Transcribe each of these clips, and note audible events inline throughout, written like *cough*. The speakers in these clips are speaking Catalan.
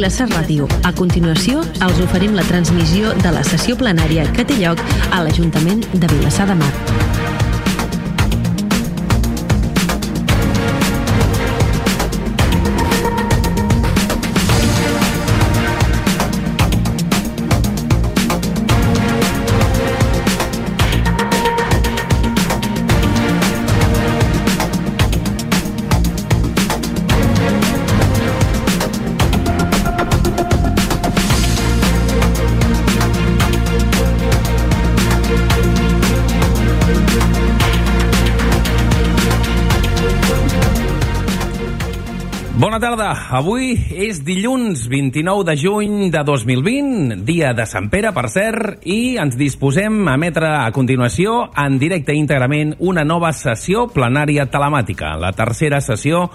Vilassar Ràdio. A continuació, els oferim la transmissió de la sessió plenària que té lloc a l'Ajuntament de Vilassar de Mar. Avui és dilluns 29 de juny de 2020, dia de Sant Pere, per cert, i ens disposem a emetre a continuació en directe íntegrament una nova sessió plenària telemàtica, la tercera sessió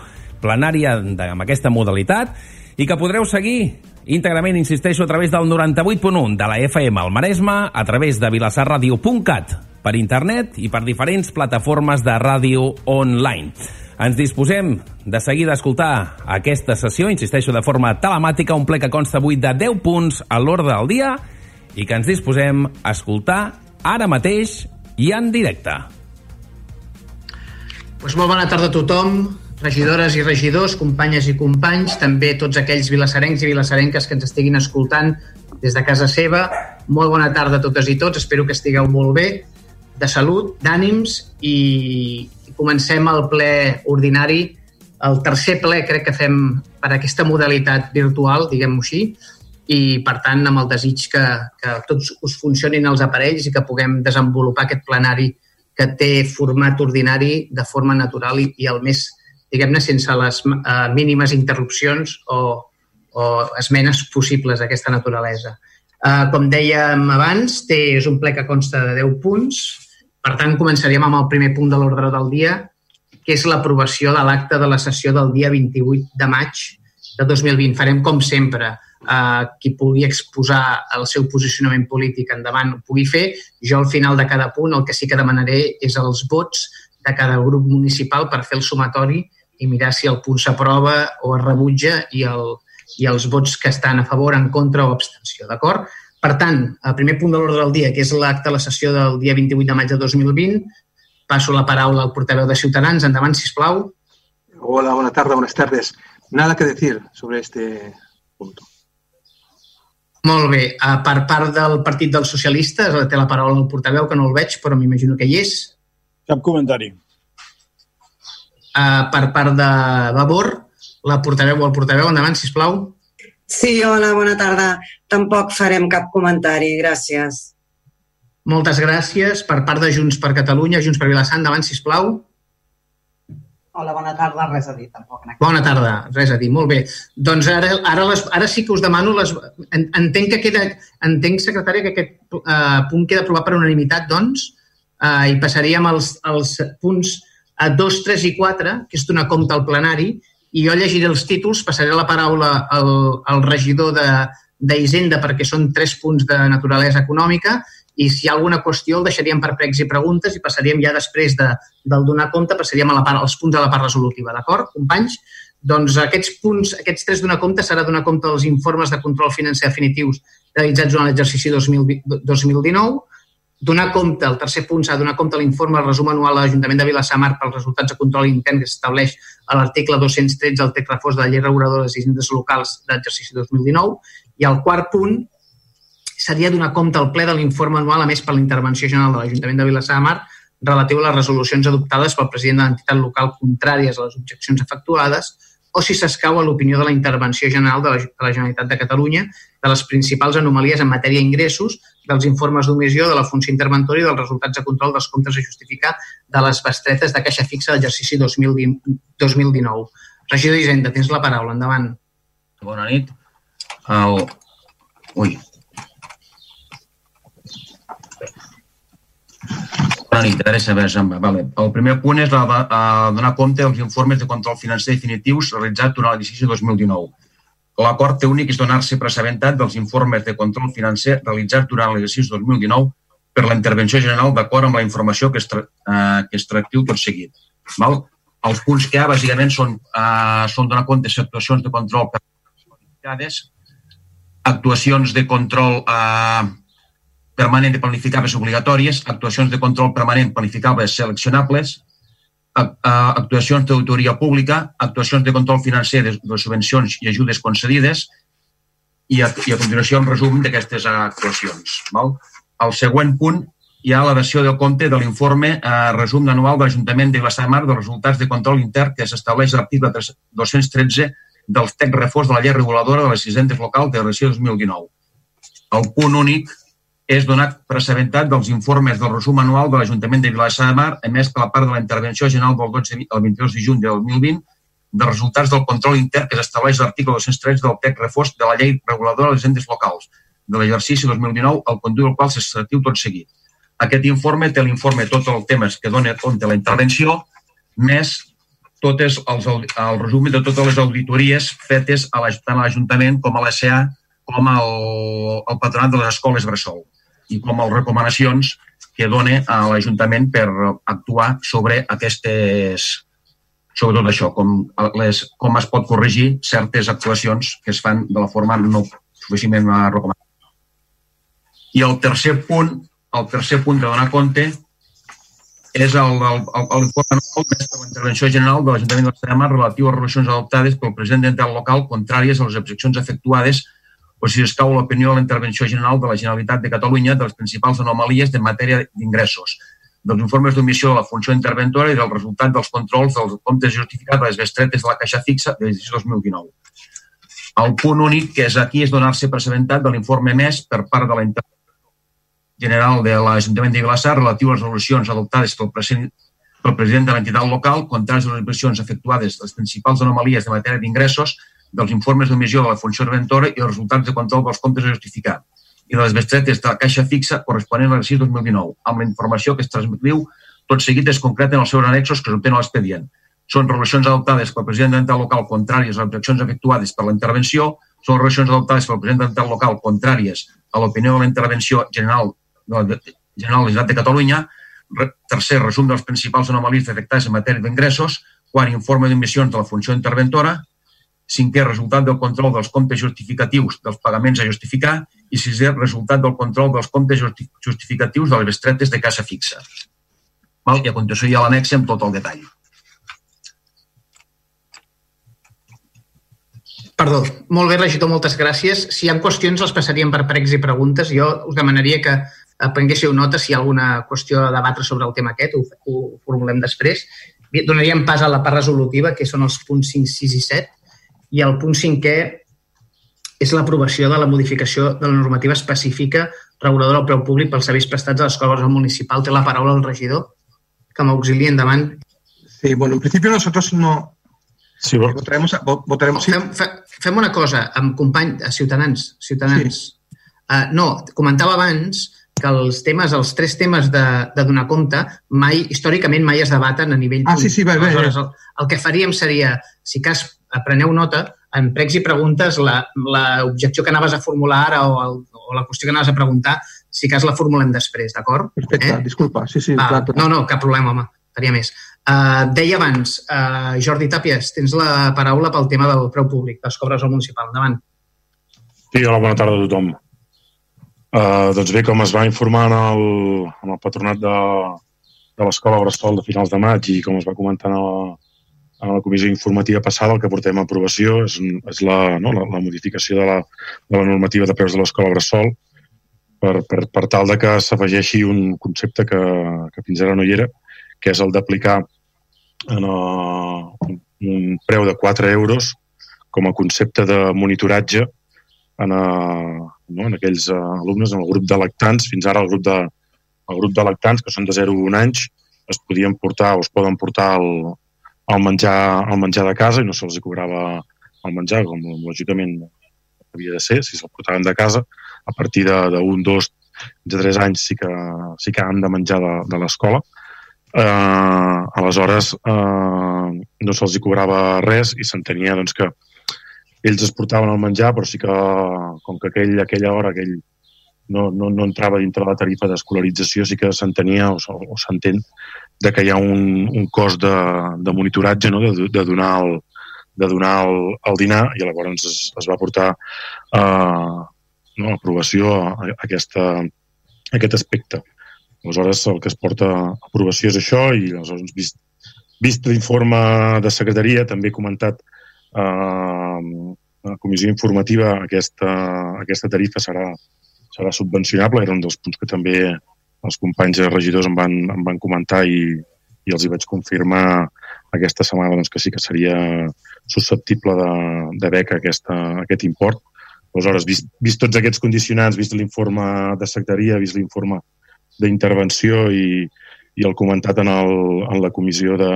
plenària de, amb aquesta modalitat i que podreu seguir íntegrament, insisteixo, a través del 98.1 de la FM al Maresme, a través de vilassarradio.cat per internet i per diferents plataformes de ràdio online. Ens disposem de seguir d'escoltar aquesta sessió, insisteixo, de forma telemàtica, un ple que consta avui de 10 punts a l'ordre del dia i que ens disposem a escoltar ara mateix i en directe. Pues molt bona tarda a tothom, regidores i regidors, companyes i companys, també tots aquells vilassarencs i vilassarenques que ens estiguin escoltant des de casa seva. Molt bona tarda a totes i tots, espero que estigueu molt bé, de salut, d'ànims i, comencem el ple ordinari, el tercer ple crec que fem per aquesta modalitat virtual, diguem-ho així, i per tant amb el desig que, que tots us funcionin els aparells i que puguem desenvolupar aquest plenari que té format ordinari de forma natural i, i el més, diguem-ne, sense les uh, mínimes interrupcions o, o esmenes possibles d'aquesta naturalesa. Uh, com dèiem abans, té, és un ple que consta de 10 punts, per tant, començaríem amb el primer punt de l'ordre del dia, que és l'aprovació de l'acte de la sessió del dia 28 de maig de 2020. Farem, com sempre, eh, qui pugui exposar el seu posicionament polític endavant ho pugui fer. Jo, al final de cada punt, el que sí que demanaré és els vots de cada grup municipal per fer el sumatori i mirar si el punt s'aprova o es rebutja i, el, i els vots que estan a favor, en contra o abstenció, d'acord? Per tant, el primer punt de l'ordre del dia, que és l'acte de la sessió del dia 28 de maig de 2020, passo la paraula al portaveu de Ciutadans. Endavant, si plau. Hola, bona tarda, buenas tardes. Nada que decir sobre este punto. Molt bé. Uh, per part del Partit dels Socialistes, té la paraula el portaveu, que no el veig, però m'imagino que hi és. Cap comentari. Uh, per part de Vavor, la portaveu o el portaveu, endavant, si plau. Sí, hola, bona tarda. Tampoc farem cap comentari, gràcies. Moltes gràcies. Per part de Junts per Catalunya, Junts per Vilassar, endavant, sisplau. Hola, bona tarda. Res a dir, tampoc. Bona tarda. Res a dir. Molt bé. Doncs ara, ara, les, ara sí que us demano... Les, entenc que queda... Entenc, secretària, que aquest uh, punt queda aprovat per unanimitat, doncs, uh, i passaríem als, als punts a 2, 3 i 4, que és donar compte al plenari, i jo llegiré els títols, passaré la paraula al, al regidor d'Hisenda perquè són tres punts de naturalesa econòmica i si hi ha alguna qüestió el deixaríem per pregs i preguntes i passaríem ja després de, del donar compte, passaríem a la part, als punts de la part resolutiva, d'acord, companys? Doncs aquests punts, aquests tres donar compte serà donar compte dels informes de control financer definitius realitzats durant l'exercici 2019, donar compte, el tercer punt s'ha de donar compte l'informe al resum anual a l'Ajuntament de Vilassamar pels resultats de control intern que s'estableix a l'article 213 del text reforç de la llei reguladora de les locals d'exercici 2019 i el quart punt seria donar compte al ple de l'informe anual a més per la intervenció general de l'Ajuntament de Vilassar de Mar relatiu a les resolucions adoptades pel president de l'entitat local contràries a les objeccions efectuades o si s'escau a l'opinió de la intervenció general de la, de la Generalitat de Catalunya de les principals anomalies en matèria d'ingressos, dels informes d'omissió, de la funció interventora i dels resultats de control dels comptes a justificar de les bestretes de caixa fixa d'exercici 2019. Regidor d'Hisenda, tens la paraula. Endavant. Bona nit. El... Ui, ara saber, vale. El primer punt és la de, uh, donar compte dels informes de control financer definitius realitzats durant l'exercici 2019. L'acord únic és donar-se per assabentat dels informes de control financer realitzats durant l'exercici 2019 per la intervenció general d'acord amb la informació que es, tra uh, que es tractiu tot seguit. Val? Els punts que hi ha, bàsicament, són, uh, són donar compte de situacions de control per actuacions de control eh, permanent de planificables obligatòries, actuacions de control permanent planificables seleccionables, actuacions d'autoria pública, actuacions de control financer de, de subvencions i ajudes concedides i a, i a continuació un resum d'aquestes actuacions. Val? Al següent punt hi ha la dació del compte de l'informe eh, resum anual de l'Ajuntament de Vilassar de Mar dels resultats de control intern que s'estableix a l'article 213 del text reforç de la llei reguladora de les hisendes locals de relació 2019. El punt únic és donat per assabentat dels informes del resum anual de l'Ajuntament de Vilassar de Mar emès per la part de la Intervenció General del 12 al 22 de juny de 2020 dels resultats del control intern que s'estableix l'article 213 del text reforç de la llei reguladora de les hisendes locals de l'exercici 2019, el conduir del qual s'estatiu tot seguit aquest informe té l'informe tots els temes que dona compte la intervenció, més totes els, el resum de totes les auditories fetes a tant a l'Ajuntament com a l'ESA com al, patronat de les escoles Bressol i com les recomanacions que dona a l'Ajuntament per actuar sobre aquestes sobre tot això, com, les, com es pot corregir certes actuacions que es fan de la forma no suficientment recomanada. I el tercer punt el tercer punt de donar compte és l'informe anual de la intervenció general de l'Ajuntament de l'Estadema relatiu a relacions adoptades pel president d'entat local contràries a les objeccions efectuades o si escau l'opinió de la intervenció general de la Generalitat de Catalunya de les principals anomalies de matèria d'ingressos, dels informes d'omissió de la funció interventora i del resultat dels controls dels comptes justificats de les bestretes de la caixa fixa de 2019. El punt únic que és aquí és donar-se per assabentat de l'informe més per part de la intervenció general de l'Ajuntament de Vilassar relatiu a les resolucions adoptades pel president, pel president de l'entitat local contràries a les inversions efectuades les principals anomalies de matèria d'ingressos dels informes d'omissió de la funció inventora i els resultats de control dels comptes a justificar i de les bestretes de la caixa fixa corresponent a l'exercici 2019, amb la informació que es transmetiu tot seguit és concret en els seus annexos que s'obtenen a l'expedient. Són resolucions adoptades pel president de l'entitat local contràries a les objeccions efectuades per la intervenció, són resolucions adoptades pel president de l'entitat local contràries a l'opinió de la intervenció general de Generalitat de Catalunya, tercer, resum dels principals anomalies detectades en matèria d'ingressos, quart, informe d'emissions de la funció interventora, cinquè, resultat del control dels comptes justificatius dels pagaments a justificar i sisè, resultat del control dels comptes justificatius de les bestretes de casa fixa. Val? I a continuació hi ha l'annex amb tot el detall. Perdó, molt bé, regidor, moltes gràcies. Si hi ha qüestions, les passaríem per pregs i preguntes. Jo us demanaria que prenguéssiu nota si hi ha alguna qüestió a debatre sobre el tema aquest, ho, ho formulem després. Donaríem pas a la part resolutiva, que són els punts 5, 6 i 7, i el punt 5è és l'aprovació de la modificació de la normativa específica reguladora del preu públic pels serveis prestats a l'escola municipal. Té la paraula el regidor, que m'auxilia endavant. Sí, bueno, en principio nosotros no, Sí, vol... votaremos, votaremos, sí. Fem, fem una cosa, amb company, a Ciutadans. Ciutadans. Sí. Uh, no, comentava abans que els temes, els tres temes de, de donar compte, mai, històricament mai es debaten a nivell... Ah, sí, sí, bé, bé. Aleshores, el, el que faríem seria, si cas preneu nota, en pregs i preguntes, l'objecció que anaves a formular ara o, el, o la qüestió que anaves a preguntar, si cas la formulem després, d'acord? Perfecte, eh? disculpa, sí, sí. Ah, clar, clar. No, no, cap problema, home, faria més. Uh, deia abans, uh, Jordi Tàpies, tens la paraula pel tema del preu públic, dels cobres al municipal. Endavant. Sí, hola, bona tarda a tothom. Uh, doncs bé, com es va informar en el, en el patronat de, de l'Escola Bressol de finals de maig i com es va comentar en la, en la comissió informativa passada, el que portem a aprovació és, és la, no, la, la modificació de la, de la normativa de preus de l'Escola Bressol per, per, per tal de que s'afegeixi un concepte que, que fins ara no hi era, que és el d'aplicar en el, un preu de 4 euros com a concepte de monitoratge en, a, no, en aquells uh, alumnes, en el grup de lactants, fins ara el grup de, el grup de lactants, que són de 0 a 1 anys, es podien portar o es poden portar el, el, menjar, el menjar de casa i no se'ls cobrava el menjar, com lògicament havia de ser, si se'l portaven de casa, a partir d'un, dos, de tres anys sí que, sí que han de menjar de, de l'escola. Eh, aleshores, eh, no se'ls cobrava res i s'entenia doncs, que ells es portaven el menjar, però sí que, com que aquell, aquella hora aquell no, no, no entrava dintre la tarifa d'escolarització, sí que s'entenia o, o s'entén de que hi ha un, un cost de, de monitoratge, no? de, de donar el, de donar el, el dinar i llavors es, es va portar eh, no, aprovació a, a, aquesta, a aquest aspecte. Aleshores, el que es porta a aprovació és això i aleshores, vist, vist l'informe de secretaria, també he comentat a la comissió informativa aquesta, aquesta tarifa serà, serà subvencionable, era un dels punts que també els companys regidors em van, em van comentar i, i els hi vaig confirmar aquesta setmana doncs, que sí que seria susceptible de, de beca aquesta, aquest import. Aleshores, vist, vist tots aquests condicionants, vist l'informe de secretaria, vist l'informe d'intervenció i, i el comentat en, el, en la comissió de,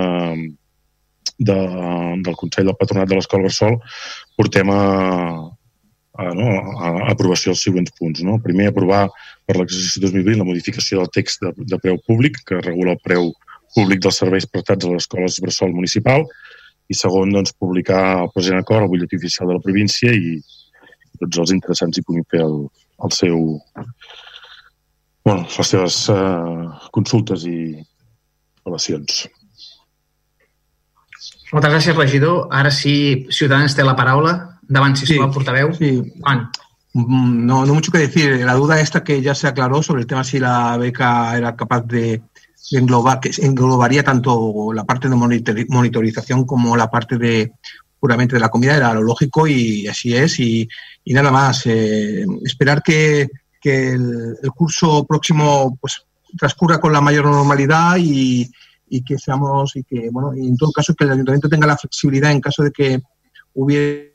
de, del Consell del Patronat de l'Escola Bressol, portem a, a, no, a, aprovació els següents punts. No? Primer, aprovar per l'exercici 2020 la modificació del text de, de preu públic, que regula el preu públic dels serveis prestats a les escoles Bressol municipal, i segon, doncs, publicar el present acord al butlletí oficial de la província i tots els interessants hi puguin fer el, el seu, bueno, les seves uh, consultes i relacions. Moltes gràcies, regidor. Ara sí, Ciutadans té la paraula. Davant, sisplau, sí, portaveu. Sí. Juan. Mm, no, no mucho que decir. La duda esta que ya se aclaró sobre el tema si la beca era capaz de, de englobar, que englobaría tanto la parte de monitorización como la parte de puramente de la comida, era lo lógico y así es. Y, y nada más, eh, esperar que, que el, el, curso próximo pues, transcurra con la mayor normalidad y, y, que seamos, y que, bueno, y en todo caso que el ayuntamiento tenga la flexibilidad en caso de que hubiera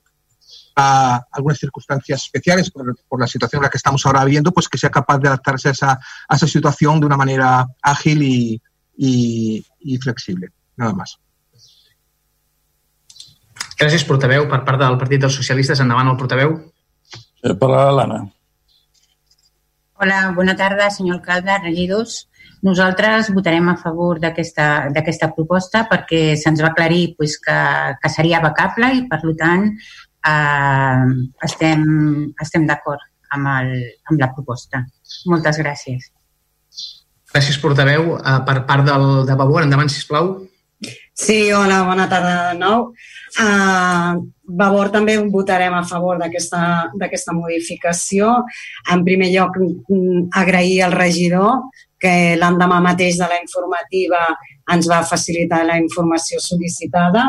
algunas circunstancias especiales por, por, la situación en la que estamos ahora viendo, pues que sea capaz de adaptarse a esa, a esa situación de una manera ágil y, y, y flexible. Nada más. Gràcies, portaveu. Per part del Partit dels Socialistes, endavant el portaveu. Eh, parlarà l'Anna. Hola, bona tarda, senyor alcalde, regidors. Nosaltres votarem a favor d'aquesta proposta perquè se'ns va aclarir pues, que, que seria becable i, per tant, eh, estem, estem d'acord amb, el, amb la proposta. Moltes gràcies. Gràcies, portaveu. Uh, per part del, de Vavor, endavant, sisplau. Sí, hola, bona tarda de nou. Uh, Vavor també votarem a favor d'aquesta modificació. En primer lloc, mm, agrair al regidor que l'endemà mateix de la informativa ens va facilitar la informació sol·licitada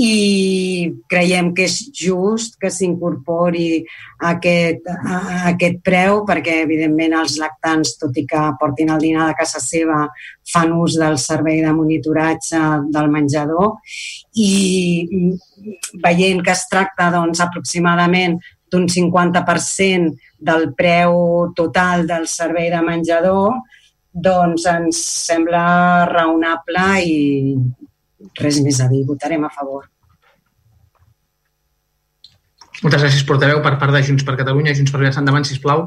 i creiem que és just que s'incorpori aquest, aquest preu perquè, evidentment, els lactants, tot i que portin el dinar de casa seva, fan ús del servei de monitoratge del menjador i veient que es tracta doncs, aproximadament d'un 50% del preu total del servei de menjador, doncs ens sembla raonable i res més a dir, votarem a favor. Moltes gràcies, portaveu, per part de Junts per Catalunya. Junts per Catalunya, endavant, sisplau.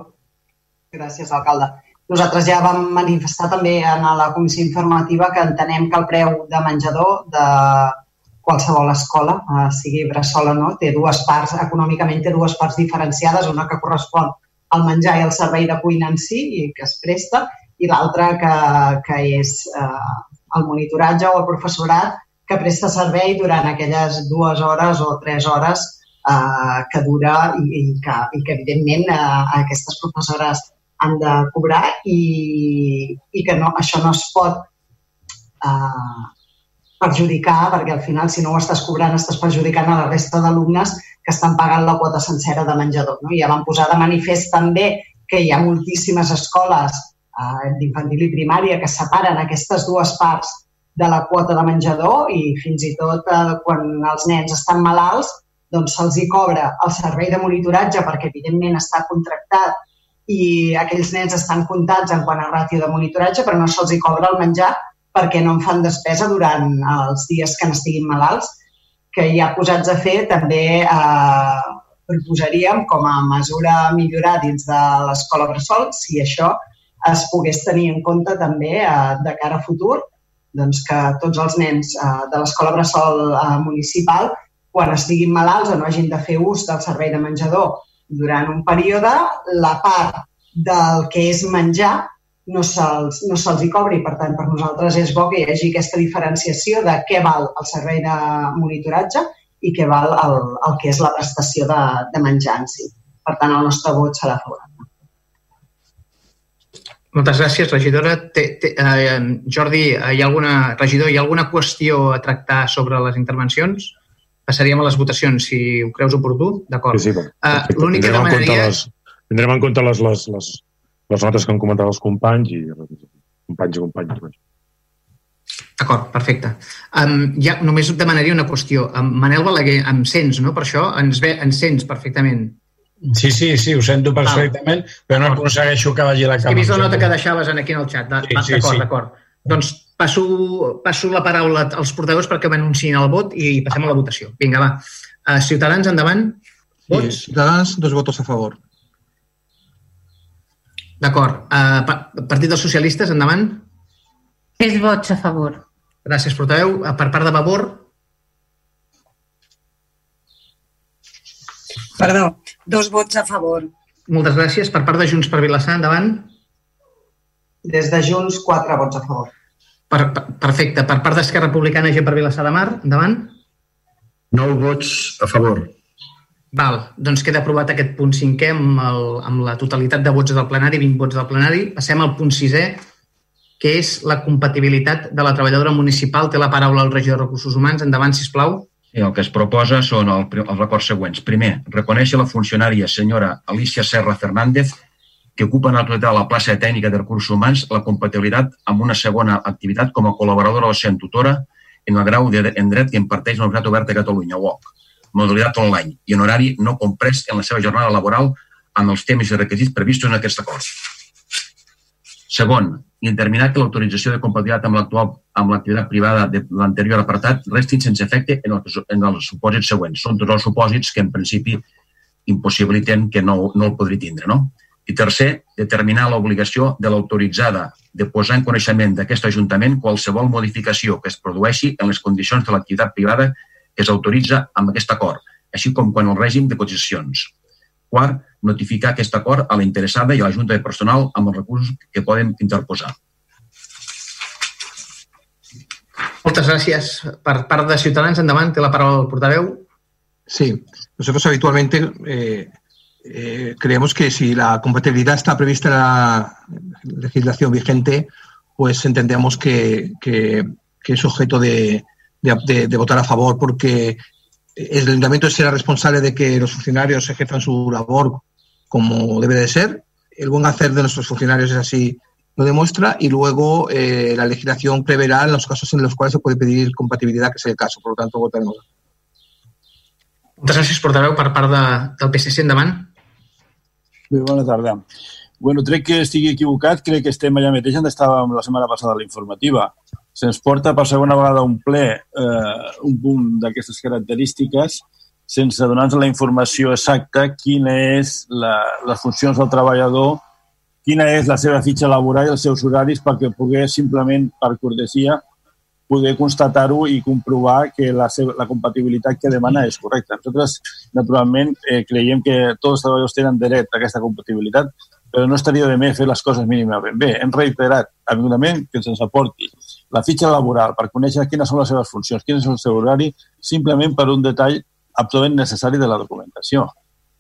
Gràcies, alcalde. Nosaltres ja vam manifestar també en la comissió informativa que entenem que el preu de menjador de qualsevol escola, eh, sigui bressol o no, té dues parts, econòmicament té dues parts diferenciades, una que correspon al menjar i al servei de cuina en si i que es presta, i l'altra que, que és eh, el monitoratge o el professorat que presta servei durant aquelles dues hores o tres hores eh, que dura i, i, que, i que evidentment eh, aquestes professores han de cobrar i, i que no, això no es pot eh, perjudicar perquè al final si no ho estàs cobrant estàs perjudicant a la resta d'alumnes que estan pagant la quota sencera de menjador. No? Ja vam posar de manifest també que hi ha moltíssimes escoles d'infantil i primària que separen aquestes dues parts de la quota de menjador i fins i tot eh, quan els nens estan malalts doncs se'ls hi cobra el servei de monitoratge perquè evidentment està contractat i aquells nens estan comptats en quant a ràtio de monitoratge, però no se'ls hi cobra el menjar perquè no en fan despesa durant els dies que n'estiguin malalts, que ja posats a fer també eh, proposaríem com a mesura a millorar dins de l'escola Bressol, si això es pogués tenir en compte també eh, de cara a futur doncs que tots els nens eh, de l'escola Bressol eh, municipal, quan estiguin malalts o no hagin de fer ús del servei de menjador durant un període, la part del que és menjar no se'ls no se hi cobri. Per tant, per nosaltres és bo que hi hagi aquesta diferenciació de què val el servei de monitoratge i què val el, el que és la prestació de, de menjar en si. Per tant, el nostre vot serà favorable. Moltes gràcies, regidora. Té, té, eh, Jordi, hi ha alguna, regidor, hi ha alguna qüestió a tractar sobre les intervencions? Passaríem a les votacions, si ho creus oportú. D'acord. Sí, sí, uh, L'únic que demanaria... les, tindrem en compte les, les, les, les notes que han comentat els companys i companys i companyes. D'acord, perfecte. Um, ja només demanaria una qüestió. Um, Manel Balaguer, em sents, no? Per això ens ve, ens sents perfectament. Sí, sí, sí, ho sento perfectament, però no aconsegueixo que vagi la càmera. he vist la nota que deixaves en aquí en el xat. Sí, sí, d'acord, sí. d'acord. Doncs passo, passo la paraula als portaveus perquè m'anunciïn el vot i passem a la votació. Vinga, va. Uh, Ciutadans, endavant. Sí, Ciutadans, dos votos a favor. D'acord. Uh, pa Partit dels Socialistes, endavant. Tres vots a favor. Gràcies, portaveu. Uh, per part de Vavor, Perdó, dos vots a favor. moltes gràcies. Per part de Junts per Vilassar, endavant. Des de Junts, quatre vots a favor. Per, per, perfecte. Per part d'Esquerra Republicana, G per Vilassar de Mar, endavant. Nou vots a favor. Val, doncs queda aprovat aquest punt cinquè amb, el, amb la totalitat de vots del plenari, 20 vots del plenari. Passem al punt sisè, que és la compatibilitat de la treballadora municipal. Té la paraula el regidor de Recursos Humans. Endavant, si plau. I el que es proposa són el, els acords següents. Primer, reconèixer la funcionària senyora Alicia Serra Fernández que ocupa en l'actualitat a la plaça de tècnica de recursos humans la compatibilitat amb una segona activitat com a col·laboradora docent tutora en el grau de, en dret que imparteix la Universitat Oberta de Catalunya, UOC, modalitat online i en horari no comprès en la seva jornada laboral amb els temes i requisits previstos en aquest acord. Segon, determinar que l'autorització de compatibilitat amb l'actual amb l'activitat privada de l'anterior apartat restin sense efecte en els, en els supòsits següents. Són tots els supòsits que en principi impossibiliten que no, no el podria tindre. No? I tercer, determinar l'obligació de l'autoritzada de posar en coneixement d'aquest Ajuntament qualsevol modificació que es produeixi en les condicions de l'activitat privada que s'autoritza amb aquest acord, així com quan el règim de cotitzacions. Quart, notificar aquest acord a la interessada i a la Junta de Personal amb els recursos que poden interposar. Moltes gràcies. Per part de Ciutadans, endavant, té la paraula el portaveu. Sí, nosotros habitualmente eh, eh, creemos que si la compatibilidad está prevista en la legislación vigente, pues entendemos que, que, que es objeto de, de, de, de votar a favor porque el ayuntamiento será responsable de que los funcionarios ejerzan su labor como debe de ser. El buen hacer de nuestros funcionarios es así, lo demuestra y luego eh, la legislación preverá los casos en los cuales se puede pedir compatibilidad, que es el caso. Por lo tanto, votaremos. Moltes gràcies, portaveu, per part de, del PSC. Endavant. Bé, bona tarda. Bueno, crec que estigui equivocat, crec que estem allà mateix on estàvem la setmana passada a la informativa. Se'ns porta per segona vegada un ple eh, un punt d'aquestes característiques sense donar-nos la informació exacta quina és la, les funcions del treballador, quina és la seva fitxa laboral i els seus horaris perquè pogués simplement, per cortesia, poder constatar-ho i comprovar que la, seva, la compatibilitat que demana és correcta. Nosaltres, naturalment, eh, creiem que tots els treballadors tenen dret a aquesta compatibilitat, però no estaria de més fer les coses mínimament bé. Hem reiterat avinudament que se'ns aporti la fitxa laboral per conèixer quines són les seves funcions, quin és el seu horari, simplement per un detall absolutament necessari de la documentació.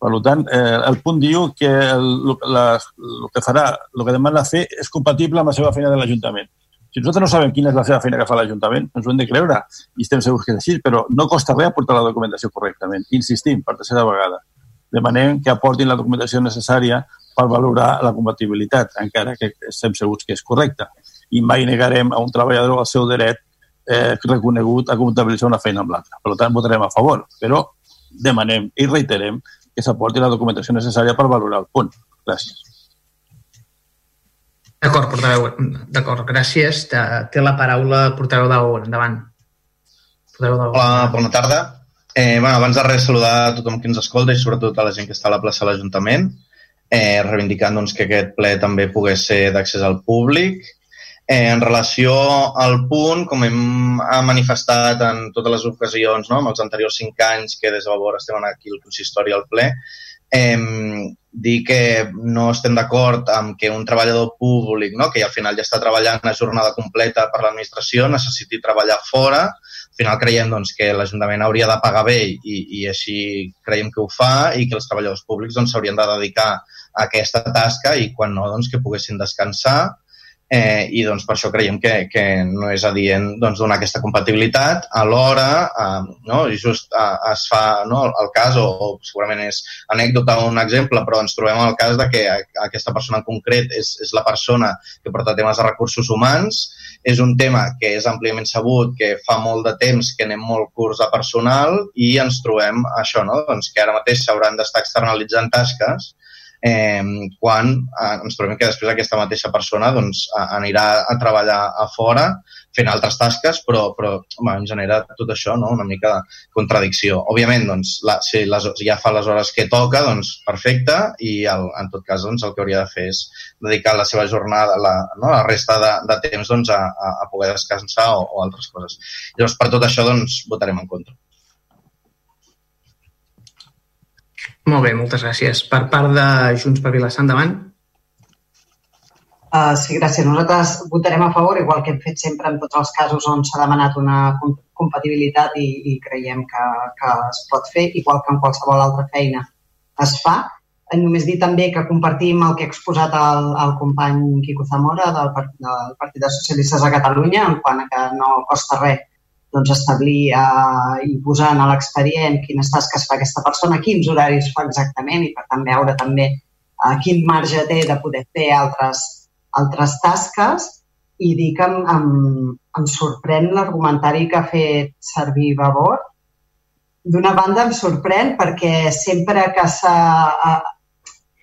Per tant, eh, el punt diu que el, la, el que farà, el que demana fer és compatible amb la seva feina de l'Ajuntament. Si nosaltres no sabem quina és la seva feina que fa l'Ajuntament, ens ho hem de creure i estem segurs que és així, però no costa res aportar la documentació correctament. Insistim, per tercera vegada. Demanem que aportin la documentació necessària per valorar la compatibilitat, encara que estem segurs que és correcta. I mai negarem a un treballador el seu dret eh, reconegut a comptabilitzar una feina amb l'altra. Per tant, votarem a favor, però demanem i reiterem que s'aporti la documentació necessària per valorar el punt. Gràcies. D'acord, portaveu. D'acord, gràcies. Té, la paraula el portaveu d'Or. Endavant. Portaveu Hola, bona tarda. Eh, bueno, abans de res, saludar a tothom que ens escolta i sobretot a la gent que està a la plaça de l'Ajuntament, eh, reivindicant doncs, que aquest ple també pogués ser d'accés al públic. Eh, en relació al punt, com hem manifestat en totes les ocasions, no, amb els anteriors cinc anys que des de Vavor estem aquí al consistori al ple, eh, dir que no estem d'acord amb que un treballador públic, no, que al final ja està treballant a jornada completa per l'administració, necessiti treballar fora. Al final creiem doncs, que l'Ajuntament hauria de pagar bé i, i així creiem que ho fa i que els treballadors públics doncs, s'haurien doncs, de dedicar a aquesta tasca i quan no, doncs, que poguessin descansar eh, i doncs, per això creiem que, que no és adient doncs, donar aquesta compatibilitat. Alhora, eh, no, just eh, es fa no, el cas, o, o segurament és anècdota o un exemple, però ens trobem el cas de que aquesta persona en concret és, és la persona que porta temes de recursos humans, és un tema que és àmpliament sabut, que fa molt de temps que anem molt curts de personal i ens trobem això, no? doncs que ara mateix s'hauran d'estar externalitzant tasques eh, quan eh, ens trobem que després aquesta mateixa persona doncs, anirà a treballar a fora fent altres tasques, però, però home, en genera tot això no? una mica de contradicció. Òbviament, doncs, la, si les, ja fa les hores que toca, doncs perfecte, i el, en tot cas doncs, el que hauria de fer és dedicar la seva jornada, la, no? la resta de, de temps doncs, a, a poder descansar o, o altres coses. Llavors, per tot això doncs, votarem en contra. Molt bé, moltes gràcies. Per part de Junts per Vilassar, endavant. Uh, sí, gràcies. Nosaltres votarem a favor, igual que hem fet sempre en tots els casos on s'ha demanat una compatibilitat i, i creiem que, que es pot fer, igual que en qualsevol altra feina es fa. Només dir també que compartim el que ha exposat el, el company Quico Zamora del, del Partit de Socialistes de Catalunya en quant a que no costa res doncs, establir eh, i posar en l'expedient quines tasques fa aquesta persona, quins horaris fa exactament i, per tant, veure també eh, quin marge té de poder fer altres, altres tasques i dir que em, em, em sorprèn l'argumentari que ha fet servir Vavor. D'una banda, em sorprèn perquè sempre que s'ha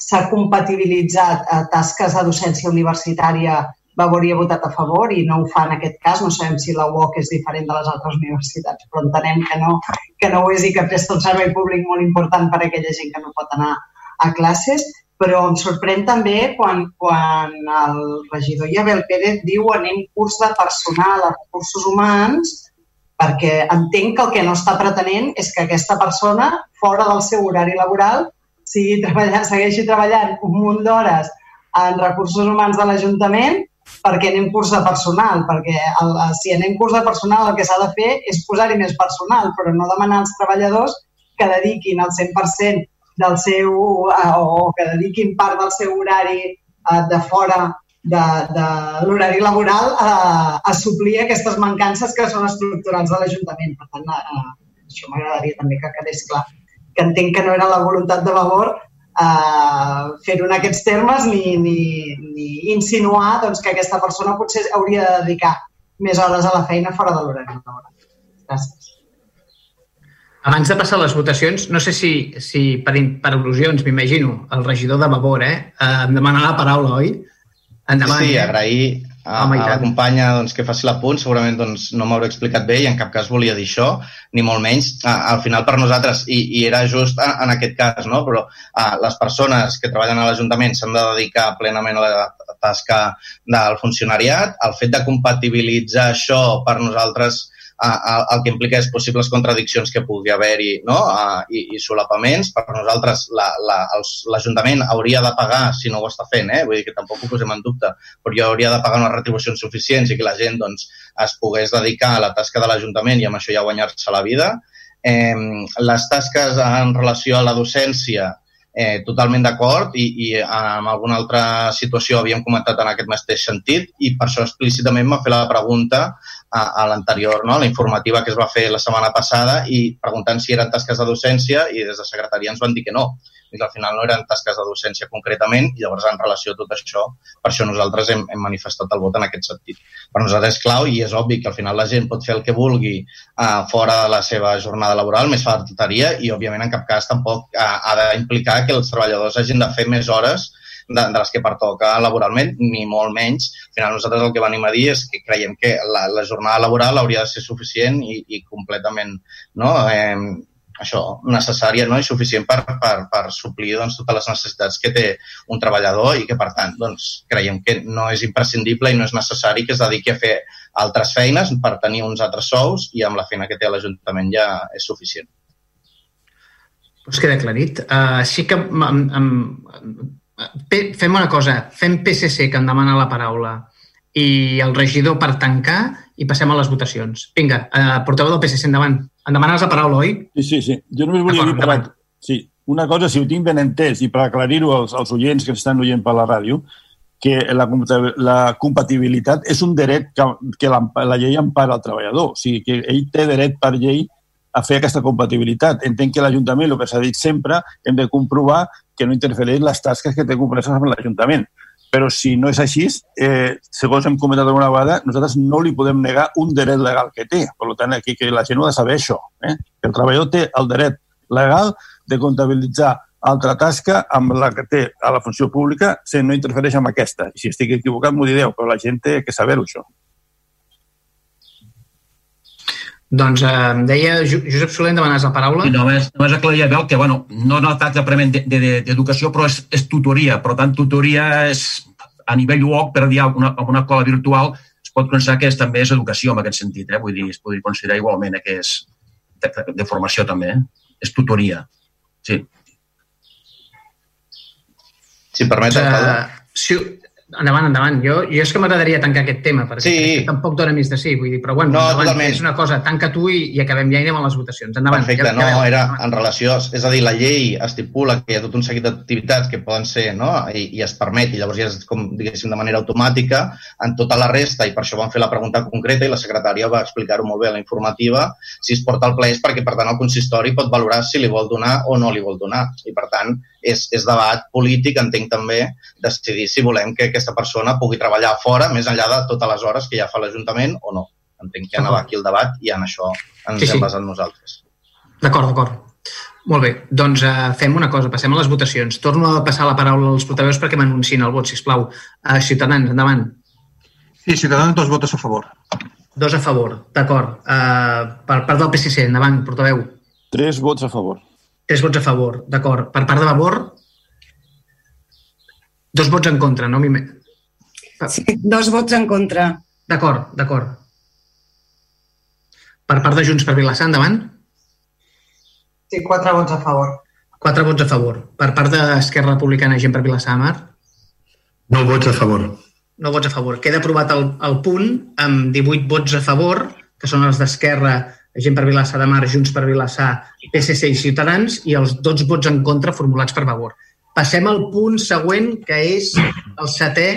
s'ha compatibilitzat eh, tasques de docència universitària hauria votat a favor i no ho fa en aquest cas. No sabem si la UOC és diferent de les altres universitats, però entenem que no, que no ho és i que presta un servei públic molt important per a aquella gent que no pot anar a classes. Però em sorprèn també quan, quan el regidor Iabel Pérez diu anem curs de personal a recursos humans perquè entenc que el que no està pretenent és que aquesta persona, fora del seu horari laboral, sigui treballant, segueixi treballant un munt d'hores en recursos humans de l'Ajuntament perquè anem curs de personal, perquè el, si anem curs de personal el que s'ha de fer és posar-hi més personal, però no demanar als treballadors que dediquin el 100% del seu, eh, o que dediquin part del seu horari eh, de fora de, de l'horari laboral a, a suplir aquestes mancances que són estructurals de l'Ajuntament. Per tant, eh, això m'agradaria també que quedés clar, que entenc que no era la voluntat de Vavor uh, fer-ho en aquests termes ni, ni, ni insinuar doncs, que aquesta persona potser hauria de dedicar més hores a la feina fora de l'horari laboral. Gràcies. Abans de passar a les votacions, no sé si, si per, per al·lusions, m'imagino, el regidor de Vavor, eh, em demana la paraula, oi? Endavant. Sí, agrair, a, a la companya doncs, que faci l'apunt, segurament doncs, no m'hauré explicat bé i en cap cas volia dir això, ni molt menys. A, al final per nosaltres, i, i era just en, en aquest cas, no? però a, les persones que treballen a l'Ajuntament s'han de dedicar plenament a la tasca del funcionariat. El fet de compatibilitzar això per nosaltres el que implica és possibles contradiccions que pugui haver-hi no? I, i solapaments. Per nosaltres l'Ajuntament la, hauria de pagar, si no ho està fent, eh? vull dir que tampoc ho posem en dubte, però ja hauria de pagar unes retribucions suficients i que la gent doncs, es pogués dedicar a la tasca de l'Ajuntament i amb això ja guanyar-se la vida. Eh, les tasques en relació a la docència, eh, totalment d'acord i, i en alguna altra situació havíem comentat en aquest mateix sentit i per això explícitament m'ha fet la pregunta a, a l'anterior, no? la informativa que es va fer la setmana passada i preguntant si eren tasques de docència i des de secretaria ens van dir que no, que al final no eren tasques de docència concretament i llavors en relació a tot això, per això nosaltres hem, hem manifestat el vot en aquest sentit. Per nosaltres és clau i és obvi que al final la gent pot fer el que vulgui uh, fora de la seva jornada laboral, més faltaria i òbviament en cap cas tampoc uh, ha d'implicar que els treballadors hagin de fer més hores de, de les que pertoca laboralment, ni molt menys. Al final nosaltres el que venim a dir és que creiem que la, la jornada laboral hauria de ser suficient i, i completament no, eh, això, necessària no? i suficient per, per, per suplir doncs, totes les necessitats que té un treballador i que, per tant, doncs, creiem que no és imprescindible i no és necessari que es dediqui a fer altres feines per tenir uns altres sous i amb la feina que té l'Ajuntament ja és suficient. Pues queda aclarit. Uh, sí que um, um, fem una cosa, fem PSC, que em demana la paraula, i el regidor per tancar i passem a les votacions. Vinga, eh, portaveu del PSC, endavant. Em demanes la paraula, oi? Sí, sí, sí. Jo només volia dir... Per... Sí, una cosa, si ho tinc ben entès, i per aclarir-ho als, als oients que estan oient per la ràdio, que la, la compatibilitat és un dret que, que la, la llei empara al treballador. O sigui, que ell té dret per llei a fer aquesta compatibilitat. Entenc que l'Ajuntament, el que s'ha dit sempre, hem de comprovar que no interfereix les tasques que té compreses amb l'Ajuntament. Però si no és així, eh, segons hem comentat alguna vegada, nosaltres no li podem negar un dret legal que té. Per tant, aquí que la gent ho ha de saber això. Eh? El treballador té el dret legal de comptabilitzar altra tasca amb la que té a la funció pública si no interfereix amb aquesta. I si estic equivocat m'ho direu, però la gent té que saber-ho, això. Doncs eh, em deia Josep Soler, demanes la paraula. I només, només aclarir a que bueno, no no tracta prement d'educació, però és, és tutoria. Per tant, tutoria és a nivell UOC, per dir una, amb una cola virtual, es pot pensar que és, també és educació en aquest sentit. Eh? Vull dir, es podria considerar igualment que és de, de formació també. Eh? És tutoria. Sí. Si permet, alcalde. Uh, si, Endavant, endavant. Jo, jo és que m'agradaria tancar aquest tema, perquè sí. tampoc dona més de sí. Vull dir, però bueno, no, endavant, totalment. és una cosa, tanca tu i, i acabem ja i anem a les votacions. Endavant. Perfecte, ja, no, ja era en relació... És a dir, la llei estipula que hi ha tot un seguit d'activitats que poden ser, no?, I, i es permet, i llavors ja és com, diguéssim, de manera automàtica en tota la resta, i per això van fer la pregunta concreta i la secretària va explicar-ho molt bé a la informativa, si es porta al ple és perquè, per tant, el consistori pot valorar si li vol donar o no li vol donar. I, per tant, és, és debat polític, entenc també, decidir si volem que aquesta persona pugui treballar fora, més enllà de totes les hores que ja fa l'Ajuntament o no. Entenc que anava aquí el debat i en això ens Sí, sí. hem basat nosaltres. D'acord, d'acord. Molt bé, doncs uh, fem una cosa, passem a les votacions. Torno a passar la paraula als portaveus perquè m'anunciïn el vot, sisplau. Uh, Ciutadans, endavant. Sí, Ciutadans, dos votos a favor. Dos a favor, d'acord. Uh, per part del PSC, endavant, portaveu. Tres vots a favor. Tres vots a favor, d'acord. Per part de Vavor, dos vots en contra, no? m'hi- Sí, dos vots en contra. D'acord, d'acord. Per part de Junts per Vilassar, endavant. Sí, quatre vots a favor. Quatre vots a favor. Per part d'Esquerra Republicana, gent per Vilassar de Mar, Nou vots a favor. no vots a favor. Queda aprovat el, el punt amb 18 vots a favor, que són els d'Esquerra, gent per Vilassar de Mar, Junts per Vilassar, PSC i Ciutadans, i els 12 vots en contra formulats per Vavor. Passem al punt següent, que és el setè,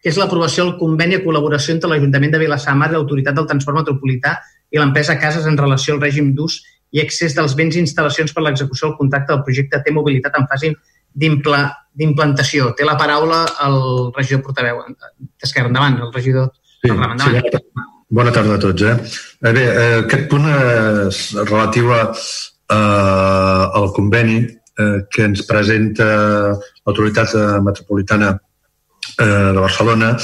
que és l'aprovació del conveni de col·laboració entre l'Ajuntament de Vilassar de Mar i l'Autoritat del Transport Metropolità i l'empresa Cases en relació al règim d'ús i accés dels béns i instal·lacions per l'execució del contracte del projecte T-Mobilitat en fase d'impla- d'implantació. Té la paraula el regidor portaveu. D'Esquerra, endavant, el regidor Sí, sí, bona tarda a tots. Eh? Eh, Bé, eh, aquest punt és relatiu a, eh, al conveni eh, que ens presenta l'autoritat metropolitana de Barcelona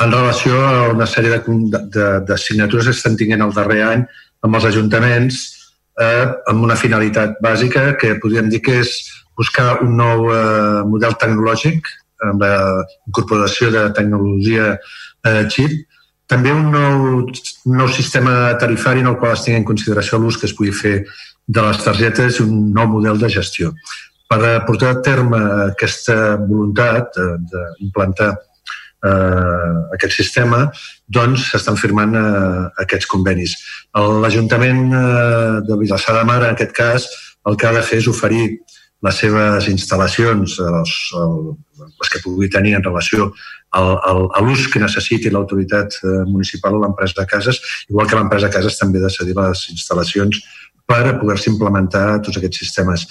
en relació a una sèrie de, de, de signatures que estan tinguent el darrer any amb els ajuntaments eh, amb una finalitat bàsica que podríem dir que és buscar un nou eh, model tecnològic amb la incorporació de tecnologia eh, xip, també un nou, nou sistema tarifari en el qual es tingui en consideració l'ús que es pugui fer de les targetes i un nou model de gestió. Per eh, portar a terme aquesta voluntat eh, d'implantar eh, aquest sistema, doncs s'estan firmant eh, aquests convenis. L'Ajuntament eh, de Vilassar de Mar, en aquest cas, el que ha de fer és oferir les seves instal·lacions, els, el, les que pugui tenir en relació a l'ús que necessiti l'autoritat eh, municipal o l'empresa de cases, igual que l'empresa de cases també ha de cedir les instal·lacions per poder-se implementar tots aquests sistemes.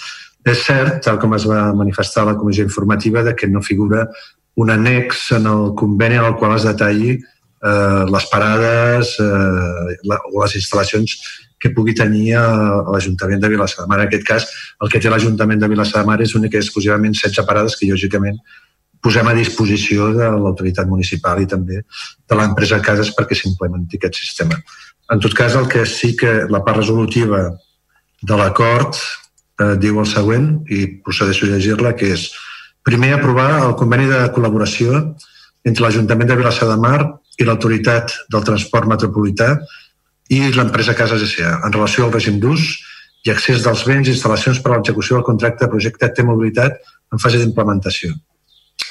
És cert, tal com es va manifestar la comissió informativa, de que no figura un annex en el conveni en el qual es detalli eh, les parades eh, o les instal·lacions que pugui tenir a l'Ajuntament de Vilassar de Mar. En aquest cas, el que té l'Ajuntament de Vilassar de Mar és únic i exclusivament 16 parades que, lògicament, posem a disposició de l'autoritat municipal i també de l'empresa Cases perquè s'implementi aquest sistema. En tot cas, el que sí que la part resolutiva de l'acord eh, diu el següent, i procedeixo a llegir-la, que és primer aprovar el conveni de col·laboració entre l'Ajuntament de Vilassar de Mar i l'Autoritat del Transport Metropolità i l'empresa Cases S.A. en relació al règim d'ús i accés dels béns i instal·lacions per a l'execució del contracte de projecte T-Mobilitat en fase d'implementació.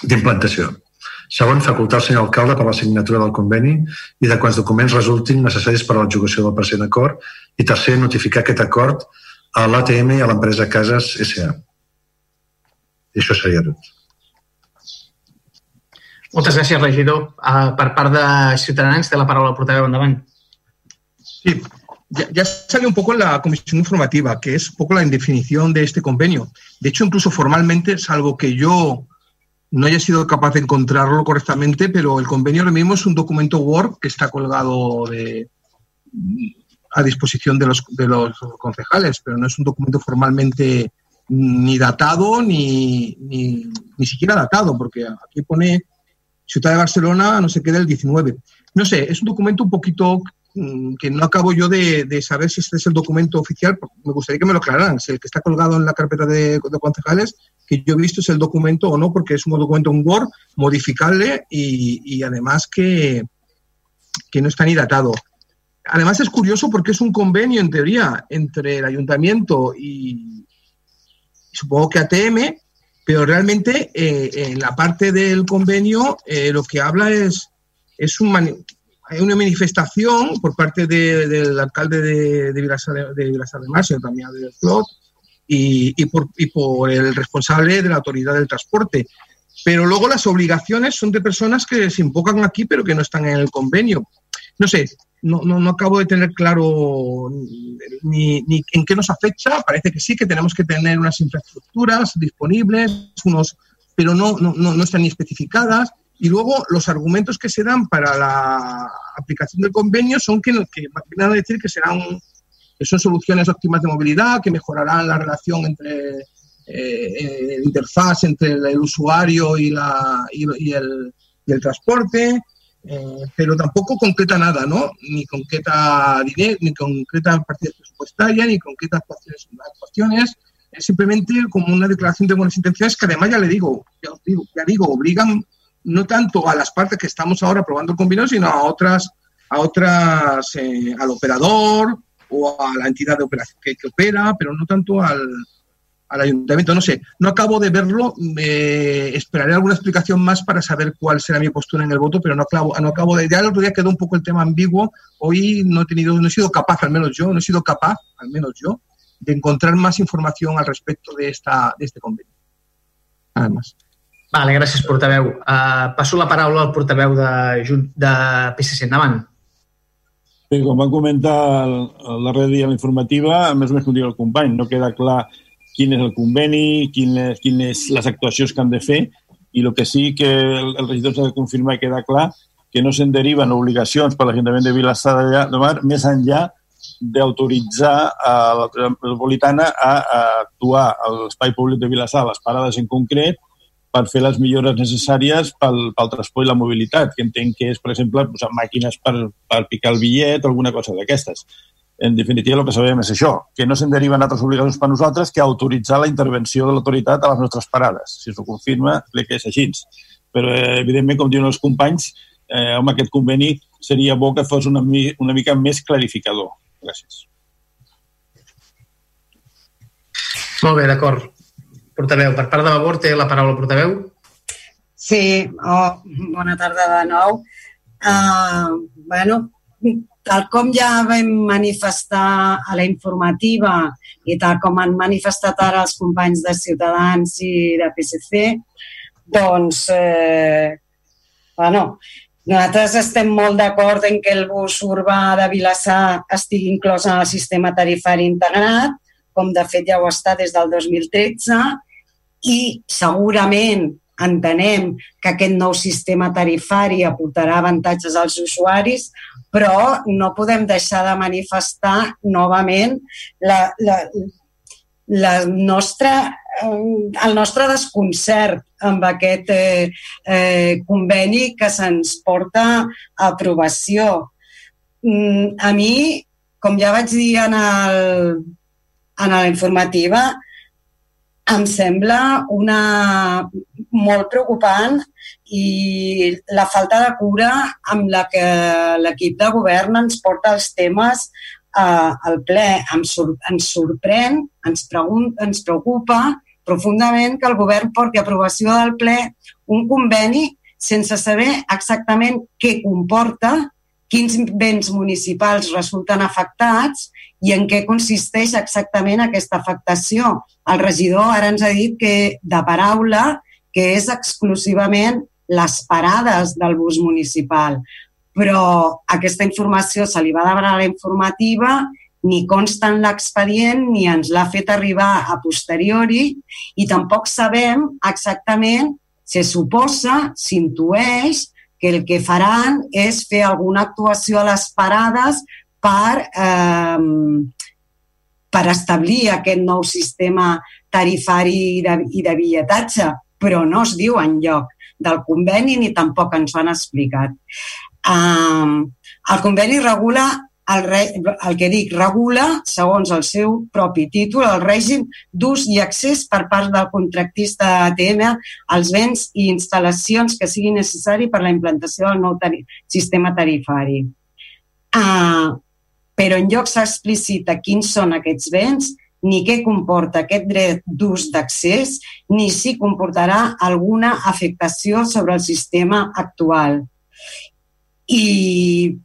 D'implantació. Segon, facultar el senyor alcalde per la signatura del conveni i de quants documents resultin necessaris per a l'execució del present acord. I tercer, notificar aquest acord a l'ATM i a l'empresa Cases S.A. I això seria tot. Moltes gràcies, regidor. Uh, per part de Ciutadans, té la paraula el portaveu endavant. Sí, ya, ya, salió un poco en la comisión informativa, que es un poco la indefinición de este convenio. De hecho, incluso formalmente, salvo que yo no haya sido capaz de encontrarlo correctamente, pero el convenio ahora mismo es un documento Word que está colgado de, a disposición de los, de los concejales, pero no es un documento formalmente ni datado ni, ni, ni siquiera datado, porque aquí pone Ciudad de Barcelona, no sé qué, del 19. No sé, es un documento un poquito mm, que no acabo yo de, de, saber si este es el documento oficial. Me gustaría que me lo aclararan. Si el que está colgado en la carpeta de, de, concejales, que yo he visto es el documento o no, porque es un documento en Word modificable y, y además que, que no está ni datado. Además es curioso porque es un convenio, en teoría, entre el ayuntamiento y, supongo que ATM, pero realmente eh, en la parte del convenio eh, lo que habla es, es un hay una manifestación por parte de, del alcalde de, de Vilasar de, Vilasar de Mar, señor Damián del Flot, y, por, el responsable de la autoridad del transporte. Pero luego las obligaciones son de personas que se invocan aquí, pero que no están en el convenio. No sé, no, no, no acabo de tener claro ni, ni, en qué nos afecta. Parece que sí, que tenemos que tener unas infraestructuras disponibles, unos, pero no, no, no están ni especificadas. Y luego los argumentos que se dan para la aplicación del convenio son que, que van a decir que serán que son soluciones óptimas de movilidad, que mejorarán la relación entre eh, interfaz entre el, el usuario y, la, y, el, y el transporte, eh, pero tampoco concreta nada, ¿no? Ni concreta dinero, ni concreta partidas presupuestarias, ni concreta actuaciones, actuaciones. Es simplemente como una declaración de buenas intenciones que además ya le digo, ya, digo, ya digo, obligan no tanto a las partes que estamos ahora probando el convenio, sino a otras, a otras, eh, al operador o a la entidad de operación que, que opera, pero no tanto al, al ayuntamiento. No sé, no acabo de verlo. Eh, esperaré alguna explicación más para saber cuál será mi postura en el voto, pero no acabo, no acabo de. Ya el otro día quedó un poco el tema ambiguo. Hoy no he tenido, no he sido capaz, al menos yo, no he sido capaz, al menos yo, de encontrar más información al respecto de, esta, de este convenio. Nada más. Vale, gràcies, portaveu. Uh, passo la paraula al portaveu de, de PSC. Endavant. Bé, com va comentar darrer dia a la informativa, més o menys com diu el company, no queda clar quin és el conveni, quines, quines les actuacions que han de fer i el que sí que el, el regidor s'ha de confirmar i queda clar que no se'n deriven obligacions per l'Ajuntament de Vilassar de Mar més enllà d'autoritzar a la metropolitana a, a actuar a l'espai públic de Vilassar, les parades en concret, per fer les millores necessàries pel, pel transport i la mobilitat, que entenc que és, per exemple, posar màquines per, per picar el bitllet o alguna cosa d'aquestes en definitiva el que sabem és això, que no se'n deriven altres obligacions per nosaltres que autoritzar la intervenció de l'autoritat a les nostres parades. Si s'ho confirma, crec que és així. Però, eh, evidentment, com diuen els companys, eh, amb aquest conveni seria bo que fos una, una mica més clarificador. Gràcies. Molt bé, d'acord. Portaveu, per part de Vavor té la paraula portaveu. Sí, oh, bona tarda de nou. Uh, bueno, tal com ja vam manifestar a la informativa i tal com han manifestat ara els companys de Ciutadans i de PSC, doncs, eh, bueno, nosaltres estem molt d'acord en que el bus urbà de Vilassar estigui inclòs en el sistema tarifari integrat, com de fet ja ho està des del 2013, i segurament entenem que aquest nou sistema tarifari aportarà avantatges als usuaris, però no podem deixar de manifestar novament la, la, la nostra, eh, el nostre desconcert amb aquest eh, eh, conveni que se'ns porta a aprovació. Mm, a mi, com ja vaig dir en, el, en la informativa, em sembla una molt preocupant i la falta de cura amb la que l'equip de govern ens porta els temes eh, al ple. Em sor ens sorprèn, ens, ens preocupa profundament que el govern porti aprovació del ple un conveni sense saber exactament què comporta, quins béns municipals resulten afectats i en què consisteix exactament aquesta afectació. El regidor ara ens ha dit que de paraula que és exclusivament les parades del bus municipal. Però aquesta informació se li va demanar a la informativa ni consta en l'expedient ni ens l'ha fet arribar a posteriori i tampoc sabem exactament, se suposa, s'intueix, que el que faran és fer alguna actuació a les parades per, eh, per establir aquest nou sistema tarifari i de, i de billetatge, però no es diu en lloc del conveni ni tampoc ens ho han explicat. Eh, el conveni regula el, re, el que dic, regula, segons el seu propi títol, el règim d'ús i accés per part del contractista d'ATM als béns i instal·lacions que sigui necessari per la implantació del nou tari sistema tarifari. Uh, però en lloc s'explicita quins són aquests béns, ni què comporta aquest dret d'ús d'accés, ni si comportarà alguna afectació sobre el sistema actual. I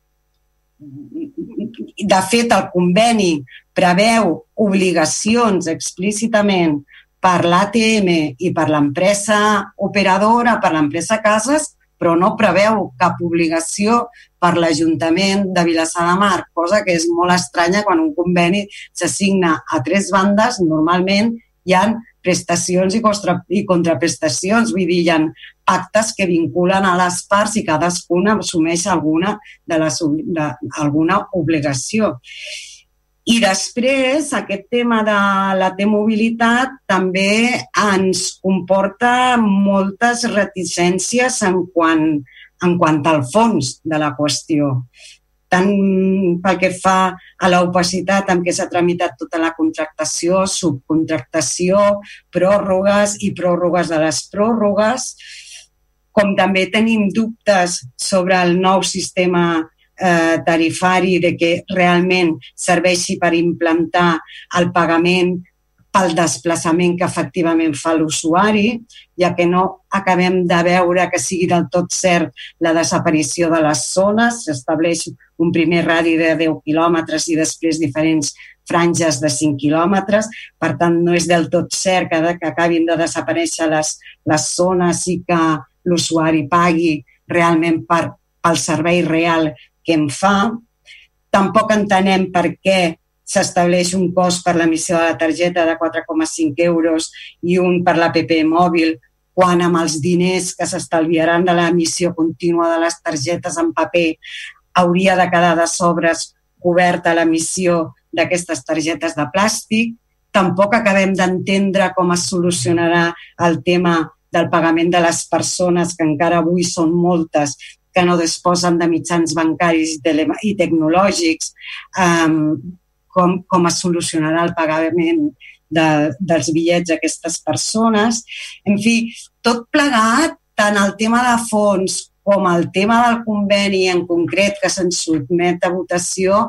de fet, el conveni preveu obligacions explícitament per l'ATM i per l'empresa operadora, per l'empresa Cases, però no preveu cap obligació per l'Ajuntament de Vilassar de Mar, cosa que és molt estranya quan un conveni s'assigna a tres bandes, normalment hi han prestacions i, contra, i contraprestacions, vull dir, hi ha pactes que vinculen a les parts i cadascuna assumeix alguna, de les, de, alguna obligació. I després, aquest tema de la T-mobilitat també ens comporta moltes reticències en quant, en quant al fons de la qüestió tant pel que fa a l'opacitat amb què s'ha tramitat tota la contractació, subcontractació, pròrrogues i pròrrogues de les pròrrogues, com també tenim dubtes sobre el nou sistema eh, tarifari de que realment serveixi per implantar el pagament pel desplaçament que efectivament fa l'usuari, ja que no acabem de veure que sigui del tot cert la desaparició de les zones, s'estableix un primer radi de 10 quilòmetres i després diferents franges de 5 quilòmetres, per tant no és del tot cert que, que acabin de desaparèixer les, les zones i que l'usuari pagui realment per, pel servei real que em fa. Tampoc entenem per què s'estableix un cost per l'emissió de la targeta de 4,5 euros i un per l'APP mòbil, quan amb els diners que s'estalviaran de l'emissió contínua de les targetes en paper hauria de quedar de sobres coberta l'emissió d'aquestes targetes de plàstic. Tampoc acabem d'entendre com es solucionarà el tema del pagament de les persones, que encara avui són moltes, que no disposen de mitjans bancaris i tecnològics. Com, com es solucionarà el pagament de, dels bitllets a aquestes persones. En fi, tot plegat, tant el tema de fons com el tema del conveni en concret que se'ns sotmet a votació,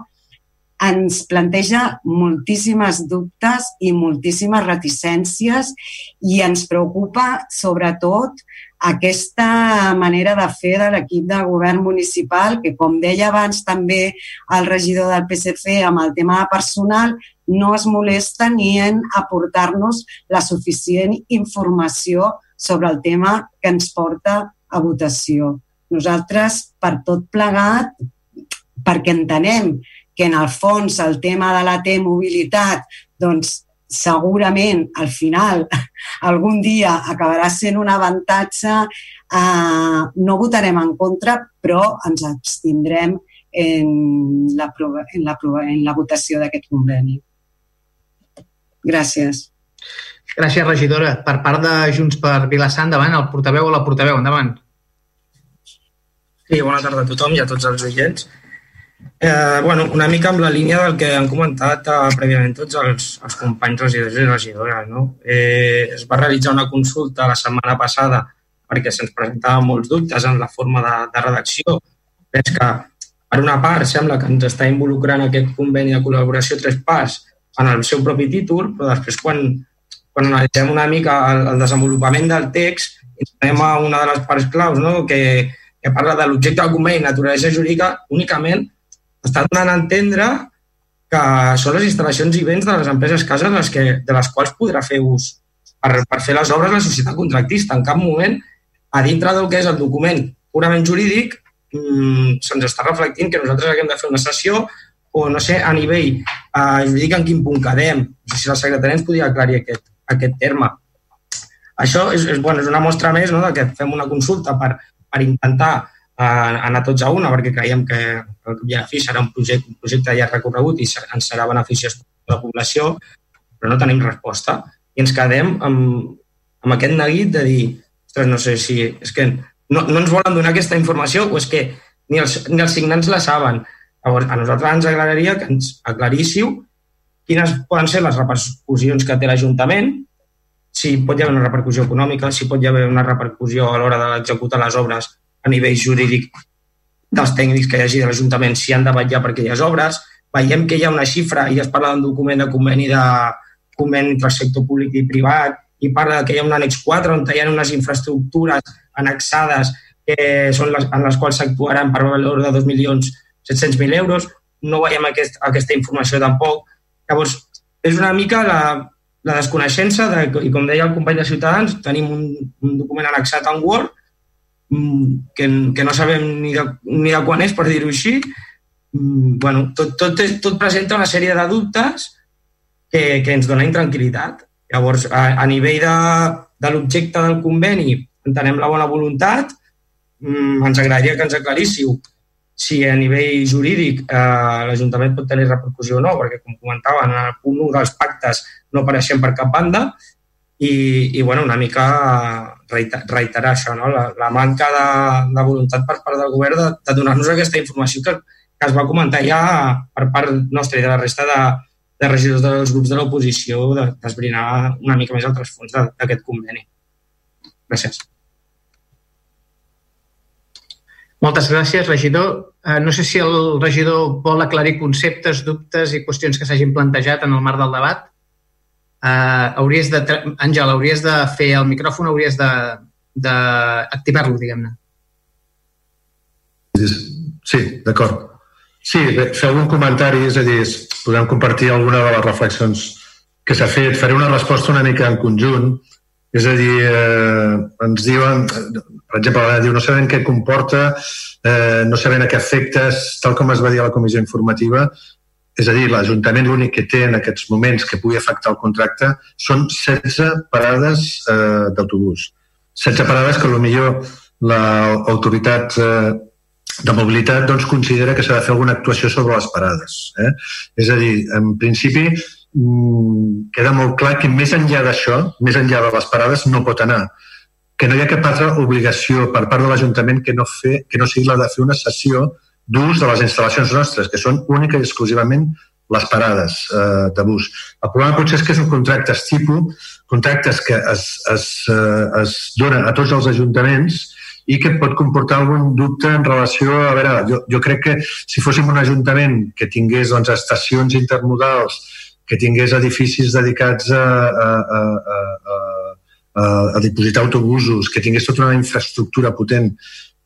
ens planteja moltíssimes dubtes i moltíssimes reticències i ens preocupa sobretot aquesta manera de fer de l'equip de govern municipal, que com deia abans també el regidor del PSC amb el tema personal, no es molesta ni en aportar-nos la suficient informació sobre el tema que ens porta a votació. Nosaltres, per tot plegat, perquè entenem que en el fons el tema de la T-mobilitat doncs, segurament al final *laughs* algun dia acabarà sent un avantatge, eh, no votarem en contra, però ens abstindrem en la, en la, en la votació d'aquest conveni. Gràcies. Gràcies, regidora. Per part de Junts per Vilassar, endavant, el portaveu o la portaveu, endavant. Sí, bona tarda a tothom i a tots els oients. Eh, bueno, una mica amb la línia del que han comentat eh, prèviament tots els, els companys regidors i regidores. No? Eh, es va realitzar una consulta la setmana passada perquè se'ns presentaven molts dubtes en la forma de, de redacció. Veig que, per una part, sembla que ens està involucrant aquest conveni de col·laboració tres parts en el seu propi títol, però després quan, quan analitzem una mica el, el desenvolupament del text, anem a una de les parts claus, no? que, que parla de l'objecte del conveni naturalesa jurídica, únicament està donant a entendre que són les instal·lacions i béns de les empreses cases les que, de les quals podrà fer ús per, per fer les obres la societat contractista. En cap moment, a dintre del que és el document purament jurídic, mmm, se'ns està reflectint que nosaltres haguem de fer una sessió o, no sé, a nivell eh, jurídic en quin punt quedem. No sé si la secretaria ens podia aclarir aquest, aquest terme. Això és, és, bueno, és una mostra més no, de que fem una consulta per, per intentar eh, anar tots a una, perquè creiem que el ja fi serà un projecte, un projecte ja recorregut i ens serà beneficiós per la població, però no tenim resposta. I ens quedem amb, amb aquest neguit de dir, ostres, no sé si... És que no, no ens volen donar aquesta informació o és que ni els, ni els signants la saben. Llavors, a nosaltres ens agradaria que ens aclaríssiu quines poden ser les repercussions que té l'Ajuntament, si pot hi haver una repercussió econòmica, si pot hi haver una repercussió a l'hora d'executar les obres a nivell jurídic dels tècnics que hi hagi de l'Ajuntament, si han de vetllar per aquelles obres. Veiem que hi ha una xifra i es parla d'un document de conveni de conveni entre el sector públic i privat i parla que hi ha un annex 4 on hi ha unes infraestructures annexades que són les, en les quals s'actuaran per valor de 2.700.000 euros. No veiem aquest, aquesta informació tampoc. Llavors, és una mica la, la desconeixença de, i com deia el company de Ciutadans, tenim un, un document annexat en Word que, que no sabem ni de, ni de quan és, per dir-ho així, mm, bueno, tot, tot, tot presenta una sèrie de dubtes que, que ens dona intranquil·litat. Llavors, a, a nivell de, de l'objecte del conveni, entenem la bona voluntat, mm, ens agradaria que ens aclaríssiu si a nivell jurídic eh, l'Ajuntament pot tenir repercussió o no, perquè, com comentava, en el punt 1 dels pactes no apareixem per cap banda, i, i bueno, una mica reiterar això, no? la, la manca de, de voluntat per part del govern de, de donar-nos aquesta informació que, que es va comentar ja per part nostra i de la resta de, de regidors dels grups de l'oposició d'esbrinar una mica més el trasfons d'aquest conveni. Gràcies. Moltes gràcies, regidor. Eh, no sé si el regidor vol aclarir conceptes, dubtes i qüestions que s'hagin plantejat en el marc del debat eh, hauries de... Àngel, hauries de fer el micròfon, hauries de d'activar-lo, diguem-ne. Sí, d'acord. Sí, fer algun comentari, és a dir, podem compartir alguna de les reflexions que s'ha fet. Faré una resposta una mica en conjunt. És a dir, eh, ens diuen, per exemple, diu, no sabem què comporta, eh, no sabem a què efectes, tal com es va dir a la comissió informativa, és a dir, l'Ajuntament l'únic que té en aquests moments que pugui afectar el contracte són 16 parades eh, d'autobús. 16 parades que millor l'autoritat eh, de mobilitat doncs, considera que s'ha de fer alguna actuació sobre les parades. Eh? És a dir, en principi mm, queda molt clar que més enllà d'això, més enllà de les parades, no pot anar que no hi ha cap altra obligació per part de l'Ajuntament que, no fer, que no sigui la de fer una sessió d'ús de les instal·lacions nostres, que són única i exclusivament les parades eh, de bus. El problema potser és que són contractes tipus, contractes que es, es, eh, es donen a tots els ajuntaments i que pot comportar algun dubte en relació a... veure, jo, jo crec que si fóssim un ajuntament que tingués doncs, estacions intermodals, que tingués edificis dedicats a, a, a, a, a, a dipositar autobusos, que tingués tota una infraestructura potent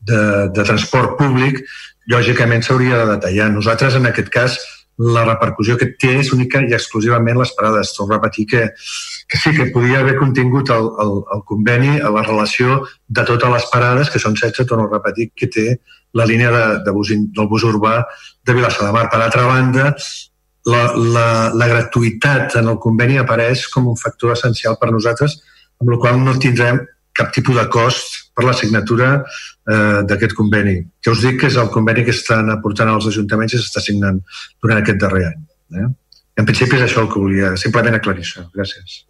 de, de transport públic, lògicament s'hauria de detallar. Nosaltres, en aquest cas, la repercussió que té és única i exclusivament les parades. Torno a repetir que, que sí, que podia haver contingut el, el, el conveni a la relació de totes les parades, que són 16, torno a repetir, que té la línia de, de bus, del bus urbà de Vilassar de Mar. Per altra banda, la, la, la gratuïtat en el conveni apareix com un factor essencial per nosaltres, amb la qual no tindrem cap tipus de cost per la signatura eh, d'aquest conveni. Que us dic que és el conveni que estan aportant als ajuntaments i s'està signant durant aquest darrer any. Eh? En principi és això el que volia simplement aclarir això. Gràcies.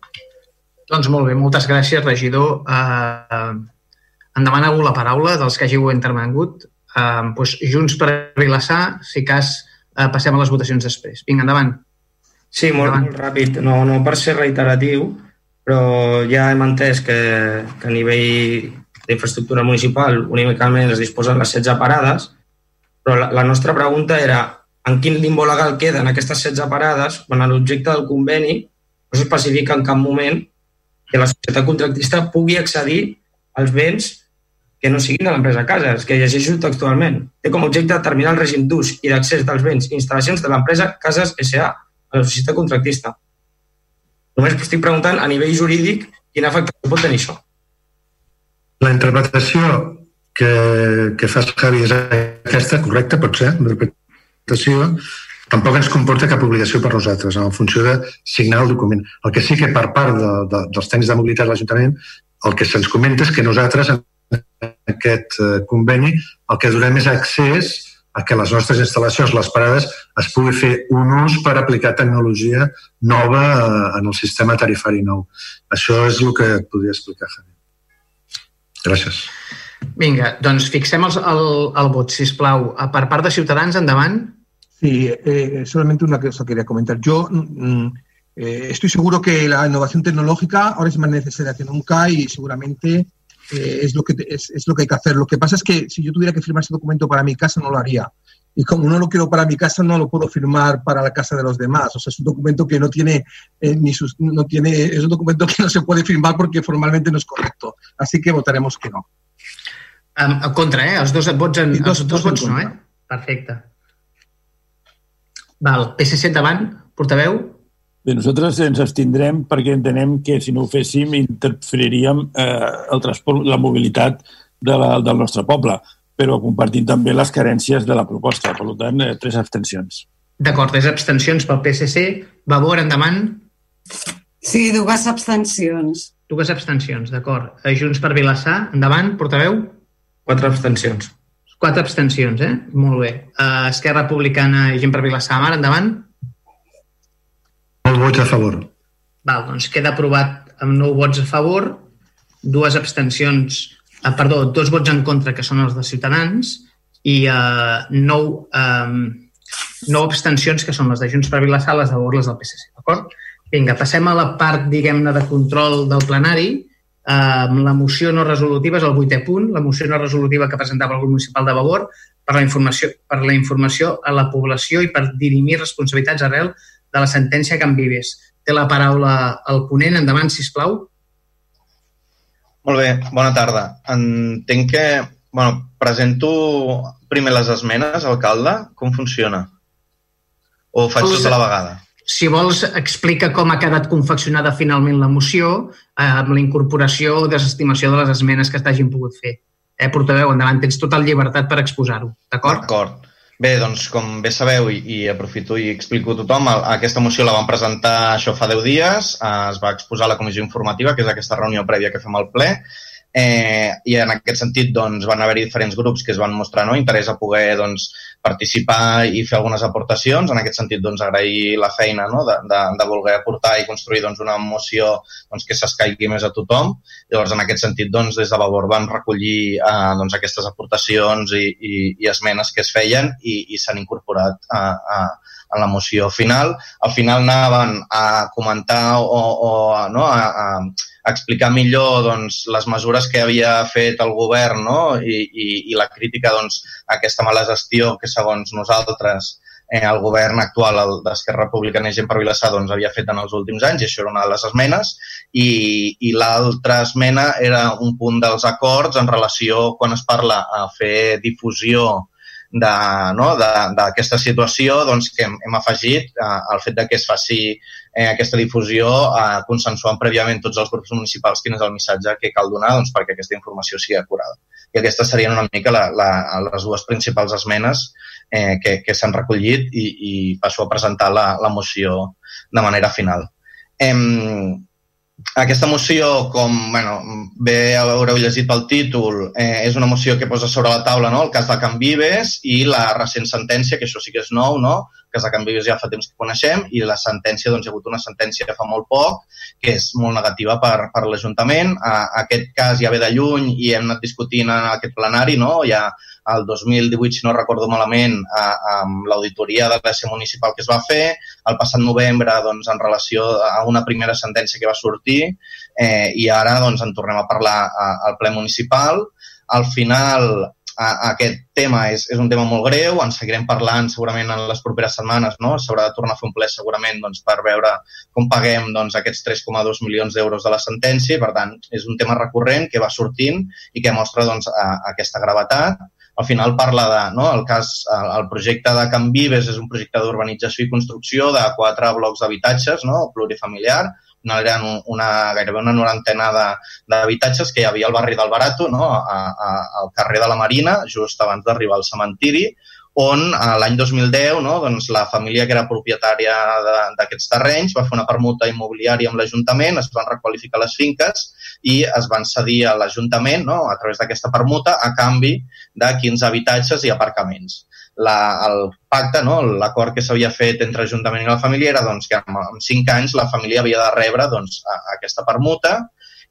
Doncs molt bé, moltes gràcies, regidor. Eh, em demana algú la paraula dels que hàgiu intervengut. Eh, doncs, junts per Vilassar, si cas, eh, passem a les votacions després. Vinga, endavant. Sí, molt, endavant. molt ràpid. No, no per ser reiteratiu, però ja hem entès que, que a nivell d'infraestructura municipal únicament es disposen les 16 parades, però la, la nostra pregunta era en quin limbo legal queden aquestes 16 parades quan l'objecte del conveni no s'especifica en cap moment que la societat contractista pugui accedir als béns que no siguin de l'empresa Cases, que llegeixo textualment. Té com a objecte determinar el règim d'ús i d'accés dels béns i instal·lacions de l'empresa Cases S.A. a la societat contractista. Només estic preguntant a nivell jurídic quina afectació pot tenir això. La interpretació que, que fas, Javi, és aquesta, correcta, pot ser, la interpretació, tampoc ens comporta cap obligació per nosaltres en funció de signar el document. El que sí que per part de, de, dels tècnics de mobilitat de l'Ajuntament el que se'ns comenta és que nosaltres en aquest eh, conveni el que donem és accés a que les nostres instal·lacions, les parades, es pugui fer un ús per aplicar tecnologia nova eh, en el sistema tarifari nou. Això és el que et podria explicar, Javi. Gràcies. Vinga, doncs fixem el, el, el vot, si plau. Per part de Ciutadans, endavant. Sí, eh, solamente una cosa quería comentar. Yo mm, eh, estoy seguro que la innovación tecnológica ahora es más necesaria que nunca y seguramente eh, es, lo que, es, es, lo que hay que hacer. Lo que pasa es que si yo tuviera que firmar ese documento para mi casa, no lo haría. Y como no lo quiero para mi casa, no lo puedo firmar para la casa de los demás. O sea, es un documento que no tiene eh, ni sus, no tiene, es un documento que no se puede firmar porque formalmente no es correcto. Así que votaremos que no. Um, contra, eh? Els dos vots, en, dos, els dos, dos vots no, eh? Perfecte. Val, PSC endavant, portaveu. Bé, nosaltres ens abstindrem perquè entenem que si no ho féssim interferiríem eh, el transport, la mobilitat de la, del nostre poble, però compartint també les carències de la proposta. Per tant, eh, tres abstencions. D'acord, tres abstencions pel PSC. Vavor, endavant. Sí, dues abstencions. Dues abstencions, d'acord. Junts per Vilassar, endavant, portaveu. Quatre abstencions. Quatre abstencions, eh? Molt bé. Uh, Esquerra Republicana i gent per Vilassar Mar, endavant. Nou vots a favor. Val, doncs queda aprovat amb nou vots a favor, dues abstencions, uh, perdó, dos vots en contra, que són els de Ciutadans, i uh, nou, um, nou abstencions, que són les de Junts per Vilassar, les de favor, les del PSC, d'acord? Vinga, passem a la part, diguem-ne, de control del plenari Eh, la moció no resolutiva és el vuitè punt, la moció no resolutiva que presentava el grup municipal de Vavor per la informació, per la informació a la població i per dirimir responsabilitats arrel de la sentència Can Vives. Té la paraula el ponent. Endavant, si plau. Molt bé, bona tarda. Entenc que... Bueno, presento primer les esmenes, alcalde. Com funciona? O faig tot a la vegada? Si vols, explica com ha quedat confeccionada finalment la moció eh, amb la incorporació o desestimació de les esmenes que t'hagin pogut fer. Eh, portaveu, endavant, tens total llibertat per exposar-ho, d'acord? D'acord. Bé, doncs, com bé sabeu, i, i aprofito i explico a tothom, aquesta moció la vam presentar això fa 10 dies, eh, es va exposar a la comissió informativa, que és aquesta reunió prèvia que fem al ple, eh, i en aquest sentit doncs, van haver-hi diferents grups que es van mostrar no, interès a poder doncs, participar i fer algunes aportacions. En aquest sentit, doncs, agrair la feina no, de, de, de voler aportar i construir doncs, una moció doncs, que s'escaigui més a tothom. Llavors, en aquest sentit, doncs, des de Vavor van recollir eh, doncs, aquestes aportacions i, i, i esmenes que es feien i, i s'han incorporat a, a, en la moció final. Al final anaven a comentar o, o no, a, a explicar millor doncs, les mesures que havia fet el govern no? I, i, i la crítica doncs, a aquesta mala gestió que segons nosaltres eh, el govern actual d'Esquerra Republicana i Gent per Vilassar doncs, havia fet en els últims anys i això era una de les esmenes i, i l'altra esmena era un punt dels acords en relació quan es parla a fer difusió no? situació doncs, que hem, hem afegit eh, el fet de que es faci eh, aquesta difusió eh, consensuant prèviament tots els grups municipals quin és el missatge que cal donar doncs, perquè aquesta informació sigui acurada. I aquestes serien una mica la, la, les dues principals esmenes eh, que, que s'han recollit i, i passo a presentar la, la moció de manera final. Eh, aquesta moció, com bueno, bé haureu llegit pel títol, eh, és una moció que posa sobre la taula no? el cas de Can Vives i la recent sentència, que això sí que és nou, no? el cas de Can Vives ja fa temps que coneixem, i la sentència, doncs hi ha hagut una sentència fa molt poc, que és molt negativa per, per l'Ajuntament. Aquest cas ja ve de lluny i hem anat discutint en aquest plenari, no? ja el 2018, si no recordo malament, amb l'auditoria de l'ES municipal que es va fer, el passat novembre doncs, en relació a una primera sentència que va sortir eh, i ara doncs, en tornem a parlar al ple municipal. Al final, a, a aquest tema és, és un tema molt greu, en seguirem parlant segurament en les properes setmanes, no? s'haurà de tornar a fer un ple segurament doncs, per veure com paguem doncs, aquests 3,2 milions d'euros de la sentència, per tant, és un tema recurrent que va sortint i que mostra doncs, a, a aquesta gravetat. Al final parla de, no, el cas, el, projecte de Can Vives és un projecte d'urbanització i construcció de quatre blocs d'habitatges, no, plurifamiliar, no eren una, gairebé una norantena d'habitatges que hi havia al barri del Barato, no? a, a, al carrer de la Marina, just abans d'arribar al cementiri, on l'any 2010 no, doncs, la família que era propietària d'aquests terrenys va fer una permuta immobiliària amb l'Ajuntament, es van requalificar les finques i es van cedir a l'Ajuntament no, a través d'aquesta permuta a canvi de 15 habitatges i aparcaments. La, el pacte, no, l'acord que s'havia fet entre Ajuntament i la família era doncs, que en, en cinc anys la família havia de rebre doncs, a, a aquesta permuta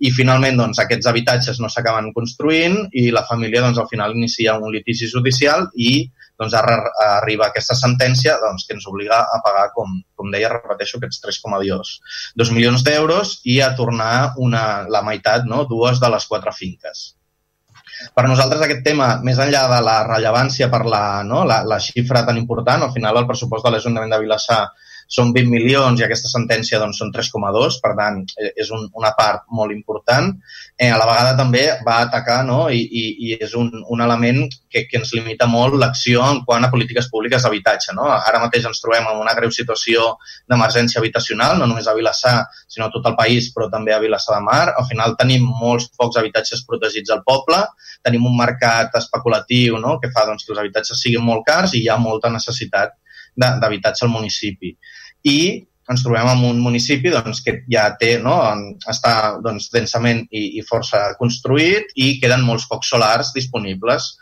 i finalment doncs, aquests habitatges no s'acaben construint i la família doncs, al final inicia un litigi judicial i doncs, ara arriba aquesta sentència doncs, que ens obliga a pagar, com, com deia, repeteixo, aquests 3,2 milions d'euros i a tornar una, la meitat, no, dues de les quatre finques. Per nosaltres aquest tema, més enllà de la rellevància per la, no, la, la xifra tan important, al final el pressupost de l'Ajuntament de Vilassar són 20 milions i aquesta sentència doncs, són 3,2, per tant, eh, és un, una part molt important. Eh, a la vegada també va atacar no? I, i, i és un, un element que, que ens limita molt l'acció en quant a polítiques públiques d'habitatge. No? Ara mateix ens trobem en una greu situació d'emergència habitacional, no només a Vilassar, sinó a tot el país, però també a Vilassar de Mar. Al final tenim molts pocs habitatges protegits al poble, tenim un mercat especulatiu no? que fa doncs, que els habitatges siguin molt cars i hi ha molta necessitat d'habitatge al municipi i ens trobem en un municipi doncs, que ja té, no, està doncs, densament i, i força construït i queden molts pocs solars disponibles.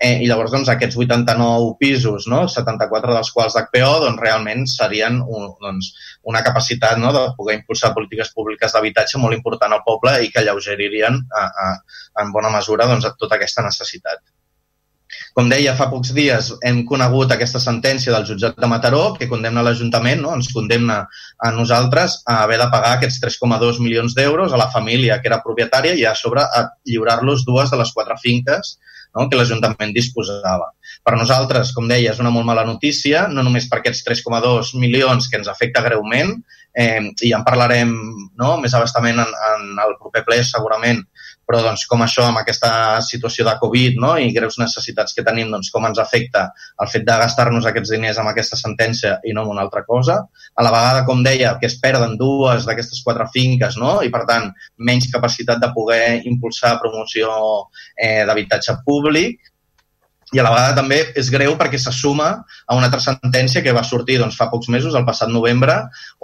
Eh, I llavors doncs, aquests 89 pisos, no, 74 dels quals d'HPO, doncs, realment serien un, doncs, una capacitat no, de poder impulsar polítiques públiques d'habitatge molt important al poble i que alleugeririen a, a, en bona mesura doncs, tota aquesta necessitat. Com deia, fa pocs dies hem conegut aquesta sentència del jutjat de Mataró que condemna l'Ajuntament, no? ens condemna a nosaltres a haver de pagar aquests 3,2 milions d'euros a la família que era propietària i a sobre a lliurar-los dues de les quatre finques no? que l'Ajuntament disposava. Per nosaltres, com deia, és una molt mala notícia, no només per aquests 3,2 milions que ens afecta greument, eh, i en parlarem no? més abastament en, en el proper ple segurament, però doncs, com això amb aquesta situació de Covid no? i greus necessitats que tenim, doncs, com ens afecta el fet de gastar-nos aquests diners amb aquesta sentència i no amb una altra cosa. A la vegada, com deia, que es perden dues d'aquestes quatre finques no? i, per tant, menys capacitat de poder impulsar promoció eh, d'habitatge públic i a la vegada també és greu perquè se suma a una altra sentència que va sortir doncs, fa pocs mesos, el passat novembre,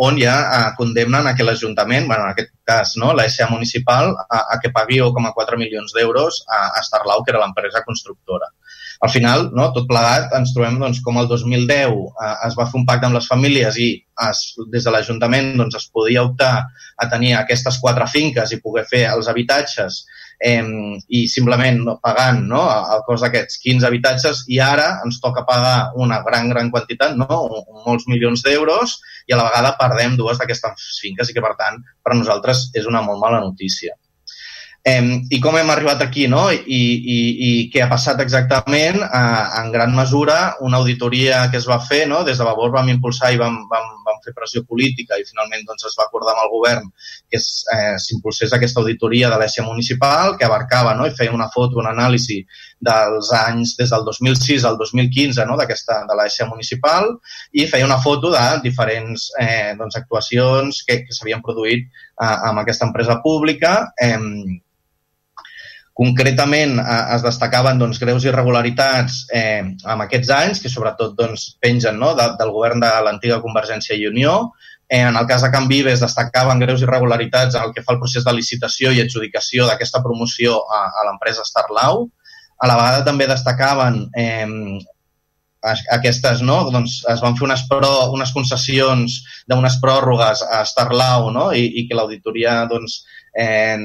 on ja eh, condemnen a que l'Ajuntament, bueno, en aquest cas no, la SA municipal, a, a que pagui 1,4 milions d'euros a, a Starlau, que era l'empresa constructora. Al final, no, tot plegat, ens trobem doncs, com el 2010 eh, es va fer un pacte amb les famílies i es, des de l'Ajuntament doncs, es podia optar a tenir aquestes quatre finques i poder fer els habitatges eh, i simplement pagant no, el cost d'aquests 15 habitatges i ara ens toca pagar una gran, gran quantitat, no, molts milions d'euros i a la vegada perdem dues d'aquestes finques i que, per tant, per nosaltres és una molt mala notícia. Eh, I com hem arribat aquí, no? I, i, i què ha passat exactament? Eh, en gran mesura, una auditoria que es va fer, no? des de Vavor vam impulsar i vam, vam, vam fer pressió política i finalment doncs, es va acordar amb el govern que eh, s'impulsés aquesta auditoria de l'ESIA municipal que abarcava no? i feia una foto, una anàlisi dels anys des del 2006 al 2015 no? d'aquesta de l'ESIA municipal i feia una foto de diferents eh, doncs, actuacions que, que s'havien produït eh, amb aquesta empresa pública eh, Concretament eh, es destacaven doncs, greus irregularitats eh, amb aquests anys, que sobretot doncs, pengen no, de, del govern de l'antiga Convergència i Unió. Eh, en el cas de Can Vives destacaven greus irregularitats en el que fa el procés de licitació i adjudicació d'aquesta promoció a, a l'empresa Starlau. A la vegada també destacaven eh, aquestes, no? doncs es van fer unes, pro, unes concessions d'unes pròrrogues a Starlau no? I, i que l'auditoria doncs, eh,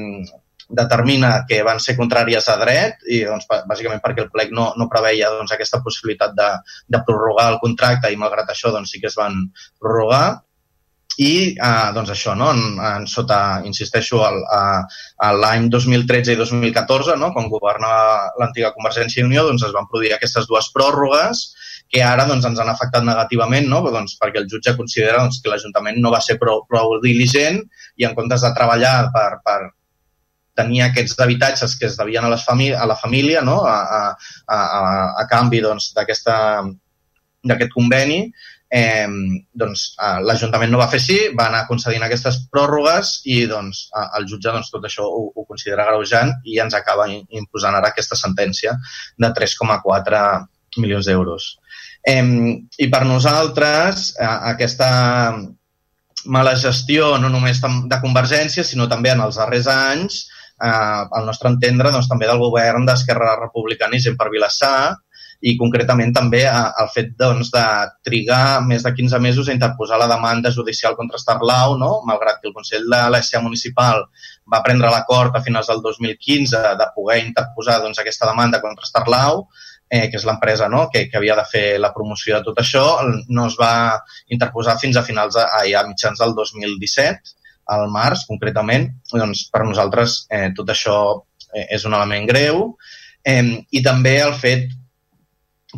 determina que van ser contràries a dret i doncs, bàsicament perquè el plec no, no preveia doncs, aquesta possibilitat de, de prorrogar el contracte i malgrat això doncs, sí que es van prorrogar. i eh, doncs això, no? en, en sota, insisteixo, l'any 2013 i 2014, no? quan governava l'antiga Convergència i Unió, doncs es van produir aquestes dues pròrrogues que ara doncs, ens han afectat negativament no? doncs, perquè el jutge considera doncs, que l'Ajuntament no va ser prou, prou diligent i en comptes de treballar per, per tenir aquests habitatges que es devien a, les a la família no? a, a, a, a canvi doncs, d'aquest doncs, conveni, eh, doncs, l'Ajuntament no va fer així, va anar concedint aquestes pròrrogues i doncs, el jutge doncs, tot això ho, ho considera greujant i ens acaba imposant ara aquesta sentència de 3,4 milions d'euros. Eh, I per nosaltres, eh, aquesta mala gestió no només de Convergència, sinó també en els darrers anys, eh, al nostre entendre, doncs, també del govern d'Esquerra Republicana i gent per Vilassar, i concretament també el fet doncs, de trigar més de 15 mesos a interposar la demanda judicial contra Starlau, no? malgrat que el Consell de l'ESA municipal va prendre l'acord a finals del 2015 de poder interposar doncs, aquesta demanda contra Starlau, eh, que és l'empresa no? que, que havia de fer la promoció de tot això, no es va interposar fins a finals de, a, a mitjans del 2017, al març concretament. Doncs per nosaltres eh, tot això eh, és un element greu eh, i també el fet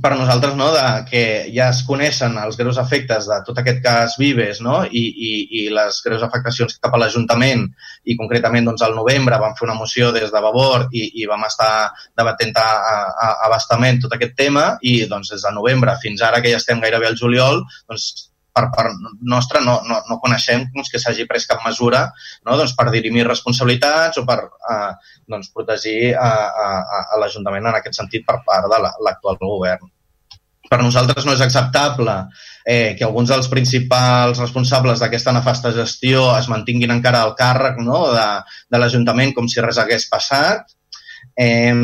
per nosaltres no, de, que ja es coneixen els greus efectes de tot aquest cas Vives no, i, i, i les greus afectacions cap a l'Ajuntament i concretament doncs, al novembre vam fer una moció des de Vavor i, i vam estar debatent a, a, a bastament tot aquest tema i doncs, des de novembre fins ara que ja estem gairebé al juliol doncs, per part nostra no, no, no coneixem doncs, que s'hagi pres cap mesura no, doncs, per dirimir responsabilitats o per eh, doncs, protegir a, a, a l'Ajuntament en aquest sentit per part de l'actual la, govern. Per nosaltres no és acceptable eh, que alguns dels principals responsables d'aquesta nefasta gestió es mantinguin encara al càrrec no, de, de l'Ajuntament com si res hagués passat, Eh,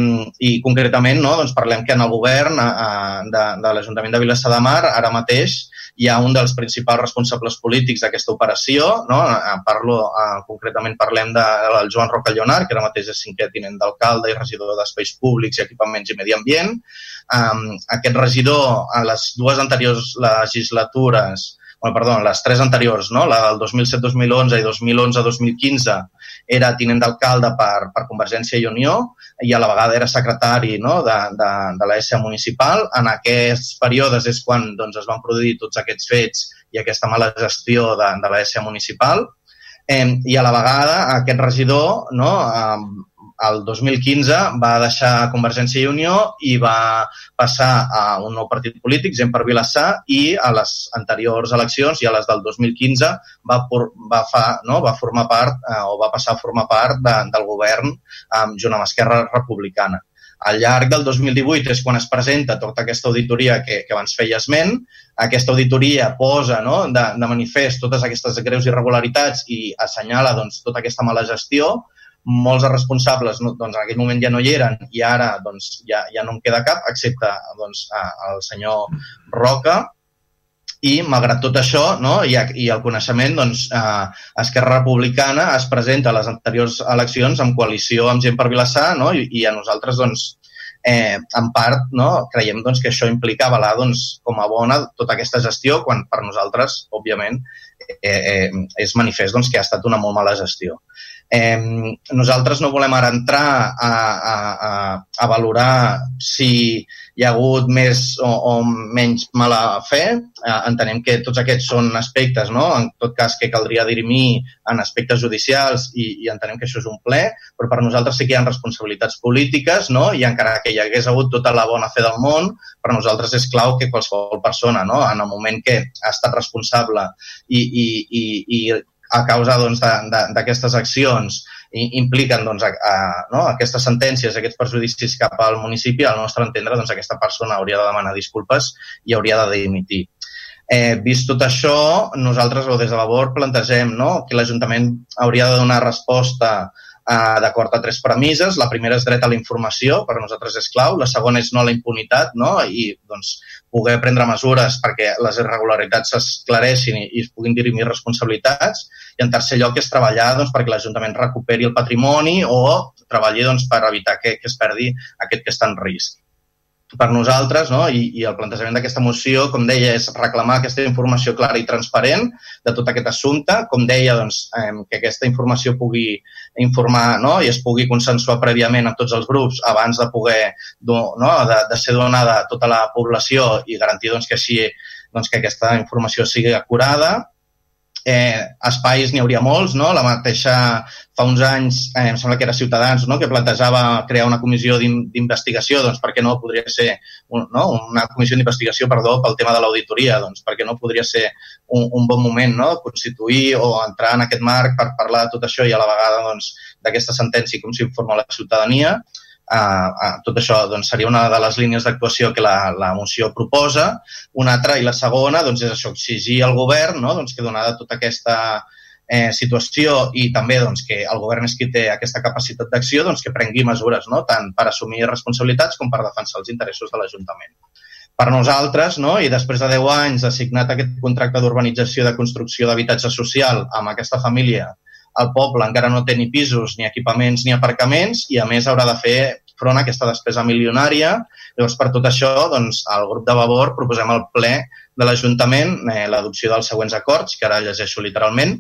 I concretament no, doncs parlem que en el govern eh, de, de l'Ajuntament de Vilassar de Mar ara mateix hi ha un dels principals responsables polítics d'aquesta operació, no? Eh, parlo, eh, concretament parlem de, del Joan Roca Llonar, que ara mateix és cinquè tinent d'alcalde i regidor d'Espais Públics i Equipaments i Medi Ambient. Um, aquest regidor, a les dues anteriors legislatures, bueno, perdó, les tres anteriors, no? la del 2007-2011 i 2011-2015, era tinent d'alcalde per, per Convergència i Unió i a la vegada era secretari no, de, de, de l'ESA municipal. En aquests períodes és quan doncs, es van produir tots aquests fets i aquesta mala gestió de, de l'ESA municipal. Eh, I a la vegada aquest regidor no, eh, el 2015 va deixar Convergència i Unió i va passar a un nou partit polític, Gent per Vilassar, i a les anteriors eleccions i a les del 2015 va, va, fa, no, va formar part eh, o va passar a formar part de, del govern eh, junt amb Esquerra Republicana. Al llarg del 2018 és quan es presenta tota aquesta auditoria que, que abans feia esment. Aquesta auditoria posa no, de, de manifest totes aquestes greus irregularitats i assenyala doncs, tota aquesta mala gestió molts responsables no, doncs, en aquell moment ja no hi eren i ara doncs, ja, ja no em queda cap, excepte doncs, el senyor Roca, i malgrat tot això no, i, i el coneixement, doncs, eh, Esquerra Republicana es presenta a les anteriors eleccions en coalició amb gent per Vilassar no, i, i a nosaltres doncs, eh, en part no, creiem doncs, que això implica avalar doncs, com a bona tota aquesta gestió quan per nosaltres, òbviament, eh, eh, és manifest doncs, que ha estat una molt mala gestió. Eh, nosaltres no volem ara entrar a, a, a, a valorar si hi ha hagut més o, o menys mala fe. Eh, entenem que tots aquests són aspectes, no? en tot cas, que caldria dirimir en aspectes judicials i, i entenem que això és un ple, però per nosaltres sí que hi ha responsabilitats polítiques no? i encara que hi hagués hagut tota la bona fe del món, per nosaltres és clau que qualsevol persona, no? en el moment que ha estat responsable i, i, i, i a causa d'aquestes doncs, accions i impliquen doncs, a, a, no, aquestes sentències, aquests perjudicis cap al municipi, al nostre entendre, doncs, aquesta persona hauria de demanar disculpes i hauria de dimitir. Eh, vist tot això, nosaltres, o des de Labor, plantegem no, que l'Ajuntament hauria de donar resposta eh, d'acord a tres premisses. La primera és dret a la informació, per nosaltres és clau. La segona és no a la impunitat, no? i doncs, poder prendre mesures perquè les irregularitats s'esclareixin i, i es puguin dirimir responsabilitats. I en tercer lloc és treballar doncs, perquè l'Ajuntament recuperi el patrimoni o treballi doncs, per evitar que, que es perdi aquest que està en risc. Per nosaltres, no? I, i el plantejament d'aquesta moció, com deia, és reclamar aquesta informació clara i transparent de tot aquest assumpte. Com deia, doncs, eh, que aquesta informació pugui informar no? i es pugui consensuar prèviament amb tots els grups abans de poder no? de, de ser donada a tota la població i garantir doncs, que així doncs, que aquesta informació sigui acurada eh, espais n'hi hauria molts, no? La mateixa, fa uns anys, eh, em sembla que era Ciutadans, no?, que plantejava crear una comissió d'investigació, doncs perquè no podria ser un, no? una comissió d'investigació, perdó, pel tema de l'auditoria, doncs perquè no podria ser un, un bon moment, no?, constituir o entrar en aquest marc per parlar de tot això i a la vegada, doncs, d'aquesta sentència com s'informa la ciutadania. Uh, tot això doncs, seria una de les línies d'actuació que la, la moció proposa. Una altra i la segona doncs, és això, exigir al govern no? doncs, que donada tota aquesta eh, situació i també doncs, que el govern és qui té aquesta capacitat d'acció, doncs, que prengui mesures no? tant per assumir responsabilitats com per defensar els interessos de l'Ajuntament. Per nosaltres, no? i després de 10 anys assignat aquest contracte d'urbanització de construcció d'habitatge social amb aquesta família el poble encara no té ni pisos, ni equipaments, ni aparcaments i, a més, haurà de fer front a aquesta despesa milionària. Llavors, per tot això, doncs, al grup de Vavor proposem al ple de l'Ajuntament eh, l'adopció dels següents acords, que ara llegeixo literalment.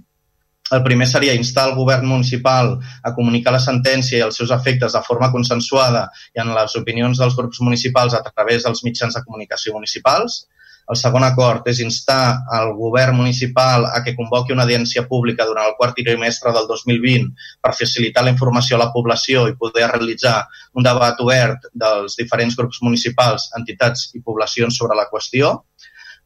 El primer seria instar el govern municipal a comunicar la sentència i els seus efectes de forma consensuada i en les opinions dels grups municipals a través dels mitjans de comunicació municipals. El segon acord és instar al govern municipal a que convoqui una audiència pública durant el quart trimestre del 2020 per facilitar la informació a la població i poder realitzar un debat obert dels diferents grups municipals, entitats i poblacions sobre la qüestió.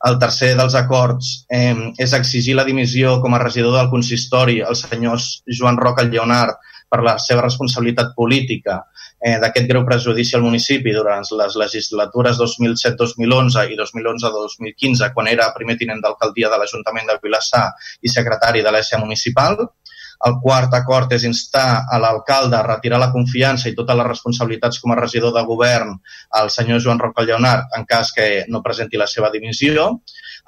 El tercer dels acords eh, és exigir la dimissió com a regidor del consistori al senyor Joan Roca Lleonard per la seva responsabilitat política eh, d'aquest greu prejudici al municipi durant les legislatures 2007-2011 i 2011-2015, quan era primer tinent d'alcaldia de l'Ajuntament de Vilassar i secretari de l'ESA municipal. El quart acord és instar a l'alcalde a retirar la confiança i totes les responsabilitats com a regidor de govern al senyor Joan Roca Lleonard en cas que no presenti la seva dimissió.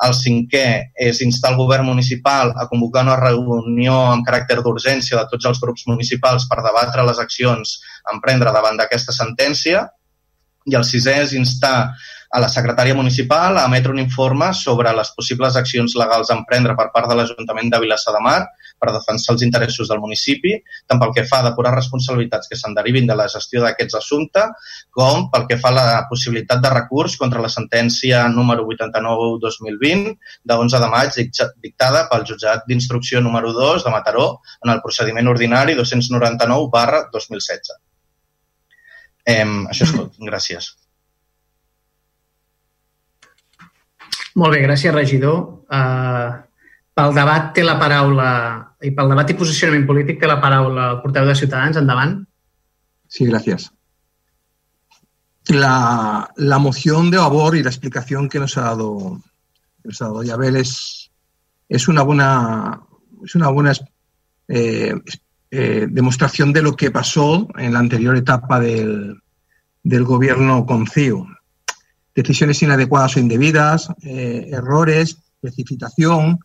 El cinquè és instar el govern municipal a convocar una reunió amb caràcter d'urgència de tots els grups municipals per debatre les accions a emprendre davant d'aquesta sentència. I el sisè és instar a la secretària municipal a emetre un informe sobre les possibles accions legals a emprendre per part de l'Ajuntament de Vilassar de Mar per defensar els interessos del municipi, tant pel que fa a depurar responsabilitats que se'n derivin de la gestió d'aquests assumptes, com pel que fa a la possibilitat de recurs contra la sentència número 89-2020 de 11 de maig dictada pel jutjat d'instrucció número 2 de Mataró en el procediment ordinari 299 barra 2016. Eh, això és tot. Gràcies. Molt bé, gràcies, regidor. Uh, pel debat té la paraula, i pel debat i posicionament polític té la paraula el portaveu de Ciutadans. Endavant. Sí, gracias. La, la moción de Abor y la explicación que nos ha dado, nos ha dado Yabel es, una buena, es una buena eh, eh, demostración de lo que pasó en la anterior etapa del, del gobierno con CIO. Decisiones inadecuadas o indebidas, eh, errores, precipitación,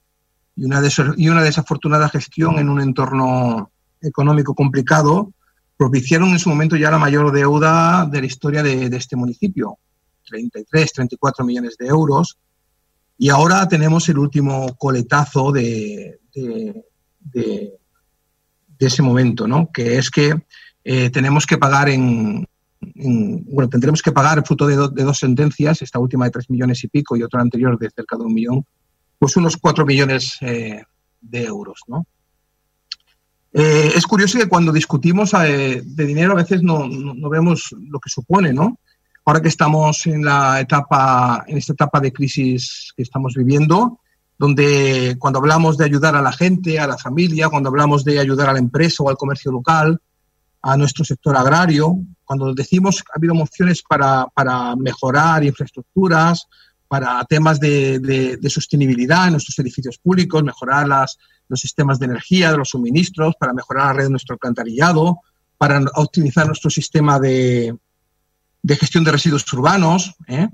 y una, y una desafortunada gestión en un entorno económico complicado propiciaron en su momento ya la mayor deuda de la historia de, este municipio, 33, 34 millones de euros. Y ahora tenemos el último coletazo de, de, ese momento, ¿no? que es que eh, tenemos que pagar en, en, bueno, tendremos que pagar fruto de, dos sentencias, esta última de tres millones y pico y otra anterior de cerca de un millón, pues unos 4 millones eh, de euros. ¿no? Eh, es curioso que cuando discutimos eh, de dinero a veces no, no, no, vemos lo que supone, ¿no? Ahora que estamos en la etapa, en esta etapa de crisis que estamos viviendo, donde cuando hablamos de ayudar a la gente, a la familia, cuando hablamos de ayudar a la empresa o al comercio local, a nuestro sector agrario, cuando decimos que ha habido mociones para, para mejorar infraestructuras, para temas de, de, sostenibilidad en nuestros edificios públicos, mejorar las, los sistemas de energía, de los suministros, para mejorar la red de nuestro alcantarillado, para optimizar nuestro sistema de, de gestión de residuos urbanos. ¿eh?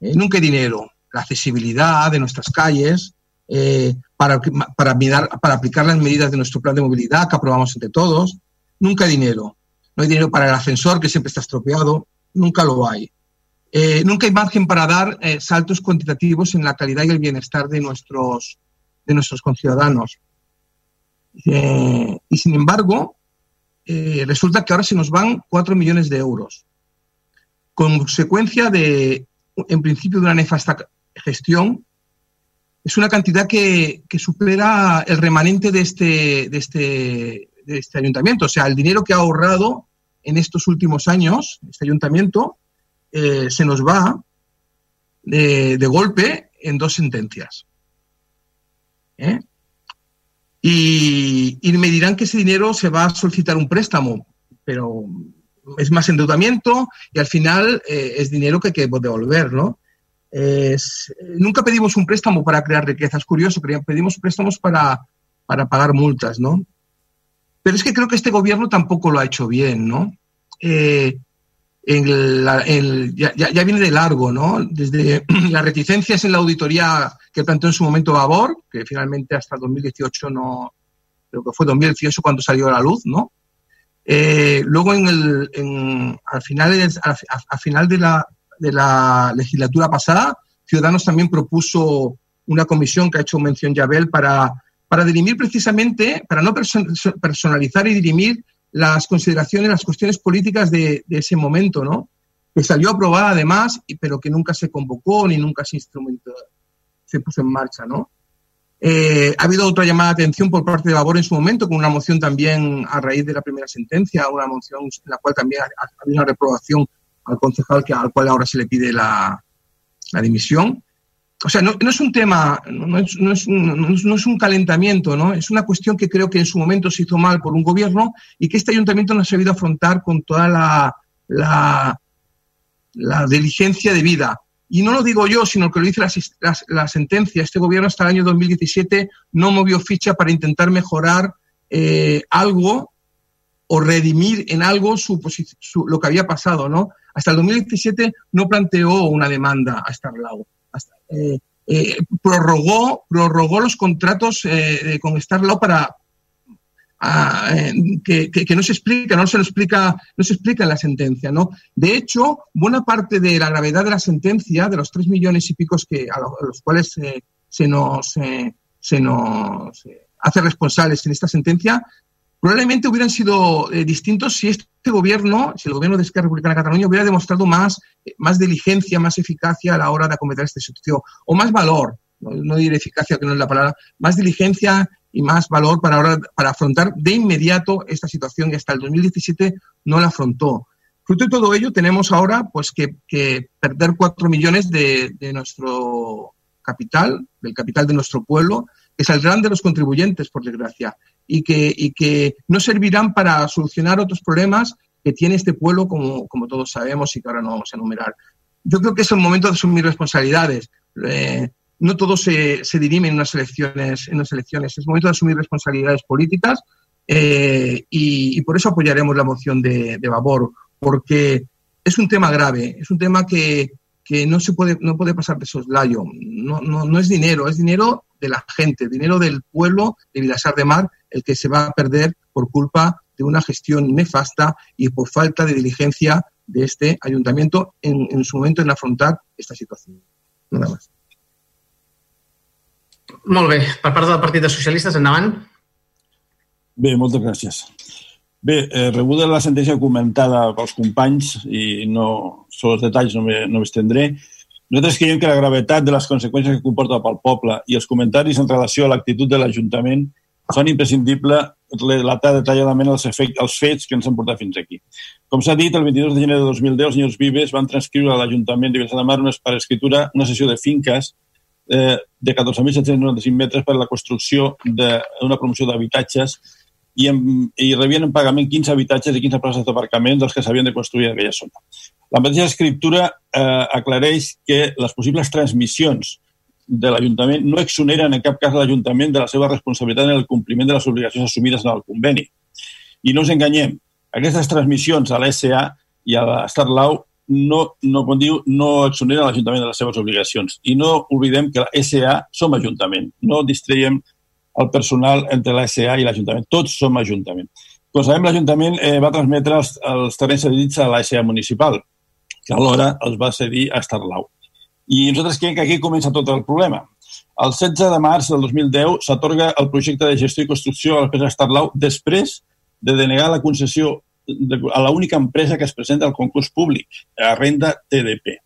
Eh, nunca dinero. La accesibilidad de nuestras calles, eh, para, para, mirar, para aplicar las medidas de nuestro plan de movilidad que aprobamos entre todos. Nunca dinero. No hay dinero para el ascensor, que siempre está estropeado. Nunca lo hay. Eh, nunca hay margen para dar eh, saltos cuantitativos en la calidad y el bienestar de nuestros, de nuestros conciudadanos. Eh, y sin embargo, resulta que ahora se nos van 4 millones de euros, consecuencia de, en principio, de una nefasta gestión. Es una cantidad que, que supera el remanente de este, de, este, de este ayuntamiento. O sea, el dinero que ha ahorrado en estos últimos años, este ayuntamiento, eh, se nos va de, de, golpe en dos sentencias. ¿Eh? Y, y, me dirán que ese dinero se va a solicitar un préstamo, pero es más endeudamiento y al final eh, es dinero que hay que devolver, ¿no? Nunca pedimos un préstamo para crear riqueza, es curioso, pedimos préstamos para, para pagar multas, ¿no? Pero es que creo que este gobierno tampoco lo ha hecho bien, ¿no? Eh, en la, en, ya, ya, viene de largo, ¿no? Desde *clears throat* las reticencias en la auditoría que planteó en su momento Vavor, que finalmente hasta 2018 no, creo que fue 2018 cuando salió a la luz, ¿no? Eh, luego, en el, en, al final, al, al final de, la, de la legislatura pasada, Ciudadanos también propuso una comisión que ha hecho mención Yabel para, para dirimir precisamente, para no personalizar y dirimir las consideraciones, las cuestiones políticas de, de ese momento, ¿no? Que salió aprobada además, pero que nunca se convocó ni nunca se instrumentó, se puso en marcha, ¿no? Eh, ha habido otra llamada de atención por parte de Vavor en su momento, con una moción también a raíz de la primera sentencia, una moción en la cual también ha habido una reprobación al concejal que, al cual ahora se le pide la, la dimisión. O sea, no, es un tema, no es, un, calentamiento, ¿no? Es una cuestión que creo que en su momento se hizo mal por un gobierno y que este ayuntamiento no ha sabido afrontar con toda la, la, la diligencia de vida. Y no lo digo yo, sino que lo dice la, la, la, sentencia. Este gobierno hasta el año 2017 no movió ficha para intentar mejorar eh, algo o redimir en algo su, su, lo que había pasado, ¿no? Hasta el 2017 no planteó una demanda a Starlau. Eh, eh, prorrogó, prorrogó los contratos eh, con Starlau para a, que, que, que, no se explica, no se lo explica, no se explica en la sentencia, ¿no? De hecho, buena parte de la gravedad de la sentencia, de los tres millones y picos que a los cuales se nos se nos hace responsables en esta sentencia, probablemente hubieran sido eh, distintos si este gobierno, si el gobierno de Esquerra Republicana de Cataluña hubiera demostrado más, eh, más diligencia, más eficacia a la hora de acometer esta situación, o más valor, no, no diré eficacia que no es la palabra, más diligencia y más valor para, ahora, para afrontar de inmediato esta situación que hasta el 2017 no la afrontó. Fruto de todo ello, tenemos ahora pues, que, que perder cuatro millones de, de nuestro capital, del capital de nuestro pueblo, que saldrán de los contribuyentes, por desgracia y que, y que no servirán para solucionar otros problemas que tiene este pueblo, como, como todos sabemos y que ahora no vamos a enumerar. Yo creo que es el momento de asumir responsabilidades. Eh, no todo se, se dirime en unas elecciones, en unas elecciones. Es momento de asumir responsabilidades políticas eh, y, y, por eso apoyaremos la moción de, de Vavor, porque es un tema grave, es un tema que, que no se puede, no puede pasar de soslayo. No, no, no es dinero, es dinero de la gente, dinero del pueblo de Vilasar de Mar, el que se va a perder por culpa de una gestión nefasta y por falta de diligencia de este ayuntamiento en, en su momento en afrontar esta situació. Nada más. Molt bé. Per part del Partit dels Socialistes, endavant. Bé, moltes gràcies. Bé, eh, rebuda la sentència comentada pels companys i no, sobre els detalls no m'estendré, nosaltres creiem que la gravetat de les conseqüències que comporta pel poble i els comentaris en relació a l'actitud de l'Ajuntament fan imprescindible relatar detalladament els, efectes, els fets que ens han portat fins aquí. Com s'ha dit, el 22 de gener de 2010 els senyors Vives van transcriure a l'Ajuntament de Vilassar de Mar per escritura una sessió de finques eh, de 14.795 metres per a la construcció d'una promoció d'habitatges i, en, i rebien en pagament 15 habitatges i 15 places d'aparcament dels que s'havien de construir en aquella zona. La mateixa escriptura eh, aclareix que les possibles transmissions de l'Ajuntament no exoneren en cap cas l'Ajuntament de la seva responsabilitat en el compliment de les obligacions assumides en el conveni. I no ens enganyem, aquestes transmissions a l'SA i a l'Starlau no, no, com diu, no exoneren l'Ajuntament de les seves obligacions. I no oblidem que la SA som Ajuntament. No distreiem el personal entre la SA i l'Ajuntament. Tots som Ajuntament. Com sabem, l'Ajuntament eh, va transmetre els, els terrenys cedits a la SA municipal. Que alhora els va cedir a Starlau. I nosaltres creiem que aquí comença tot el problema. El 16 de març del 2010 s'atorga el projecte de gestió i construcció a l'empresa Starlau després de denegar la concessió a l'única empresa que es presenta al concurs públic, a Renda TDP.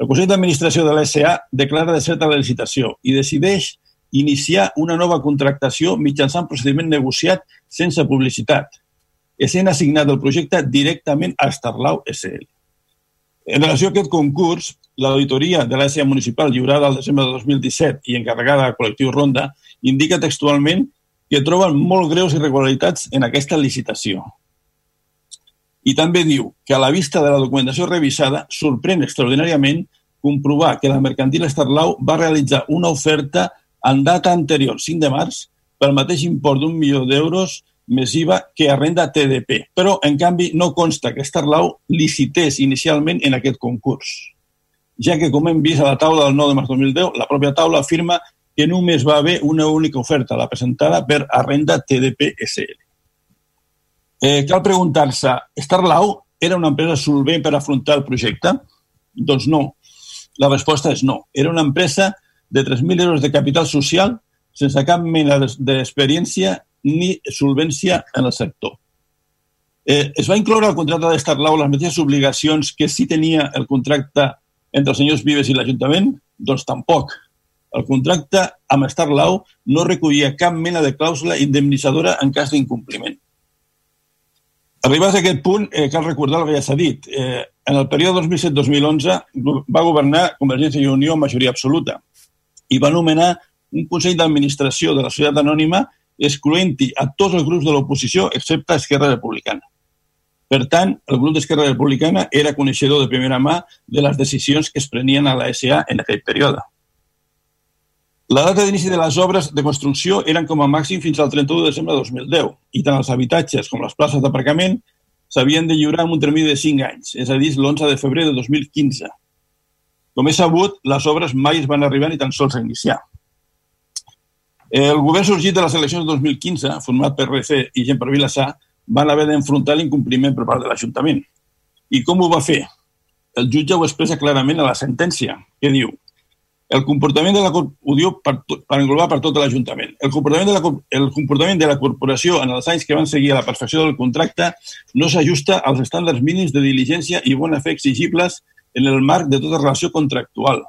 El Consell d'Administració de l'SA declara de certa la licitació i decideix iniciar una nova contractació mitjançant procediment negociat sense publicitat, essent assignat el projecte directament a Starlau SL. En relació a aquest concurs, l'auditoria de l'ASA municipal lliurada al desembre de 2017 i encarregada al col·lectiu Ronda indica textualment que troben molt greus irregularitats en aquesta licitació. I també diu que a la vista de la documentació revisada sorprèn extraordinàriament comprovar que la mercantil Starlau va realitzar una oferta en data anterior, 5 de març, pel mateix import d'un milió d'euros més IVA que arrenda TDP. Però, en canvi, no consta que Starlau licités inicialment en aquest concurs, ja que, com hem vist a la taula del 9 de març 2010, la pròpia taula afirma que només va haver una única oferta, la presentada per Arrenda TDP SL. Eh, cal preguntar-se, Starlau era una empresa solvent per afrontar el projecte? Doncs no. La resposta és no. Era una empresa de 3.000 euros de capital social sense cap mena d'experiència ni solvència en el sector. Eh, es va incloure al contracte d'Estarlau les mateixes obligacions que sí tenia el contracte entre els senyors Vives i l'Ajuntament? Doncs tampoc. El contracte amb Starlau no recollia cap mena de clàusula indemnitzadora en cas d'incompliment. Arribats a aquest punt, eh, cal recordar el que ja s'ha dit. Eh, en el període 2007-2011 va governar Convergència i Unió amb majoria absoluta i va nomenar un Consell d'Administració de la Societat Anònima excloent-hi a tots els grups de l'oposició excepte Esquerra Republicana. Per tant, el grup d'Esquerra Republicana era coneixedor de primera mà de les decisions que es prenien a la SA en aquell període. La data d'inici de les obres de construcció eren com a màxim fins al 31 de desembre de 2010 i tant els habitatges com les places d'aparcament s'havien de lliurar en un termini de 5 anys, és a dir, l'11 de febrer de 2015. Com és sabut, les obres mai es van arribar ni tan sols a iniciar. El govern sorgit de les eleccions de 2015, format per RC i gent per Vilassar, van haver d'enfrontar l'incompliment per part de l'Ajuntament. I com ho va fer? El jutge ho expressa clarament a la sentència, que diu el comportament de la ho diu per, per englobar per tot l'Ajuntament. El, comportament de la, el comportament de la corporació en els anys que van seguir a la perfecció del contracte no s'ajusta als estàndards mínims de diligència i bona fe exigibles en el marc de tota relació contractual.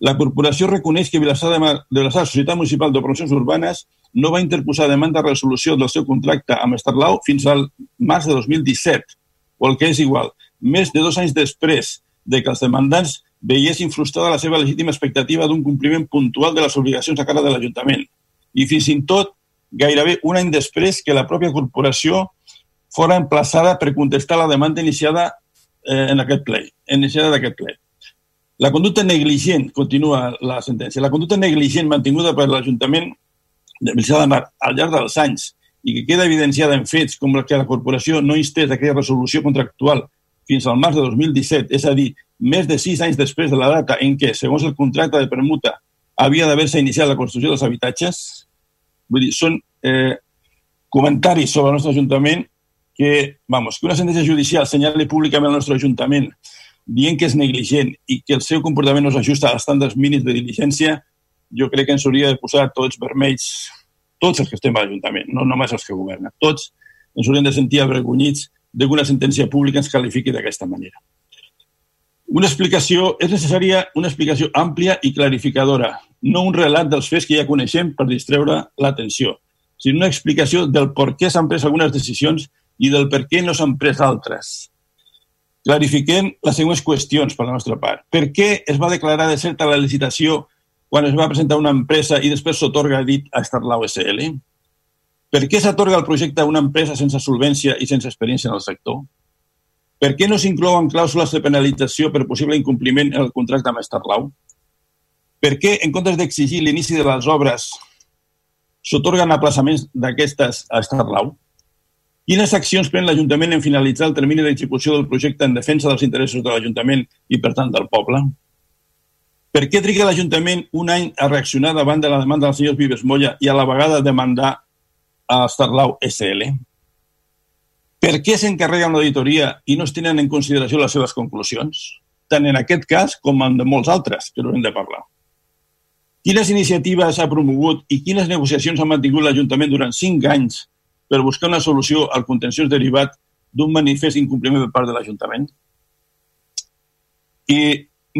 La corporació reconeix que Vilassar de, Mar, de Vilassar, Societat Municipal d'Operacions Urbanes, no va interposar demanda de resolució del seu contracte amb Estarlau fins al març de 2017, o el que és igual, més de dos anys després de que els demandants veiessin frustrada la seva legítima expectativa d'un compliment puntual de les obligacions a cara de l'Ajuntament. I fins i tot gairebé un any després que la pròpia corporació fora emplaçada per contestar la demanda iniciada eh, en aquest ple, iniciada d'aquest ple. La conducta negligent, continua la sentència, la conducta negligent mantinguda per l'Ajuntament de Vilçà de Mar al llarg dels anys i que queda evidenciada en fets com que la corporació no instés aquella resolució contractual fins al març de 2017, és a dir, més de sis anys després de la data en què, segons el contracte de permuta, havia d'haver-se iniciat la construcció dels habitatges, vull dir, són eh, comentaris sobre el nostre Ajuntament que, vamos, que una sentència judicial senyali públicament al nostre Ajuntament dient que és negligent i que el seu comportament no s'ajusta als estàndards mínims de diligència, jo crec que ens hauria de posar tots vermells, tots els que estem a l'Ajuntament, no només els que governen, tots ens haurien de sentir avergonyits de que una sentència pública ens qualifiqui d'aquesta manera. Una explicació, és necessària una explicació àmplia i clarificadora, no un relat dels fets que ja coneixem per distreure l'atenció, sinó una explicació del per què s'han pres algunes decisions i del per què no s'han pres altres clarifiquem les següents qüestions per la nostra part. Per què es va declarar de certa la licitació quan es va presentar una empresa i després s'otorga dit a Starlau SL? Per què s'atorga el projecte a una empresa sense solvència i sense experiència en el sector? Per què no s'inclouen clàusules de penalització per possible incompliment en el contracte amb Starlau? Per què, en comptes d'exigir l'inici de les obres, s'otorguen aplaçaments d'aquestes a Starlau? Quines accions pren l'Ajuntament en finalitzar el termini d'execució del projecte en defensa dels interessos de l'Ajuntament i, per tant, del poble? Per què triga l'Ajuntament un any a reaccionar davant de la demanda del senyor Vives Molla i a la vegada demandar a Starlau SL? Per què s'encarrega una auditoria i no es tenen en consideració les seves conclusions? Tant en aquest cas com en de molts altres que haurem de parlar. Quines iniciatives ha promogut i quines negociacions ha mantingut l'Ajuntament durant cinc anys per buscar una solució al contenciós derivat d'un manifest incompliment per part de l'Ajuntament? I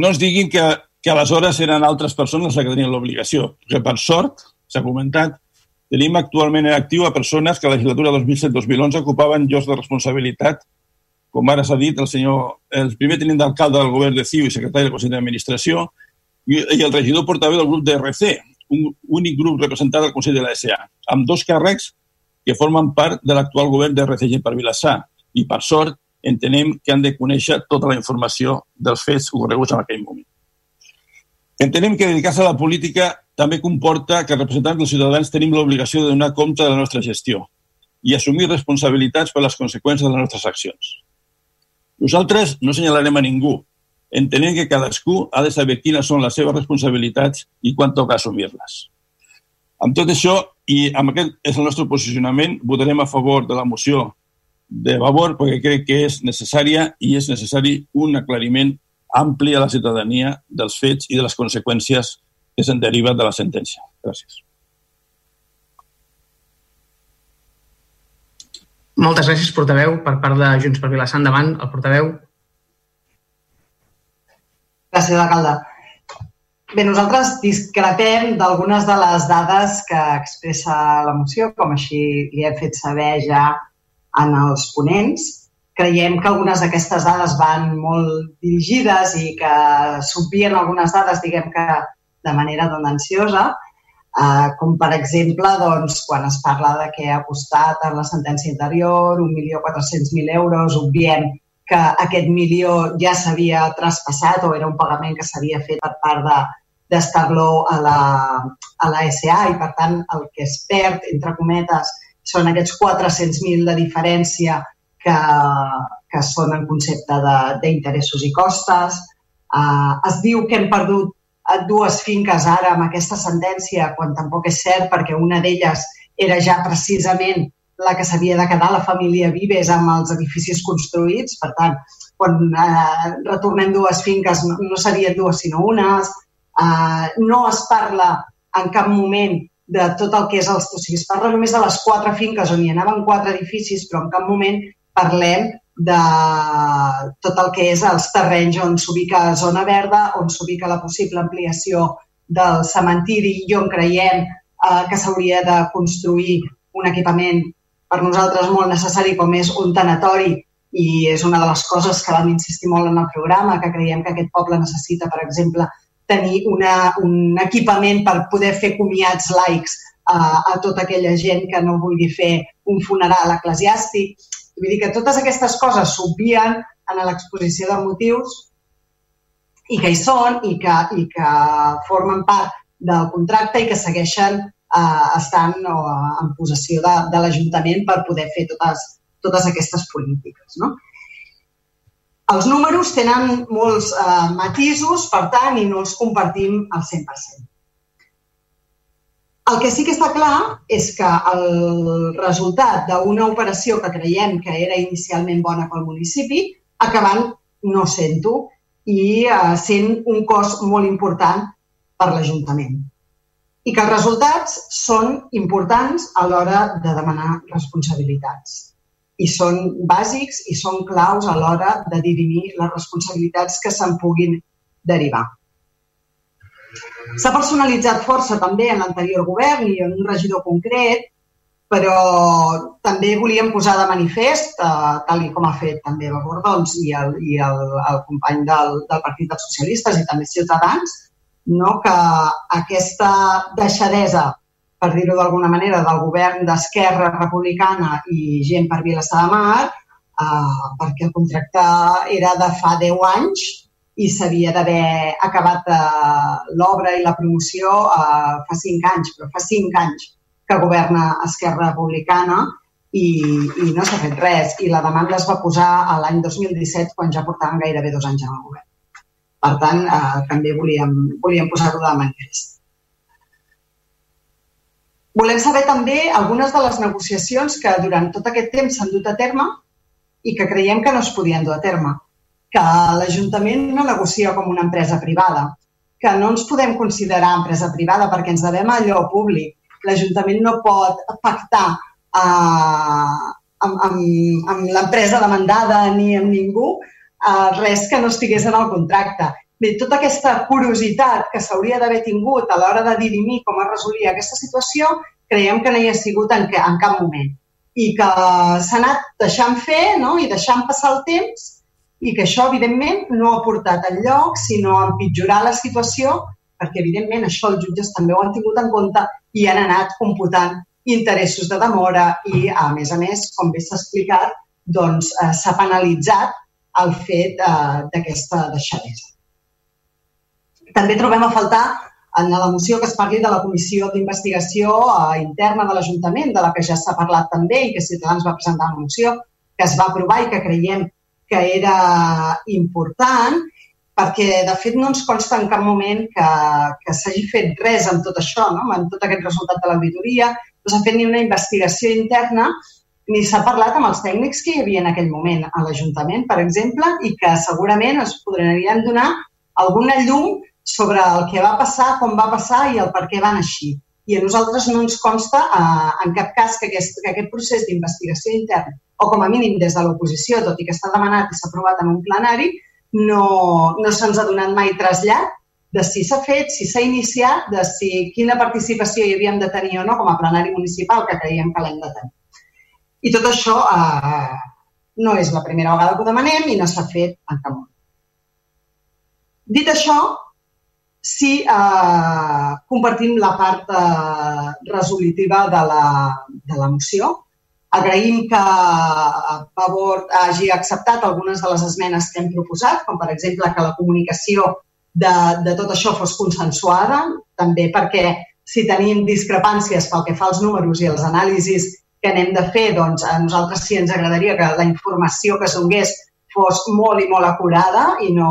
no ens diguin que, que aleshores eren altres persones les que tenien l'obligació, perquè per sort, s'ha comentat, tenim actualment en actiu a persones que a la legislatura 2007-2011 ocupaven llocs de responsabilitat, com ara s'ha dit, el, senyor, el primer tenint d'alcalde del govern de CIU i secretari del Consell d'Administració i, i el regidor portaveu del grup d'RC, un únic grup representat al Consell de la SA, amb dos càrrecs que formen part de l'actual govern d'RCG per Vilassar. I, per sort, entenem que han de conèixer tota la informació dels fets ocorreguts en aquell moment. Entenem que dedicar-se a la política també comporta que representants dels ciutadans tenim l'obligació de donar compte de la nostra gestió i assumir responsabilitats per les conseqüències de les nostres accions. Nosaltres no senyalarem a ningú, entenent que cadascú ha de saber quines són les seves responsabilitats i quan toca assumir-les. Amb tot això, i amb aquest és el nostre posicionament, votarem a favor de la moció de Vavor perquè crec que és necessària i és necessari un aclariment ampli a la ciutadania dels fets i de les conseqüències que se'n deriva de la sentència. Gràcies. Moltes gràcies, portaveu. Per part de Junts per Vilassar, endavant, el portaveu. Gràcies, alcalde. Bé, nosaltres discrepem d'algunes de les dades que expressa la moció, com així li hem fet saber ja en els ponents. Creiem que algunes d'aquestes dades van molt dirigides i que s'obvien algunes dades, diguem que de manera tendenciosa, eh, com per exemple doncs, quan es parla de que ha costat en la sentència anterior 1.400.000 euros, obviem que aquest milió ja s'havia traspassat o era un pagament que s'havia fet per part de d'estar-lo a, la, a la SA i, per tant, el que es perd, entre cometes, són aquests 400.000 de diferència que, que són en concepte d'interessos i costes. Uh, es diu que hem perdut dues finques ara amb aquesta sentència, quan tampoc és cert, perquè una d'elles era ja precisament la que s'havia de quedar la família Vives amb els edificis construïts. Per tant, quan eh, retornem dues finques no, no serien dues sinó unes. Eh, no es parla en cap moment de tot el que és els... O sigui, es parla només de les quatre finques on hi anaven quatre edificis, però en cap moment parlem de tot el que és els terrenys on s'ubica zona verda, on s'ubica la possible ampliació del cementiri i on creiem eh, que s'hauria de construir un equipament per nosaltres molt necessari com és un tanatori i és una de les coses que vam insistir molt en el programa, que creiem que aquest poble necessita, per exemple, tenir una, un equipament per poder fer comiats laics a, a tota aquella gent que no vulgui fer un funeral eclesiàstic. Vull dir que totes aquestes coses s'obvien en l'exposició de motius i que hi són i que, i que formen part del contracte i que segueixen eh, estant o, en possessió de, de l'Ajuntament per poder fer totes, totes aquestes polítiques. No? Els números tenen molts eh, matisos, per tant, i no els compartim al 100%. El que sí que està clar és que el resultat d'una operació que creiem que era inicialment bona pel municipi, acabant no sent-ho i eh, sent un cost molt important per l'Ajuntament. I que els resultats són importants a l'hora de demanar responsabilitats. I són bàsics i són claus a l'hora de dirimir les responsabilitats que se'n puguin derivar. S'ha personalitzat força també en l'anterior govern i en un regidor concret, però també volíem posar de manifest, eh, tal com ha fet també la Bordons i el, i el, el company del, del Partit dels Socialistes i també Ciutadans, no? que aquesta deixadesa, per dir-ho d'alguna manera, del govern d'Esquerra Republicana i gent per Vilassar de Mar, eh, perquè el contracte era de fa 10 anys, i s'havia d'haver acabat eh, l'obra i la promoció eh, fa cinc anys, però fa cinc anys que governa Esquerra Republicana i, i no s'ha fet res. I la demanda es va posar a l'any 2017 quan ja portaven gairebé dos anys en el govern. Per tant, eh, també volíem, volíem posar-ho de manifest. Volem saber també algunes de les negociacions que durant tot aquest temps s'han dut a terme i que creiem que no es podien dur a terme. Que l'Ajuntament no negocia com una empresa privada, que no ens podem considerar empresa privada perquè ens devem a allò públic. L'Ajuntament no pot pactar eh, amb, amb, amb l'empresa demandada ni amb ningú eh, res que no estigués en el contracte. Bé, tota aquesta curiositat que s'hauria d'haver tingut a l'hora de dirimir com es resolia aquesta situació, creiem que no hi ha sigut en, en cap moment i que s'ha anat deixant fer no? i deixant passar el temps i que això, evidentment, no ha portat en lloc, sinó a empitjorar la situació, perquè, evidentment, això els jutges també ho han tingut en compte i han anat computant interessos de demora i, a més a més, com bé s'ha explicat, doncs eh, s'ha penalitzat el fet eh, d'aquesta deixadesa. També trobem a faltar en la moció que es parli de la comissió d'investigació eh, interna de l'Ajuntament, de la que ja s'ha parlat també i que Ciutadans va presentar una moció que es va aprovar i que creiem que era important, perquè de fet no ens consta en cap moment que, que s'hagi fet res amb tot això, no? amb tot aquest resultat de l'auditoria, no s'ha fet ni una investigació interna ni s'ha parlat amb els tècnics que hi havia en aquell moment a l'Ajuntament, per exemple, i que segurament es podrien donar alguna llum sobre el que va passar, com va passar i el per què van així. I a nosaltres no ens consta eh, en cap cas que aquest, que aquest procés d'investigació interna, o com a mínim des de l'oposició, tot i que està demanat i s'ha aprovat en un plenari, no, no se'ns ha donat mai trasllat de si s'ha fet, si s'ha iniciat, de si quina participació hi havíem de tenir o no com a plenari municipal, que creiem que l'hem de tenir. I tot això eh, no és la primera vegada que ho demanem i no s'ha fet en cap moment. Dit això, sí eh, compartim la part eh, resolutiva de la, de la moció. Agraïm que Pavor hagi acceptat algunes de les esmenes que hem proposat, com per exemple que la comunicació de, de tot això fos consensuada, també perquè si tenim discrepàncies pel que fa als números i els anàlisis que anem de fer, doncs a nosaltres sí ens agradaria que la informació que donés fos molt i molt acurada i no,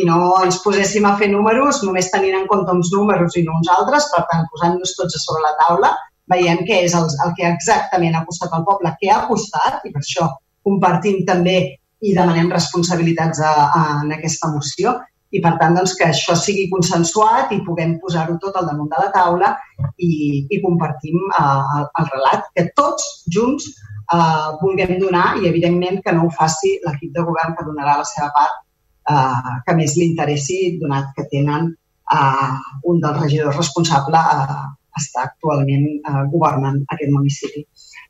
i no ens poséssim a fer números només tenint en compte uns números i no uns altres, per tant, posant-nos tots sobre la taula, veiem què és el, el que exactament ha costat al poble, què ha costat, i per això compartim també i demanem responsabilitats a, a, en aquesta moció, i per tant doncs, que això sigui consensuat i puguem posar-ho tot al damunt de la taula i, i compartim uh, el, el relat que tots junts uh, vulguem donar i evidentment que no ho faci l'equip de govern que donarà la seva part eh, que més li interessi, donat que tenen eh, un dels regidors responsable eh, està actualment eh, governant aquest municipi.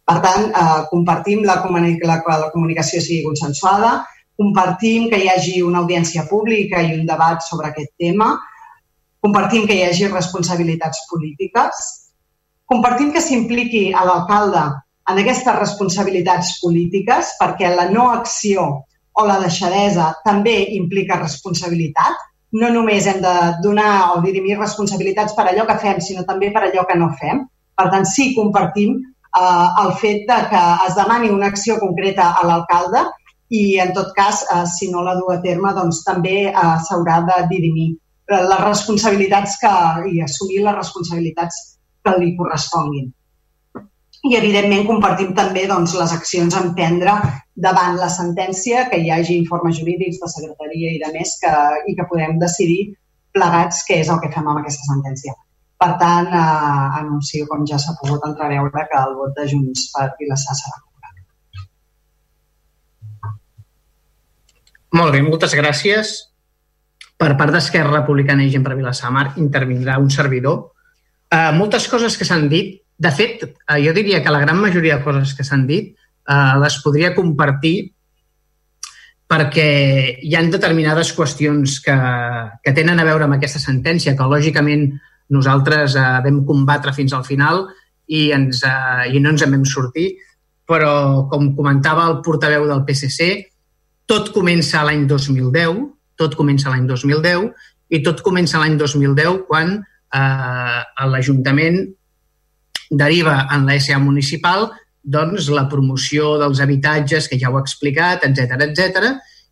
Per tant, eh, compartim la, la, la comunicació sigui consensuada, compartim que hi hagi una audiència pública i un debat sobre aquest tema, compartim que hi hagi responsabilitats polítiques, compartim que s'impliqui a l'alcalde en aquestes responsabilitats polítiques perquè la no acció o la deixadesa també implica responsabilitat. No només hem de donar o dirimir responsabilitats per allò que fem, sinó també per allò que no fem. Per tant, sí compartim eh, el fet de que es demani una acció concreta a l'alcalde i, en tot cas, eh, si no la du a terme, doncs també eh, s'haurà de dirimir les responsabilitats que, i assumir les responsabilitats que li corresponguin i, evidentment, compartim també doncs, les accions a emprendre davant la sentència, que hi hagi informes jurídics de secretaria i de més que, i que podem decidir plegats què és el que fem amb aquesta sentència. Per tant, eh, anuncio, com ja s'ha pogut entreveure, que el vot de Junts per Vilassar serà Molt bé, moltes gràcies. Per part d'Esquerra Republicana i Gent per Vilassar Mar intervindrà un servidor. Eh, moltes coses que s'han dit de fet, eh, jo diria que la gran majoria de coses que s'han dit eh, les podria compartir perquè hi han determinades qüestions que, que tenen a veure amb aquesta sentència, que lògicament nosaltres eh, vam combatre fins al final i, ens, eh, i no ens en vam sortir, però com comentava el portaveu del PSC, tot comença l'any 2010, tot comença l'any 2010 i tot comença l'any 2010 quan eh, l'Ajuntament deriva en la SA municipal doncs, la promoció dels habitatges, que ja ho he explicat, etc etc.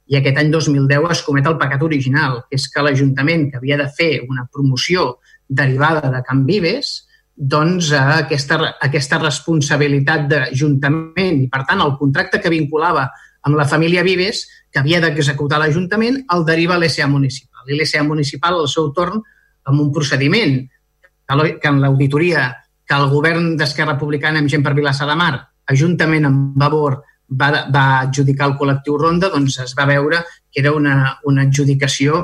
i aquest any 2010 es comet el pecat original, que és que l'Ajuntament, que havia de fer una promoció derivada de Can Vives, doncs, a aquesta, aquesta responsabilitat d'Ajuntament i, per tant, el contracte que vinculava amb la família Vives, que havia d'executar l'Ajuntament, el deriva a l'SA municipal. I l'SA municipal, al seu torn, amb un procediment que en l'auditoria que el govern d'Esquerra Republicana amb gent per Vilassar de Mar, ajuntament amb Vavor, va, va adjudicar el col·lectiu Ronda, doncs es va veure que era una, una adjudicació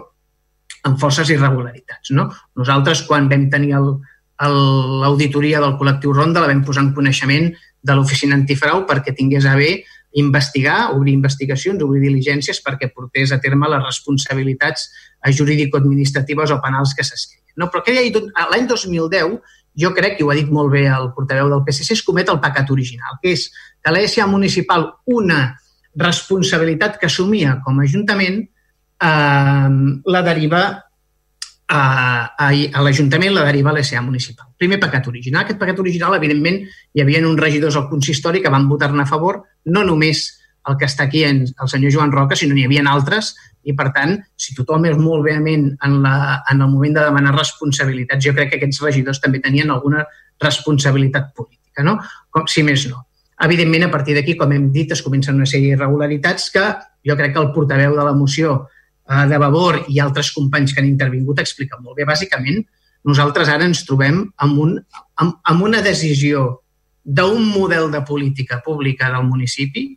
amb forces irregularitats. No? Nosaltres, quan vam tenir l'auditoria del col·lectiu Ronda, la vam posar en coneixement de l'oficina antifrau perquè tingués a bé investigar, obrir investigacions, obrir diligències perquè portés a terme les responsabilitats jurídico-administratives o penals que s'escriuen. No? Però l'any 2010 jo crec, i ho ha dit molt bé el portaveu del PSC, es comet el pecat original, que és que l'ESA municipal una responsabilitat que assumia com a Ajuntament eh, la deriva a, a, a l'Ajuntament la deriva a l'ESA municipal. Primer pecat original. Aquest pecat original, evidentment, hi havia uns regidors al consistori que van votar-ne a favor, no només el que està aquí, en, el senyor Joan Roca, sinó n'hi havia altres i, per tant, si tothom és molt vehement en, la, en el moment de demanar responsabilitats, jo crec que aquests regidors també tenien alguna responsabilitat política, no? Com, si més no. Evidentment, a partir d'aquí, com hem dit, es comencen una sèrie d'irregularitats que jo crec que el portaveu de la moció de Vavor i altres companys que han intervingut expliquen molt bé. Bàsicament, nosaltres ara ens trobem amb, un, amb, amb una decisió d'un model de política pública del municipi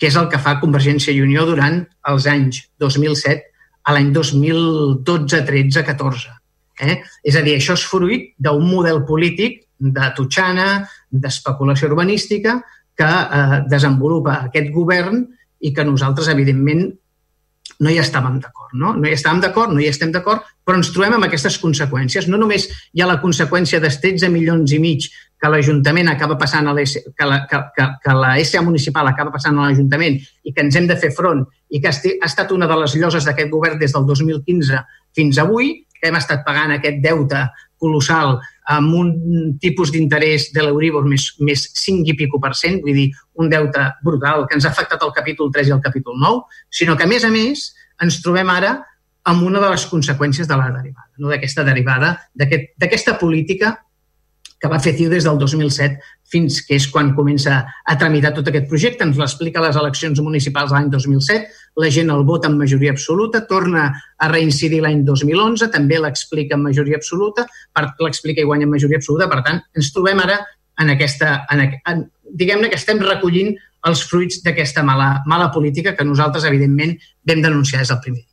que és el que fa Convergència i Unió durant els anys 2007 a l'any 2012, 13, 14. Eh? És a dir, això és fruit d'un model polític de tutxana, d'especulació urbanística, que eh, desenvolupa aquest govern i que nosaltres, evidentment, no hi estàvem d'acord. No? no hi estàvem d'acord, no hi estem d'acord, però ens trobem amb aquestes conseqüències. No només hi ha la conseqüència dels 13 milions i mig que l'Ajuntament acaba passant a que la, que, que, que la SA municipal acaba passant a l'Ajuntament i que ens hem de fer front i que ha estat una de les lloses d'aquest govern des del 2015 fins avui, que hem estat pagant aquest deute colossal amb un tipus d'interès de l'Euribor més, més 5 i pico per cent, vull dir, un deute brutal que ens ha afectat el capítol 3 i el capítol 9, sinó que, a més a més, ens trobem ara amb una de les conseqüències de la derivada, no? d'aquesta derivada, d'aquesta aquest, política que va fer CiU des del 2007 fins que és quan comença a tramitar tot aquest projecte. Ens l'explica a les eleccions municipals l'any 2007, la gent el vota en majoria absoluta, torna a reincidir l'any 2011, també l'explica en majoria absoluta, l'explica i guanya en majoria absoluta. Per tant, ens trobem ara en aquesta... En, en, diguem-ne que estem recollint els fruits d'aquesta mala, mala política que nosaltres, evidentment, vam denunciar des del primer dia.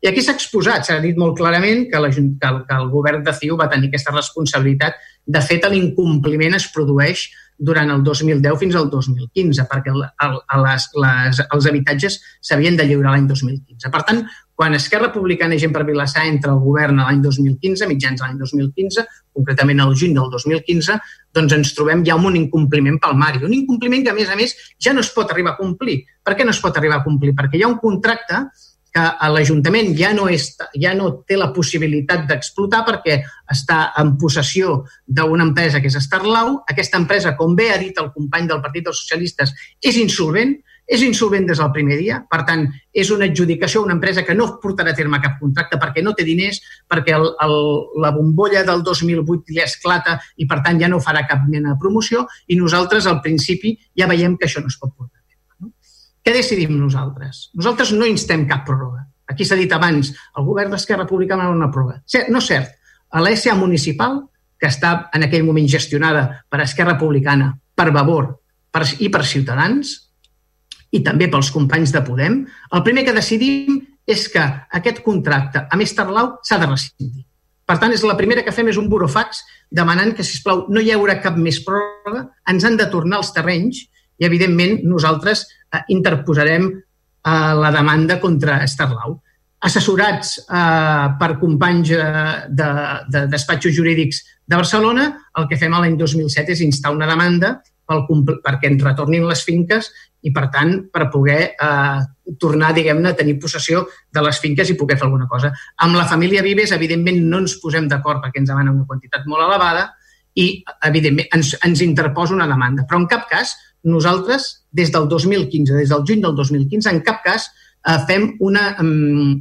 I aquí s'ha exposat, s'ha dit molt clarament que, la, que, el, que el govern de CiU va tenir aquesta responsabilitat. De fet, l'incompliment es produeix durant el 2010 fins al 2015, perquè el, el, les, les, els habitatges s'havien de lliurar l'any 2015. Per tant, quan Esquerra Republicana i Gent per Vilassar entra al govern l'any 2015, mitjans l'any 2015, concretament el juny del 2015, doncs ens trobem ja amb un incompliment palmari. Un incompliment que, a més a més, ja no es pot arribar a complir. Per què no es pot arribar a complir? Perquè hi ha un contracte que l'Ajuntament ja, no és, ja no té la possibilitat d'explotar perquè està en possessió d'una empresa que és Starlau. Aquesta empresa, com bé ha dit el company del Partit dels Socialistes, és insolvent, és insolvent des del primer dia, per tant, és una adjudicació a una empresa que no portarà a terme cap contracte perquè no té diners, perquè el, el, la bombolla del 2008 ja esclata i, per tant, ja no farà cap mena de promoció i nosaltres, al principi, ja veiem que això no es pot portar. Què decidim nosaltres? Nosaltres no instem cap pròrroga. Aquí s'ha dit abans, el govern d'Esquerra Republicana no una pròrroga. No és cert. A l'ESA municipal, que està en aquell moment gestionada per Esquerra Republicana, per Vavor per, i per Ciutadans, i també pels companys de Podem, el primer que decidim és que aquest contracte a més Tarlau s'ha de rescindir. Per tant, és la primera que fem és un burofax demanant que, si plau no hi haurà cap més pròrroga, ens han de tornar els terrenys i, evidentment, nosaltres eh, interposarem eh, la demanda contra Starlau. Assessorats eh, per companys eh, de, de despatxos jurídics de Barcelona, el que fem l'any 2007 és instar una demanda pel, perquè ens retornin les finques i, per tant, per poder eh, tornar, diguem-ne, a tenir possessió de les finques i poder fer alguna cosa. Amb la família Vives, evidentment, no ens posem d'acord perquè ens demana una quantitat molt elevada i, evidentment, ens, ens interposa una demanda. Però, en cap cas, nosaltres, des del 2015, des del juny del 2015, en cap cas eh, fem una, um,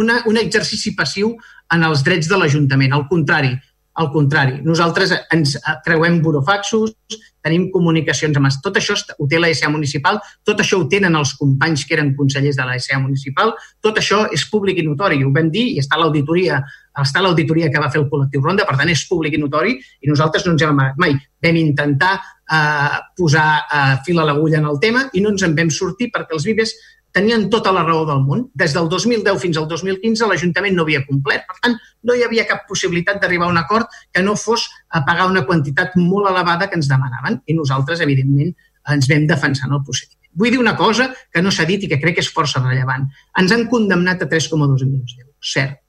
una, un exercici passiu en els drets de l'Ajuntament. Al contrari, al contrari. Nosaltres ens creuem burofaxos, tenim comunicacions amb... Tot això ho té la municipal, tot això ho tenen els companys que eren consellers de la municipal, tot això és públic i notori, ho vam dir, i està l'auditoria està l'auditoria que va fer el col·lectiu Ronda, per tant és públic i notori i nosaltres no ens hem amagat mai. Vam intentar eh, posar eh, fil a l'agulla en el tema i no ens en vam sortir perquè els Vives tenien tota la raó del món. Des del 2010 fins al 2015 l'Ajuntament no havia complert. Per tant, no hi havia cap possibilitat d'arribar a un acord que no fos a pagar una quantitat molt elevada que ens demanaven i nosaltres, evidentment, ens vam defensar en el procediment. Vull dir una cosa que no s'ha dit i que crec que és força rellevant. Ens han condemnat a 3,2 milions d'euros. Cert.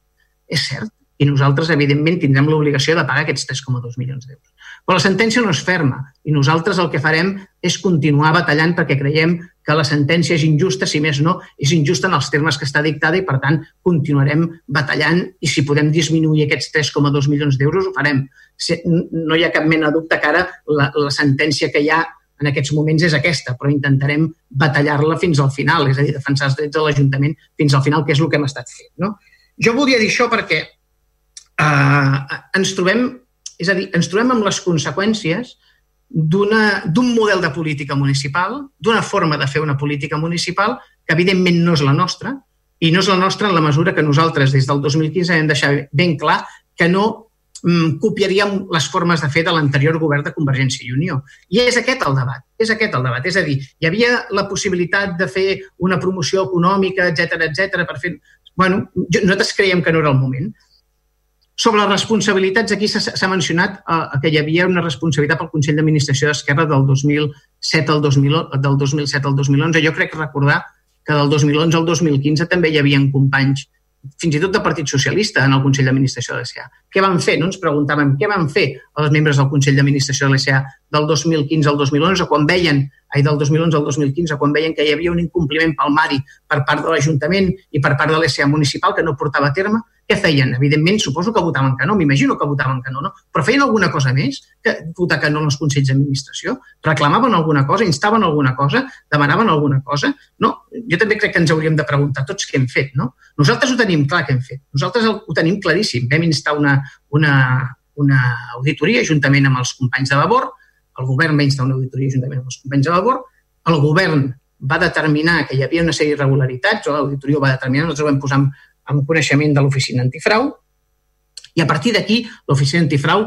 És cert. I nosaltres, evidentment, tindrem l'obligació de pagar aquests 3,2 milions d'euros. Però la sentència no és ferma i nosaltres el que farem és continuar batallant perquè creiem que la sentència és injusta, si més no, és injusta en els termes que està dictada i, per tant, continuarem batallant i si podem disminuir aquests 3,2 milions d'euros ho farem. No hi ha cap mena de dubte que ara la, la sentència que hi ha en aquests moments és aquesta, però intentarem batallar-la fins al final, és a dir, defensar els drets de l'Ajuntament fins al final, que és el que hem estat fent. No? Jo volia dir això perquè eh, ens trobem és a dir, ens trobem amb les conseqüències d'un model de política municipal, d'una forma de fer una política municipal que evidentment no és la nostra i no és la nostra en la mesura que nosaltres des del 2015 hem deixat ben clar que no mm, copiaríem les formes de fer de l'anterior govern de Convergència i Unió. I és aquest el debat, és aquest el debat. És a dir, hi havia la possibilitat de fer una promoció econòmica, etc etc per fer... Bueno, nosaltres creiem que no era el moment. Sobre les responsabilitats, aquí s'ha mencionat eh, que hi havia una responsabilitat pel Consell d'Administració d'Esquerra del 2007 al 2000, del 2007 al 2011. Jo crec recordar que del 2011 al 2015 també hi havia companys fins i tot del Partit Socialista en el Consell d'Administració de l'ESA. Què van fer? No ens preguntàvem què van fer els membres del Consell d'Administració de l'ESA del 2015 al 2011 quan veien ai, del 2011 al 2015, quan veien que hi havia un incompliment palmari per part de l'Ajuntament i per part de l'ESA municipal que no portava a terme, què feien? Evidentment, suposo que votaven que no, m'imagino que votaven que no, no? Però feien alguna cosa més que votar que no en els Consells d'Administració? Reclamaven alguna cosa? Instaven alguna cosa? Demanaven alguna cosa? No, jo també crec que ens hauríem de preguntar tots què hem fet, no? Nosaltres ho tenim clar que hem fet. Nosaltres ho tenim claríssim. Vam instar una, una, una auditoria juntament amb els companys de Vavor, el govern va instar una auditoria juntament amb els companys de Vavor, el govern va determinar que hi havia una sèrie d'irregularitats, o l'auditoria va determinar, nosaltres ho vam posar amb coneixement de l'oficina antifrau, i a partir d'aquí l'oficina antifrau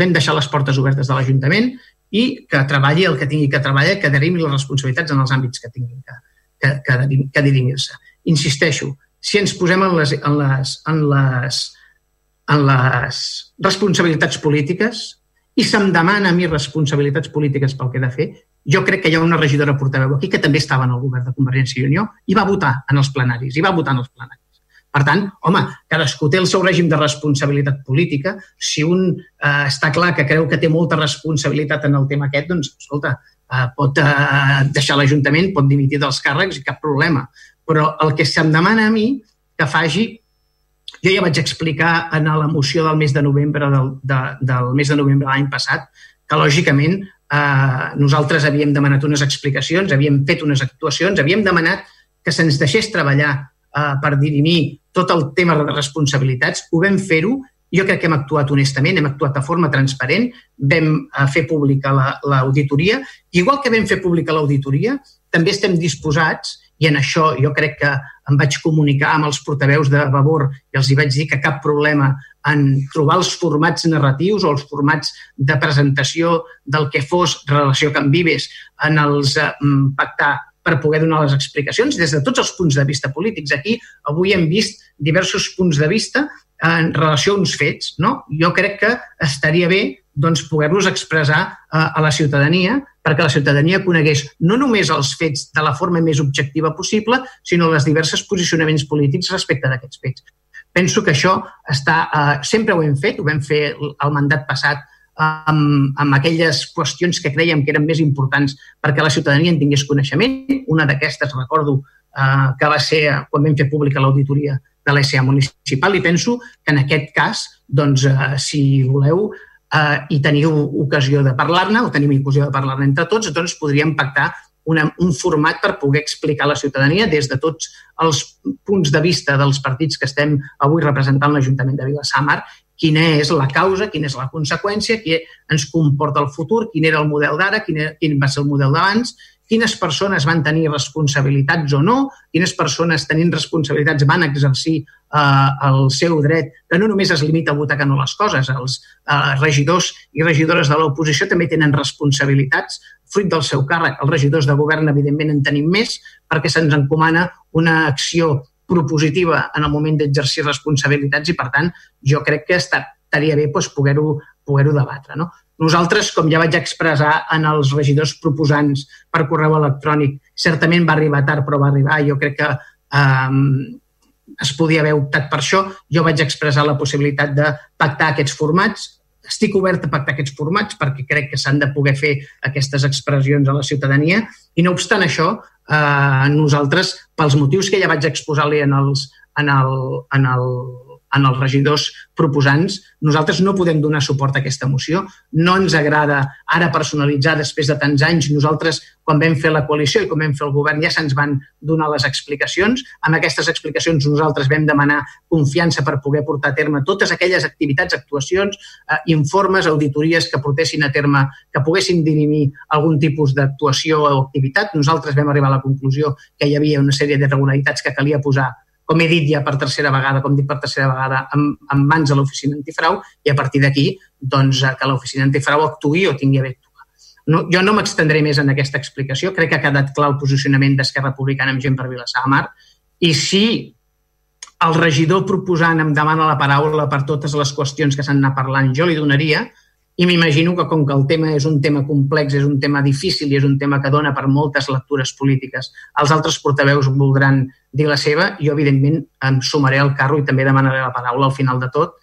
vam deixar les portes obertes de l'Ajuntament i que treballi el que tingui que treballar, que derimi les responsabilitats en els àmbits que tinguin que, que, que, que dirimir-se. Insisteixo, si ens posem en les, en les, en les, en les responsabilitats polítiques i se'm demana a mi responsabilitats polítiques pel que he de fer, jo crec que hi ha una regidora portaveu aquí que també estava en el govern de Convergència i Unió i va votar en els plenaris, i va votar en els plenaris. Per tant, home, cadascú té el seu règim de responsabilitat política. Si un eh, està clar que creu que té molta responsabilitat en el tema aquest, doncs, escolta, eh, pot eh, deixar l'Ajuntament, pot dimitir dels càrrecs i cap problema. Però el que se'm demana a mi que faci jo ja vaig explicar en la moció del mes de novembre del, de, del mes de novembre l'any passat que, lògicament, eh, nosaltres havíem demanat unes explicacions, havíem fet unes actuacions, havíem demanat que se'ns deixés treballar eh, per dirimir tot el tema de responsabilitats. Ho vam fer-ho jo crec que hem actuat honestament, hem actuat de forma transparent, vam eh, fer pública l'auditoria. La, Igual que vam fer pública l'auditoria, també estem disposats, i en això jo crec que em vaig comunicar amb els portaveus de Vavor i els hi vaig dir que cap problema en trobar els formats narratius o els formats de presentació del que fos relació amb Vives en els eh, pactar per poder donar les explicacions des de tots els punts de vista polítics. Aquí avui hem vist diversos punts de vista en relació a uns fets. No? Jo crec que estaria bé doncs, poder-los expressar a, a la ciutadania perquè la ciutadania conegués no només els fets de la forma més objectiva possible, sinó les diverses posicionaments polítics respecte d'aquests fets. Penso que això està, eh, sempre ho hem fet, ho vam fer el mandat passat amb, amb aquelles qüestions que creiem que eren més importants perquè la ciutadania en tingués coneixement. Una d'aquestes, recordo, eh, que va ser quan vam fer pública l'auditoria de l'ESA municipal i penso que en aquest cas, doncs, eh, si voleu eh, i teniu ocasió de parlar-ne o tenim ocasió de parlar-ne entre tots, doncs podríem pactar una, un format per poder explicar a la ciutadania des de tots els punts de vista dels partits que estem avui representant l'Ajuntament de Vilassamar quina és la causa, quina és la conseqüència, què ens comporta el futur, quin era el model d'ara, quin, quin va ser el model d'abans, quines persones van tenir responsabilitats o no, quines persones tenint responsabilitats van exercir eh, el seu dret, que no només es limita a votar que no les coses, els eh, regidors i regidores de l'oposició també tenen responsabilitats fruit del seu càrrec. Els regidors de govern, evidentment, en tenim més perquè se'ns encomana una acció propositiva en el moment d'exercir responsabilitats i, per tant, jo crec que estaria bé doncs, poder-ho poder, -ho, debatre. No? Nosaltres, com ja vaig expressar en els regidors proposants per correu electrònic, certament va arribar tard, però va arribar. Jo crec que eh, es podia haver optat per això. Jo vaig expressar la possibilitat de pactar aquests formats. Estic obert a pactar aquests formats perquè crec que s'han de poder fer aquestes expressions a la ciutadania i no obstant això, eh, nosaltres, pels motius que ja vaig exposar-li en, els, en, el, en el en els regidors proposants. Nosaltres no podem donar suport a aquesta moció. No ens agrada ara personalitzar després de tants anys. Nosaltres, quan vam fer la coalició i quan vam fer el govern, ja se'ns van donar les explicacions. Amb aquestes explicacions nosaltres vam demanar confiança per poder portar a terme totes aquelles activitats, actuacions, eh, informes, auditories que portessin a terme, que poguessin dirimir algun tipus d'actuació o activitat. Nosaltres vam arribar a la conclusió que hi havia una sèrie d'irregularitats que calia posar com he dit ja per tercera vegada, com dic per tercera vegada, en, en mans de l'oficina antifrau i a partir d'aquí doncs, que l'oficina antifrau actuï o tingui a bé actuar. No, jo no m'extendré més en aquesta explicació, crec que ha quedat clar el posicionament d'Esquerra Republicana amb gent per Vilassar Mar i si el regidor proposant em demana la paraula per totes les qüestions que s'han anat parlant, jo li donaria, i m'imagino que com que el tema és un tema complex, és un tema difícil i és un tema que dona per moltes lectures polítiques, els altres portaveus voldran dir la seva, jo evidentment em sumaré al carro i també demanaré la paraula al final de tot,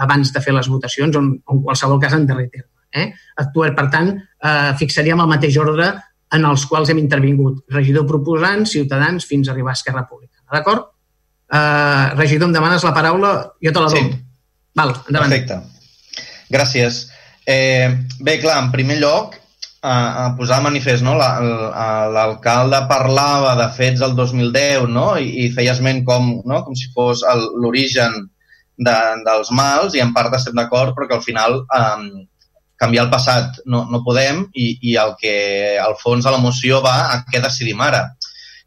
abans de fer les votacions, on, en qualsevol cas en darrer terme. Eh? Actuar, per tant, eh, fixaríem el mateix ordre en els quals hem intervingut. Regidor proposant, Ciutadans, fins a arribar a Esquerra Republicana. D'acord? Eh, regidor, em demanes la paraula? Jo te la dono. Sí. Val, endavant. Perfecte. Gràcies. Eh, bé, clar, en primer lloc, a, a posar de manifest, no? l'alcalde parlava de fets del 2010 no? I, i feia esment com, no? com si fos l'origen de, dels mals i en part estem d'acord però que al final eh, canviar el passat no, no podem i, i el que al fons de la moció va a què decidim ara.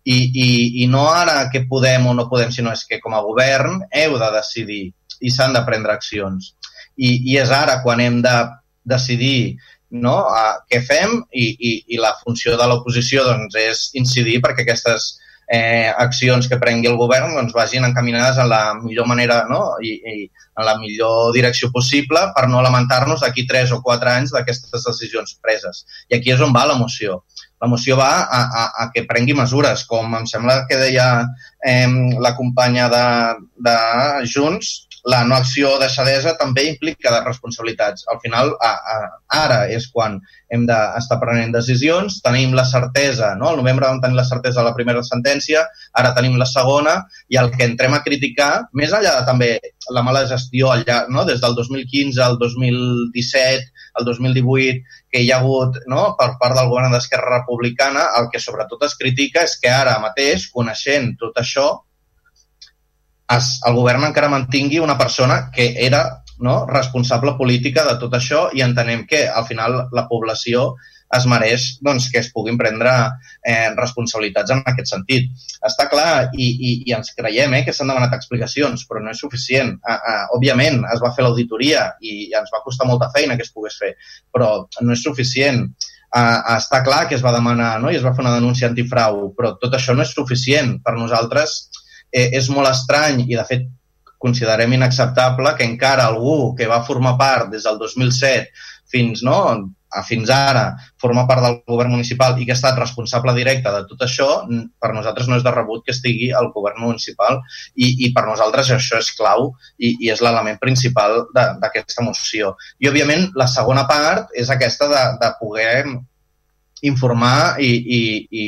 I, i, I no ara què podem o no podem, sinó és que com a govern heu de decidir i s'han de prendre accions. I, I és ara quan hem de decidir no, a què fem i, i, i la funció de l'oposició doncs, és incidir perquè aquestes eh, accions que prengui el govern doncs, vagin encaminades en la millor manera no? I, i en la millor direcció possible per no lamentar-nos d'aquí 3 o 4 anys d'aquestes decisions preses. I aquí és on va la moció. La moció va a, a, a que prengui mesures, com em sembla que deia eh, la companya de, de Junts, la no acció o deixadesa també implica de responsabilitats. Al final, a, a, ara és quan hem d'estar prenent decisions, tenim la certesa, no? al novembre vam tenir la certesa de la primera sentència, ara tenim la segona, i el que entrem a criticar, més enllà de també la mala gestió al llarg, no? des del 2015 al 2017, al 2018, que hi ha hagut no? per part del govern d'Esquerra Republicana, el que sobretot es critica és que ara mateix, coneixent tot això, es, el govern encara mantingui una persona que era no, responsable política de tot això i entenem que al final la població es mereix doncs, que es puguin prendre eh, responsabilitats en aquest sentit. Està clar i, i, i ens creiem eh, que s'han demanat explicacions, però no és suficient. Ah, ah, òbviament, es va fer l'auditoria i, ens va costar molta feina que es pogués fer, però no és suficient. Ah, està clar que es va demanar no? i es va fer una denúncia antifrau, però tot això no és suficient. Per nosaltres eh, és molt estrany i, de fet, considerem inacceptable que encara algú que va formar part des del 2007 fins, no, a fins ara forma part del govern municipal i que ha estat responsable directe de tot això, per nosaltres no és de rebut que estigui al govern municipal i, i per nosaltres això és clau i, i és l'element principal d'aquesta moció. I, òbviament, la segona part és aquesta de, de poder informar i, i, i,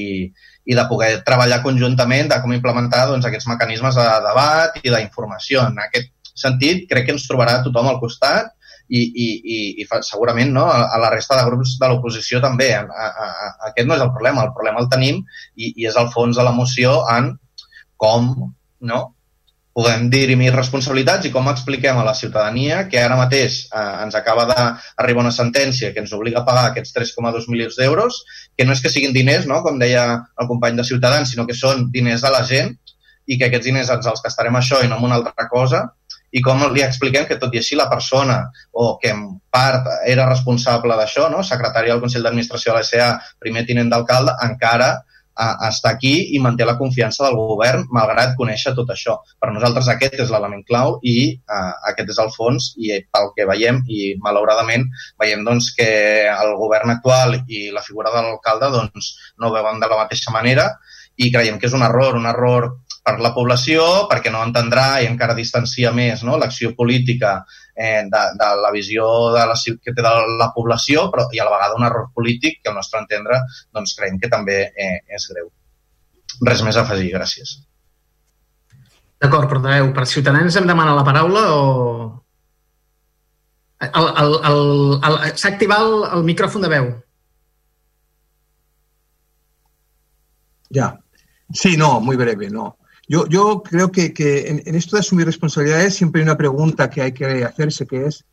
i de poder treballar conjuntament de com implementar doncs, aquests mecanismes de debat i d'informació. En aquest sentit, crec que ens trobarà tothom al costat i, i, i, i segurament no, a, la resta de grups de l'oposició també. A, a, a, aquest no és el problema, el problema el tenim i, i és el fons de la moció en com no, puguem dirimir responsabilitats i com expliquem a la ciutadania que ara mateix eh, ens acaba d'arribar una sentència que ens obliga a pagar aquests 3,2 milions d'euros, que no és que siguin diners, no? com deia el company de Ciutadans, sinó que són diners de la gent i que aquests diners ens els gastarem això i no en una altra cosa, i com li expliquem que tot i així la persona o que en part era responsable d'això, no? secretari del Consell d'Administració de l'SA, primer tinent d'alcalde, encara està aquí i manté la confiança del govern malgrat conèixer tot això. Per nosaltres aquest és l'element clau i uh, aquest és el fons i pel que veiem i malauradament veiem doncs, que el govern actual i la figura de l'alcalde doncs, no ho veuen de la mateixa manera i creiem que és un error, un error per la població, perquè no entendrà i encara distancia més no? l'acció política eh, de, de la visió de la, que té de la població, però i a la vegada un error polític que al nostre entendre doncs, creiem que també eh, és greu. Res més a afegir, gràcies. D'acord, portaveu. Per Ciutadans em demana la paraula o... S'ha activat el, el micròfon de veu. Ja. Sí, no, muy breve, no. Yo, yo creo que, en, esto de asumir responsabilidades siempre hay una pregunta que hay que hacerse, que es,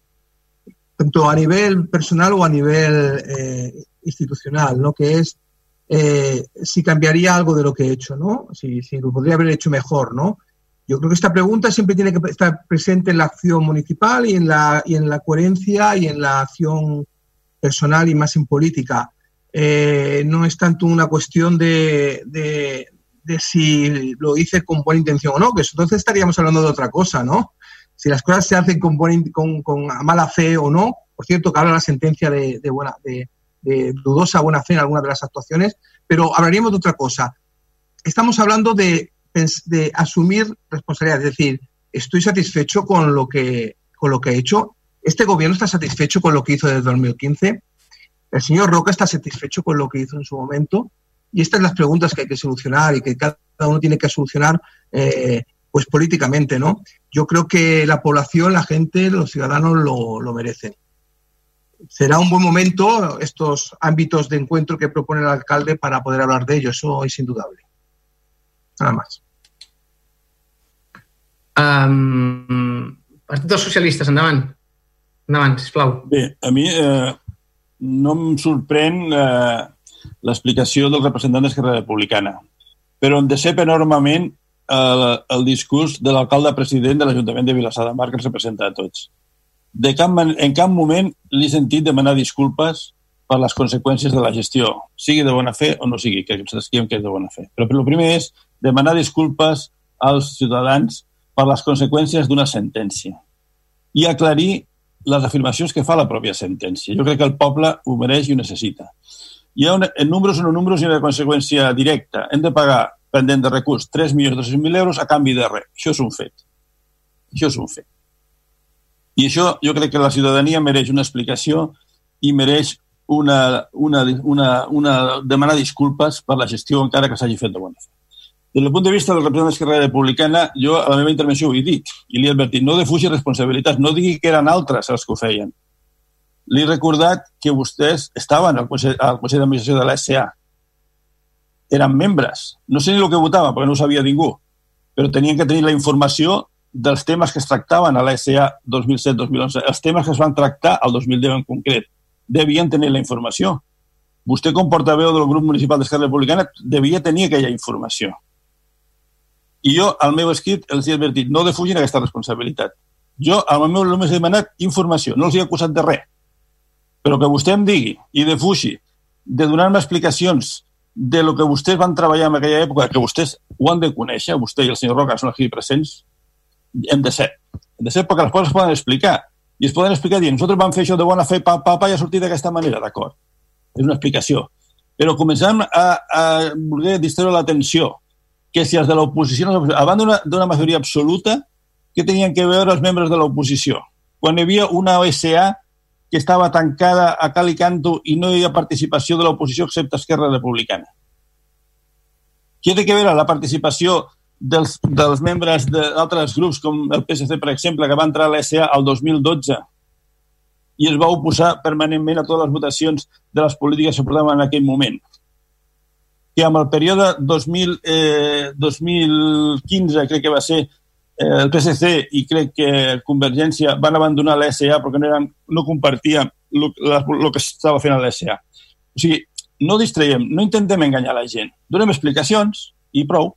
tanto a nivel personal o a nivel eh, institucional, ¿no? que es eh, si cambiaría algo de lo que he hecho, ¿no? si, si lo podría haber hecho mejor. ¿no? Yo creo que esta pregunta siempre tiene que estar presente en la acción municipal y en la, y en la coherencia y en la acción personal y más en política. Eh, no es tanto una cuestión de, de, de si lo hice con buena intención o no, que entonces estaríamos hablando de otra cosa, ¿no? Si las cosas se hacen con, buena, con, con mala fe o no, por cierto, que habla la sentencia de, buena, de, dudosa buena fe en alguna de las actuaciones, pero hablaríamos de otra cosa. Estamos hablando de, de asumir responsabilidad, es decir, estoy satisfecho con lo, que, con lo que he hecho. Este gobierno está satisfecho con lo que hizo desde 2015. El señor Roca está satisfecho con lo que hizo en su momento. Y estas son las preguntas que hay que solucionar y que cada uno tiene que solucionar eh, pues políticamente, ¿no? Yo creo que la población, la gente, los ciudadanos lo, lo merecen. Será un buen momento estos ámbitos de encuentro que propone el alcalde para poder hablar de ello, eso es indudable. Nada más. Um, Partit dels Socialistes, endavant. Endavant, sisplau. Bé, a mi eh, no em sorprèn eh, l'explicació del representant d'Esquerra Republicana. Però em decep enormement el, el discurs de l'alcalde president de l'Ajuntament de Vilassar de Mar, que ens representa a tots. De cap, en cap moment li he sentit demanar disculpes per les conseqüències de la gestió, sigui de bona fe o no sigui, que nosaltres creiem que és de bona fe. Però el primer és demanar disculpes als ciutadans per les conseqüències d'una sentència i aclarir les afirmacions que fa la pròpia sentència. Jo crec que el poble ho mereix i ho necessita hi ha una, en números són números i una conseqüència directa. Hem de pagar, pendent de recurs, 3.300.000 euros a canvi de res. Això és un fet. Això és un fet. I això jo crec que la ciutadania mereix una explicació i mereix una, una, una, una demanar disculpes per la gestió encara que s'hagi fet de bona fe. Des del punt de vista del representant d'Esquerra Republicana, jo a la meva intervenció ho he dit i li he advertit, no defugi responsabilitats, no digui que eren altres els que ho feien li he recordat que vostès estaven al Consell, al Consell d'Administració de l'SA. Eren membres. No sé ni el que votava, perquè no ho sabia ningú, però tenien que tenir la informació dels temes que es tractaven a l'SA 2007-2011, els temes que es van tractar al 2010 en concret. Devien tenir la informació. Vostè, com portaveu del grup municipal d'Esquerra Republicana, devia tenir aquella informació. I jo, al meu escrit, els he advertit, no defugin aquesta responsabilitat. Jo, al meu només he demanat informació, no els he acusat de res però que vostè em digui i defugi de donar-me explicacions de lo que vostès van treballar en aquella època, que vostès ho han de conèixer, vostè i el senyor Roca són aquí presents, hem de ser. Hem de ser perquè les coses es poden explicar. I es poden explicar dient, nosaltres vam fer això de bona fe, pa, pa, pa, i ha sortit d'aquesta manera, d'acord. És una explicació. Però començam a, a voler distreure l'atenció que si els de l'oposició, abans d'una majoria absoluta, què tenien que veure els membres de l'oposició? Quan hi havia una OSA que estava tancada a cal i canto i no hi ha participació de l'oposició excepte Esquerra Republicana. Què té que veure la participació dels, dels membres d'altres grups, com el PSC, per exemple, que va entrar a l'ESA el 2012 i es va oposar permanentment a totes les votacions de les polítiques que portaven en aquell moment. Que amb el període 2000, eh, 2015, crec que va ser, el PSC i crec que Convergència van abandonar l'SA perquè no, eren, no compartien el que estava fent l'SA. O sigui, no distraiem, no intentem enganyar la gent. Donem explicacions i prou.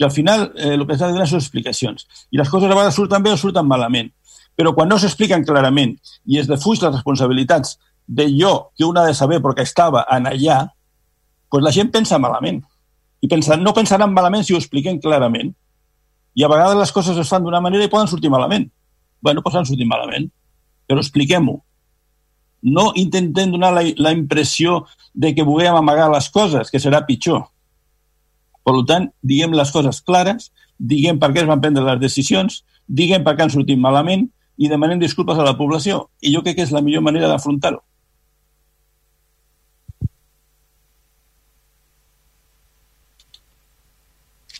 I al final eh, que s'ha de donar són explicacions. I les coses a vegades surten bé o surten malament. Però quan no s'expliquen clarament i es defuix les responsabilitats de jo que un ha de saber perquè estava en allà, doncs la gent pensa malament. I pensa, no pensaran malament si ho expliquem clarament. I a vegades les coses es fan d'una manera i poden sortir malament. Bé, no poden sortir malament, però expliquem-ho. No intentem donar la, la impressió de que vulguem amagar les coses, que serà pitjor. Per tant, diguem les coses clares, diguem per què es van prendre les decisions, diguem per què han sortit malament i demanem disculpes a la població. I jo crec que és la millor manera d'afrontar-ho.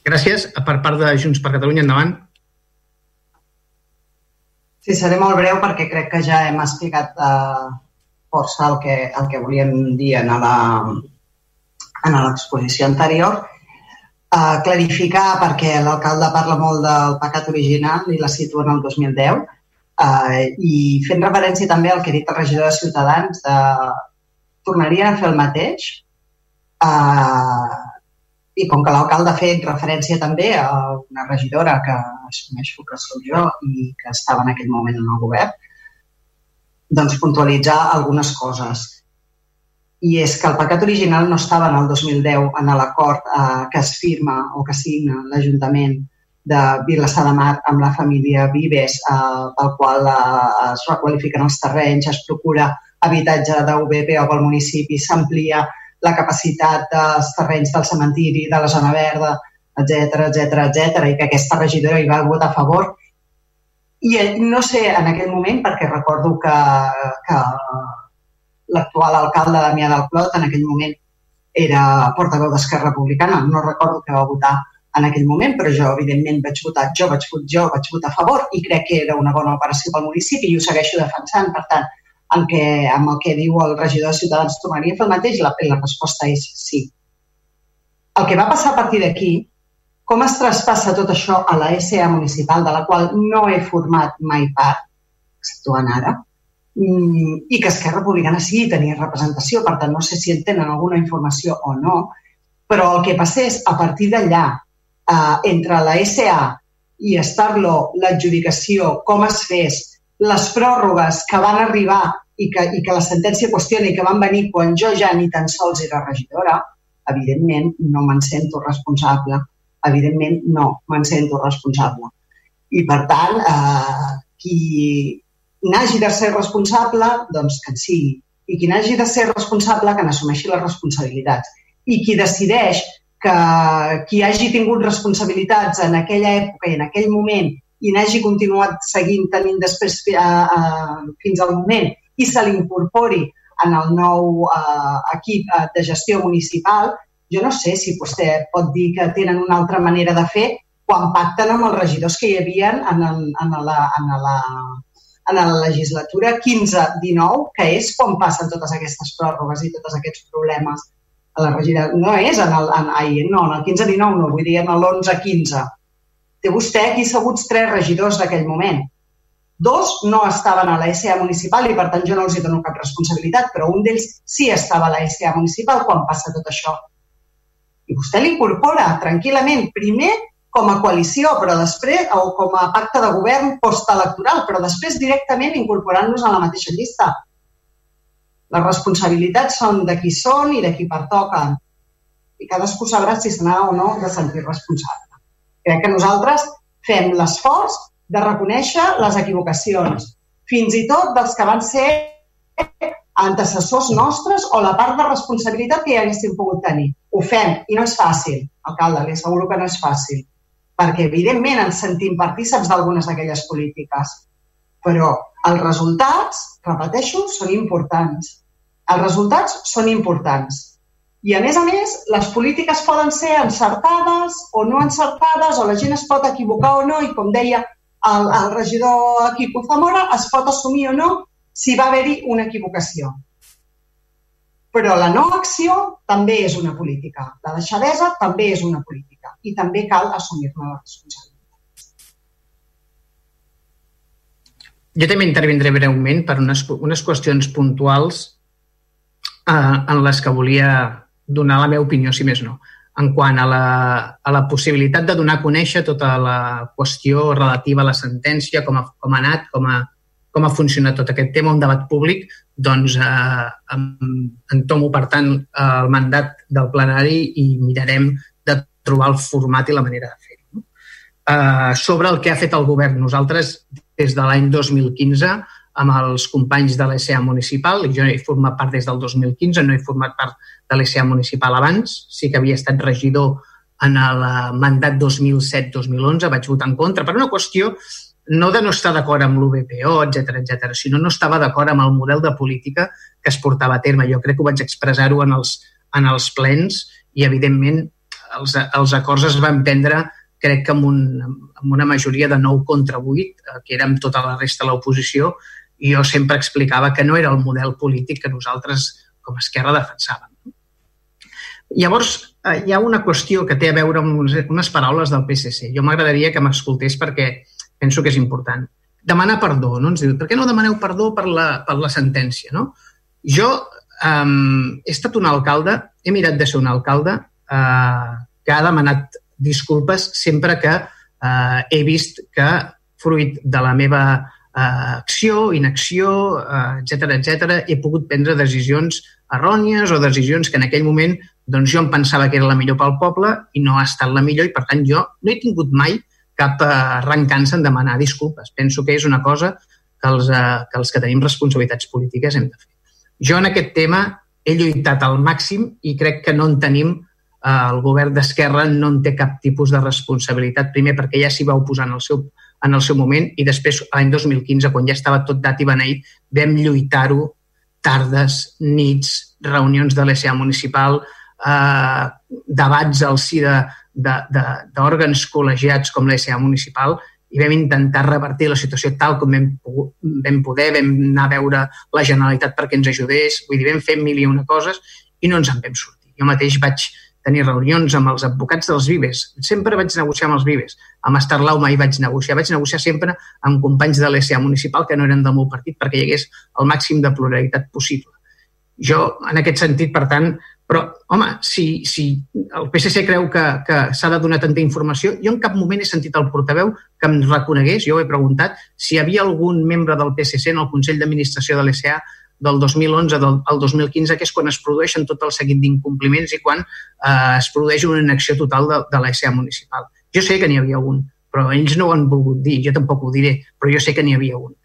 Gràcies. Per part de Junts per Catalunya, endavant. Sí, seré molt breu perquè crec que ja hem explicat uh, força el que, el que volíem dir en l'exposició anterior. Uh, clarificar, perquè l'alcalde parla molt del pecat original i la situa en el 2010, uh, eh, i fent referència també al que ha dit el regidor de Ciutadans, de, tornarien a fer el mateix. Uh, i com que l'alcalde ha fet referència també a una regidora que assumeixo que sóc jo i que estava en aquell moment en el govern, doncs puntualitzar algunes coses. I és que el pecat original no estava en el 2010 en l'acord eh, que es firma o que signa l'Ajuntament de Vilassar de Mar amb la família Vives, eh, pel qual eh, es requalifiquen els terrenys, es procura habitatge d'UBP o pel municipi, s'amplia la capacitat dels terrenys del cementiri, de la zona verda, etc etc etc i que aquesta regidora hi va votar a favor. I no sé en aquell moment, perquè recordo que, que l'actual alcalde Damià del Clot en aquell moment era portaveu d'Esquerra Republicana, no recordo que va votar en aquell moment, però jo evidentment vaig votar, jo vaig, jo vaig votar a favor i crec que era una bona operació pel municipi i ho segueixo defensant. Per tant, en què, amb el que diu el regidor de Ciutadans tornaria a fer el mateix? La, la resposta és sí. El que va passar a partir d'aquí, com es traspassa tot això a la SA municipal, de la qual no he format mai part, exceptuant ara, mm, i que Esquerra Republicana sí tenia representació, per tant no sé si en tenen alguna informació o no, però el que passés a partir d'allà, eh, entre la SA i estar-lo l'adjudicació, com es fes, les pròrrogues que van arribar i que, i que la sentència qüestiona i que van venir quan jo ja ni tan sols era regidora, evidentment no me'n sento responsable. Evidentment no me'n sento responsable. I per tant, eh, qui n'hagi de ser responsable, doncs que en sigui. I qui n'hagi de ser responsable, que n'assumeixi les responsabilitats. I qui decideix que qui hagi tingut responsabilitats en aquella època i en aquell moment i n'hagi continuat seguint tenint després eh, eh, fins al moment i se l'incorpori en el nou eh, equip eh, de gestió municipal, jo no sé si vostè pot dir que tenen una altra manera de fer quan pacten amb els regidors que hi havia en, el, en, la, en, la, en la legislatura 15-19, que és quan passen totes aquestes pròrrogues i tots aquests problemes a la regidora. No és en el, en, ai, no, en el 15-19 no, vull dir en l'11-15 té vostè aquí seguts tres regidors d'aquell moment. Dos no estaven a la SA municipal i, per tant, jo no els hi dono cap responsabilitat, però un d'ells sí estava a la SA municipal quan passa tot això. I vostè l'incorpora tranquil·lament, primer com a coalició, però després, o com a pacte de govern postelectoral, però després directament incorporant-nos a la mateixa llista. Les responsabilitats són de qui són i de qui pertoquen. I cadascú sabrà si se n'ha o no de sentir responsable. Crec que nosaltres fem l'esforç de reconèixer les equivocacions, fins i tot dels que van ser antecessors nostres o la part de responsabilitat que hi haguéssim pogut tenir. Ho fem i no és fàcil, alcalde, li asseguro que no és fàcil, perquè evidentment ens sentim partíceps d'algunes d'aquelles polítiques, però els resultats, repeteixo, són importants. Els resultats són importants. I, a més a més, les polítiques poden ser encertades o no encertades, o la gent es pot equivocar o no, i com deia el, el regidor Quico Zamora, es pot assumir o no si va haver-hi una equivocació. Però la no acció també és una política. La deixadesa també és una política i també cal assumir-ne la responsabilitat. jo també intervindré breument per unes, unes qüestions puntuals eh, en les que volia donar la meva opinió, si més no, en quant a la, a la possibilitat de donar a conèixer tota la qüestió relativa a la sentència, com ha, com ha anat, com ha, com ha funcionat tot aquest tema, un debat públic, doncs eh, em, entomo, per tant, el mandat del plenari i mirarem de trobar el format i la manera de fer-ho. No? Eh, sobre el que ha fet el govern, nosaltres, des de l'any 2015, amb els companys de l'ESEA municipal, jo he format part des del 2015, no he format part de l'ESEA municipal abans, sí que havia estat regidor en el mandat 2007-2011, vaig votar en contra, per una qüestió no de no estar d'acord amb l'UBPO, etc etc, sinó no estava d'acord amb el model de política que es portava a terme. Jo crec que ho vaig expressar-ho en, els, en els plens i, evidentment, els, els acords es van prendre crec que amb, un, amb una majoria de 9 contra 8, eh, que érem tota la resta de l'oposició, i jo sempre explicava que no era el model polític que nosaltres com a Esquerra defensàvem. Llavors, eh, hi ha una qüestió que té a veure amb unes paraules del PSC. Jo m'agradaria que m'escoltés perquè penso que és important. Demanar perdó, no? Ens diu, per què no demaneu perdó per la, per la sentència, no? Jo um, he estat un alcalde, he mirat de ser un alcalde uh, que ha demanat disculpes sempre que uh, he vist que, fruit de la meva acció, inacció, etc uh, etc, he pogut prendre decisions errònies o decisions que en aquell moment doncs jo em pensava que era la millor pel poble i no ha estat la millor i per tant jo no he tingut mai cap arrencança en demanar disculpes. Penso que és una cosa que els, uh, que els que tenim responsabilitats polítiques hem de fer. Jo en aquest tema he lluitat al màxim i crec que no en tenim eh, el govern d'Esquerra no en té cap tipus de responsabilitat, primer perquè ja s'hi va oposar en el seu, en el seu moment i després l'any 2015, quan ja estava tot dat i beneït, vam lluitar-ho tardes, nits, reunions de l'ESA municipal, eh, debats al si d'òrgans col·legiats com l'ESA municipal i vam intentar revertir la situació tal com vam, vam poder, vam anar a veure la Generalitat perquè ens ajudés, vull dir, vam fer mil i una coses i no ens en vam sortir. Jo mateix vaig tenir reunions amb els advocats dels Vives. Sempre vaig negociar amb els Vives. Amb Estarlau mai vaig negociar. Vaig negociar sempre amb companys de l'ESA municipal que no eren del meu partit perquè hi hagués el màxim de pluralitat possible. Jo, en aquest sentit, per tant, però, home, si, si el PSC creu que, que s'ha de donar tanta informació, jo en cap moment he sentit el portaveu que em reconegués, jo ho he preguntat, si hi havia algun membre del PSC en el Consell d'Administració de l'ESA del 2011 del, al 2015, que és quan es produeixen tot el seguit d'incompliments i quan eh, es produeix una inacció total de, de l'ESA municipal. Jo sé que n'hi havia un, però ells no ho han volgut dir, jo tampoc ho diré, però jo sé que n'hi havia un.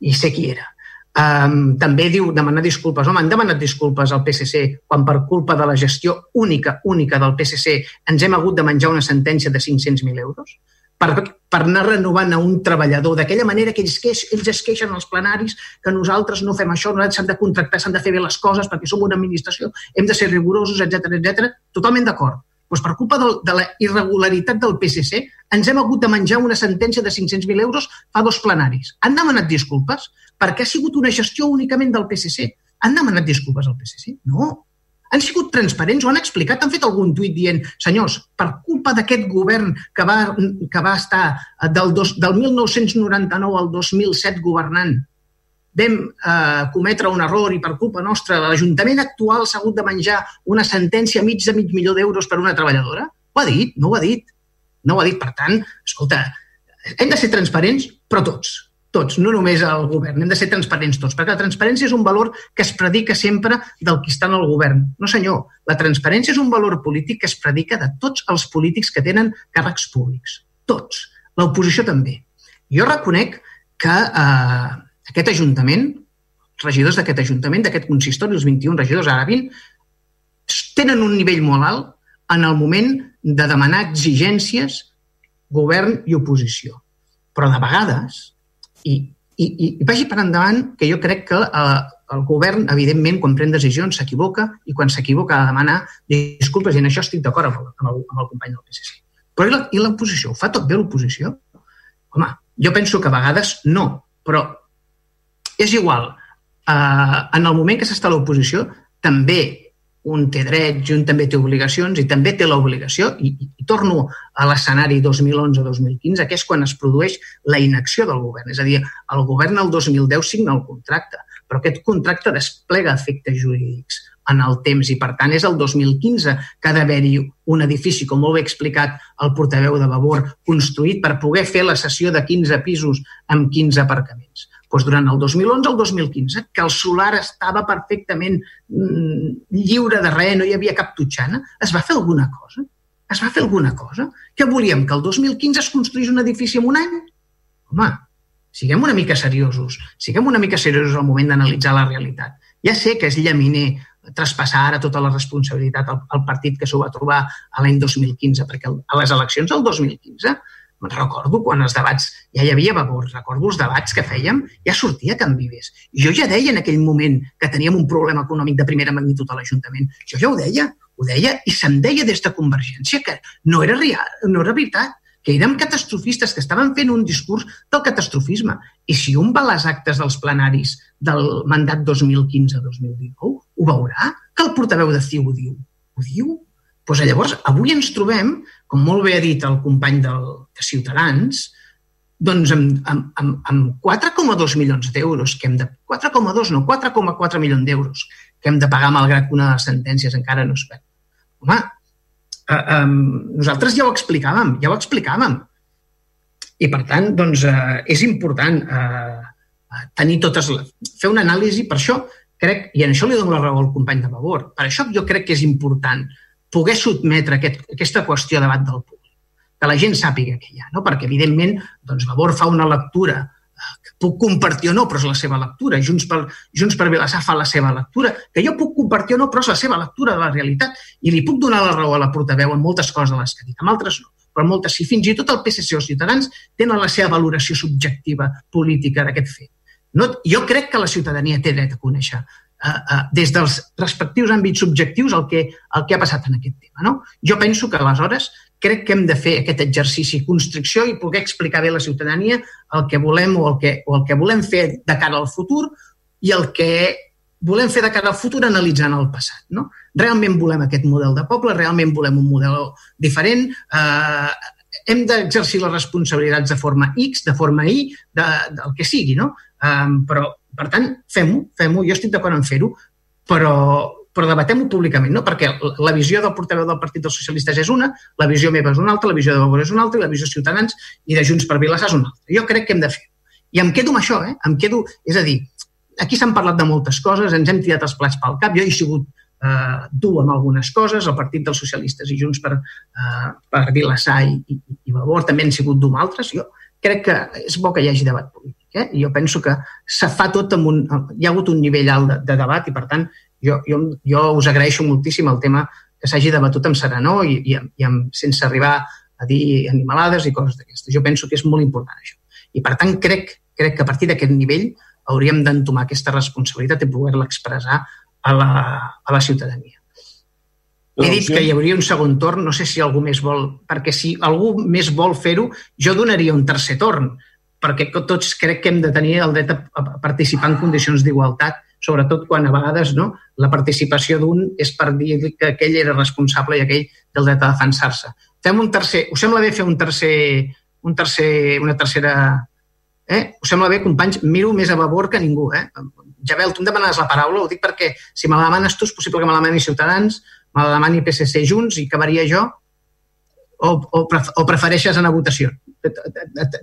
I sé qui era. Um, també diu demanar disculpes. Home, han demanat disculpes al PSC quan per culpa de la gestió única, única del PSC ens hem hagut de menjar una sentència de 500.000 euros? Per, per anar renovant a un treballador d'aquella manera que ells, que ells es queixen als plenaris que nosaltres no fem això, nosaltres s'han de contractar, s'han de fer bé les coses perquè som una administració, hem de ser rigorosos, etc etc. Totalment d'acord doncs per culpa de, de la irregularitat del PSC ens hem hagut de menjar una sentència de 500.000 euros fa dos plenaris. Han demanat disculpes perquè ha sigut una gestió únicament del PSC. Han demanat disculpes al PSC? No. Han sigut transparents, ho han explicat, han fet algun tuit dient senyors, per culpa d'aquest govern que va, que va estar del, dos, del 1999 al 2007 governant, vam eh, cometre un error i per culpa nostra l'Ajuntament actual s'ha hagut de menjar una sentència mig de mig milió d'euros per una treballadora? Ho ha dit? No ho ha dit. No ho ha dit. Per tant, escolta, hem de ser transparents, però tots. Tots, no només el govern. Hem de ser transparents tots, perquè la transparència és un valor que es predica sempre del qui està en el govern. No, senyor, la transparència és un valor polític que es predica de tots els polítics que tenen càrrecs públics. Tots. L'oposició també. Jo reconec que eh, aquest Ajuntament, els regidors d'aquest Ajuntament, d'aquest consistori, els 21 regidors, ara 20, tenen un nivell molt alt en el moment de demanar exigències govern i oposició. Però de vegades, i, i, i vagi per endavant, que jo crec que eh, el govern, evidentment, quan pren decisions, s'equivoca i quan s'equivoca ha de demanar disculpes i en això estic d'acord amb, el, amb, el, amb el company del PSC. Però i l'oposició? Fa tot bé l'oposició? Home, jo penso que a vegades no, però és igual. Uh, en el moment que s'està a l'oposició, també un té drets i un també té obligacions i també té l'obligació, i, i torno a l'escenari 2011-2015, que és quan es produeix la inacció del govern. És a dir, el govern el 2010 signa el contracte, però aquest contracte desplega efectes jurídics en el temps i, per tant, és el 2015 que ha d'haver-hi un edifici, com molt bé explicat el portaveu de Vavor, construït per poder fer la sessió de 15 pisos amb 15 aparcaments doncs durant el 2011 al 2015, que el solar estava perfectament mm, lliure de res, no hi havia cap tutxana, es va fer alguna cosa? Es va fer alguna cosa? Que volíem que el 2015 es construís un edifici en un any? Home, siguem una mica seriosos, siguem una mica seriosos al moment d'analitzar la realitat. Ja sé que és llaminer traspassar ara tota la responsabilitat al, al partit que s'ho va trobar a l'any 2015, perquè a les eleccions del 2015 recordo quan els debats ja hi havia vapor, recordo els debats que fèiem, ja sortia Can Vives. Jo ja deia en aquell moment que teníem un problema econòmic de primera magnitud a l'Ajuntament. Jo ja ho deia, ho deia i se'm deia des de Convergència que no era, real, no era veritat, que érem catastrofistes, que estaven fent un discurs del catastrofisme. I si un va a les actes dels plenaris del mandat 2015-2019, ho veurà que el portaveu de CiU ho diu. Ho diu? Doncs llavors, avui ens trobem, com molt bé ha dit el company del, de Ciutadans, doncs amb, amb, amb, amb 4,2 milions d'euros, que hem de... 4,2 no, 4,4 milions d'euros que hem de pagar malgrat que una de les sentències encara no es veu. Home, eh, eh, nosaltres ja ho explicàvem, ja ho explicàvem. I, per tant, doncs, eh, és important eh, tenir totes... Les... Fer una anàlisi, per això crec, i en això li dono la raó al company de favor, per això jo crec que és important poder sotmetre aquest, aquesta qüestió a debat del públic, que la gent sàpiga què hi ha, no? perquè evidentment doncs, Vavor fa una lectura eh, que puc compartir o no, però és la seva lectura. Junts per, Junts per Vilassar fa la seva lectura, que jo puc compartir o no, però és la seva lectura de la realitat. I li puc donar la raó a la portaveu en moltes coses de les que ha dit, en altres no però moltes sí. Fins i tot el PSC o Ciutadans tenen la seva valoració subjectiva política d'aquest fet. No, jo crec que la ciutadania té dret a conèixer eh, eh, des dels respectius àmbits subjectius el que, el que ha passat en aquest tema. No? Jo penso que aleshores crec que hem de fer aquest exercici constricció i poder explicar bé a la ciutadania el que volem o el que, o el que volem fer de cara al futur i el que volem fer de cara al futur analitzant el passat. No? Realment volem aquest model de poble, realment volem un model diferent, eh, hem d'exercir les responsabilitats de forma X, de forma Y, de, del que sigui, no? Um, però per tant, fem-ho, fem-ho, jo estic d'acord en fer-ho, però, però debatem-ho públicament, no? perquè la visió del portaveu del Partit dels Socialistes és una, la visió meva és una altra, la visió de Vavor és una altra i la visió Ciutadans i de Junts per Vilassar és una altra. Jo crec que hem de fer I em quedo amb això, eh? Em quedo... És a dir, aquí s'han parlat de moltes coses, ens hem tirat els plats pel cap, jo he sigut eh, dur amb algunes coses, el Partit dels Socialistes i Junts per, eh, per Vilassar i, i, i Vavor també han sigut dur amb altres. Jo crec que és bo que hi hagi debat polític. Eh? Jo penso que se fa tot amb un... Hi ha hagut un nivell alt de, de debat i, per tant, jo, jo, jo us agraeixo moltíssim el tema que s'hagi debatut amb serenor i, i, i amb, sense arribar a dir animalades i coses d'aquestes. Jo penso que és molt important això. I, per tant, crec, crec que a partir d'aquest nivell hauríem d'entomar aquesta responsabilitat i poder-la expressar a la, a la ciutadania. He dit que hi hauria un segon torn, no sé si algú més vol, perquè si algú més vol fer-ho, jo donaria un tercer torn, perquè tots crec que hem de tenir el dret a participar en condicions d'igualtat, sobretot quan a vegades no, la participació d'un és per dir que aquell era responsable i aquell del dret a defensar-se. Fem un tercer, us sembla bé fer un tercer, un tercer, una tercera... Eh? Us sembla bé, companys? Miro més a favor que ningú. Eh? Javel, tu em demanes la paraula, ho dic perquè si me la demanes tu és possible que me la demani Ciutadans, me la demani PSC Junts i acabaria jo, o, o, o prefereixes anar a votació?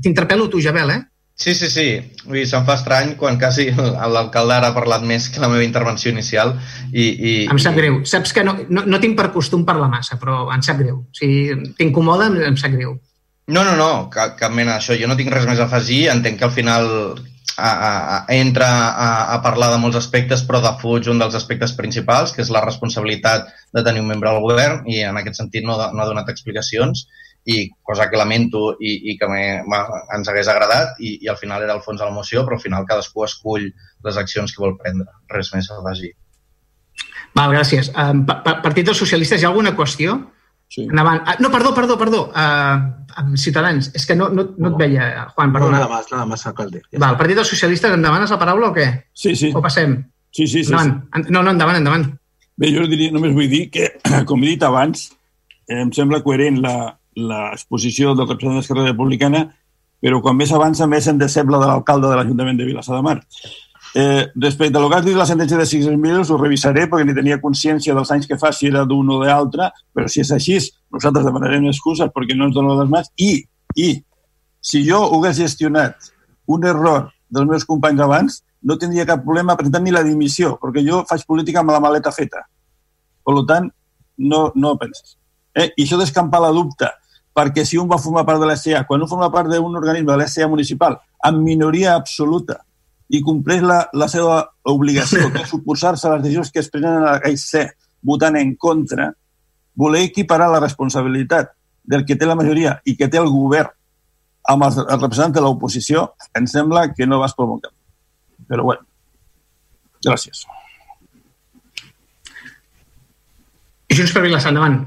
T'interpel·lo tu, Jabel, eh? Sí, sí, sí. Vull dir, se'm fa estrany quan quasi *laughs* l'alcalde ara ha parlat més que la meva intervenció inicial i... i em sap greu. Saps que no, no, no tinc per costum parlar massa, però em sap greu. Si t'incomoda, em sap greu. No, no, no, cap, cap mena d'això. Jo no tinc res més a afegir. Entenc que al final a, a, a, entra a, a parlar de molts aspectes, però defuig un dels aspectes principals, que és la responsabilitat de tenir un membre del govern, i en aquest sentit no, no ha donat explicacions i cosa que lamento i, i que ens hagués agradat i, i al final era el fons de la moció, però al final cadascú escull les accions que vol prendre. Res més a afegir. Val, gràcies. Um, Partit dels Socialistes, hi ha alguna qüestió? Sí. Endavant. Ah, no, perdó, perdó, perdó. Uh, Ciutadans, és que no, no, no et veia, Juan, perdó. No, nada más, nada más, alcalde. Ja Val, Partit dels Socialistes, em demanes la paraula o què? Sí, sí. O passem? Sí, sí, sí. Endavant. sí. No, no, endavant, endavant. Bé, jo diria, només vull dir que, *clears throat* com he dit abans, em sembla coherent l'exposició del representant d'Esquerra Republicana, però quan més avança més em decebla de l'alcalde de l'Ajuntament de Vilassar de Mar. Eh, respecte al que has dit la sentència de 600.000 euros, ho revisaré perquè ni tenia consciència dels anys que fa si era d'un o de l'altre, però si és així, nosaltres demanarem excuses perquè no ens donen les mans i, i si jo hagués gestionat un error dels meus companys abans, no tindria cap problema presentar ni la dimissió, perquè jo faig política amb la maleta feta. Per tant, no, no penses. Eh? I això d'escampar la dubte, perquè si un va formar part de l'SA, quan un forma part d'un organisme de l'SA municipal, amb minoria absoluta, i compleix la, la seva obligació, que és *laughs* suposar-se a les decisions que es prenen a C, votant en contra, voler equiparar la responsabilitat del que té la majoria i que té el govern amb els, els representants de l'oposició, em sembla que no vas pel bon camp. Però bueno, gràcies. Junts per Vilassar, endavant.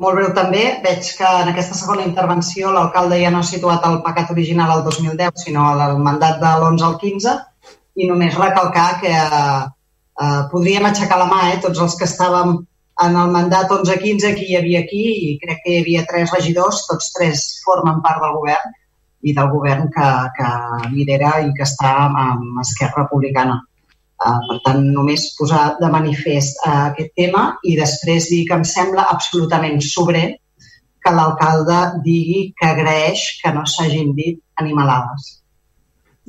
Molt breu també, veig que en aquesta segona intervenció l'alcalde ja no ha situat el pecat original al 2010, sinó al mandat de l'11 al 15, i només recalcar que eh, podríem aixecar la mà, eh, tots els que estàvem en el mandat 11-15 que hi havia aquí, i crec que hi havia tres regidors, tots tres formen part del govern, i del govern que, que lidera i que està amb Esquerra Republicana. Uh, per tant, només posar de manifest uh, aquest tema i després dir que em sembla absolutament sobrer que l'alcalde digui que agraeix que no s'hagin dit animalades.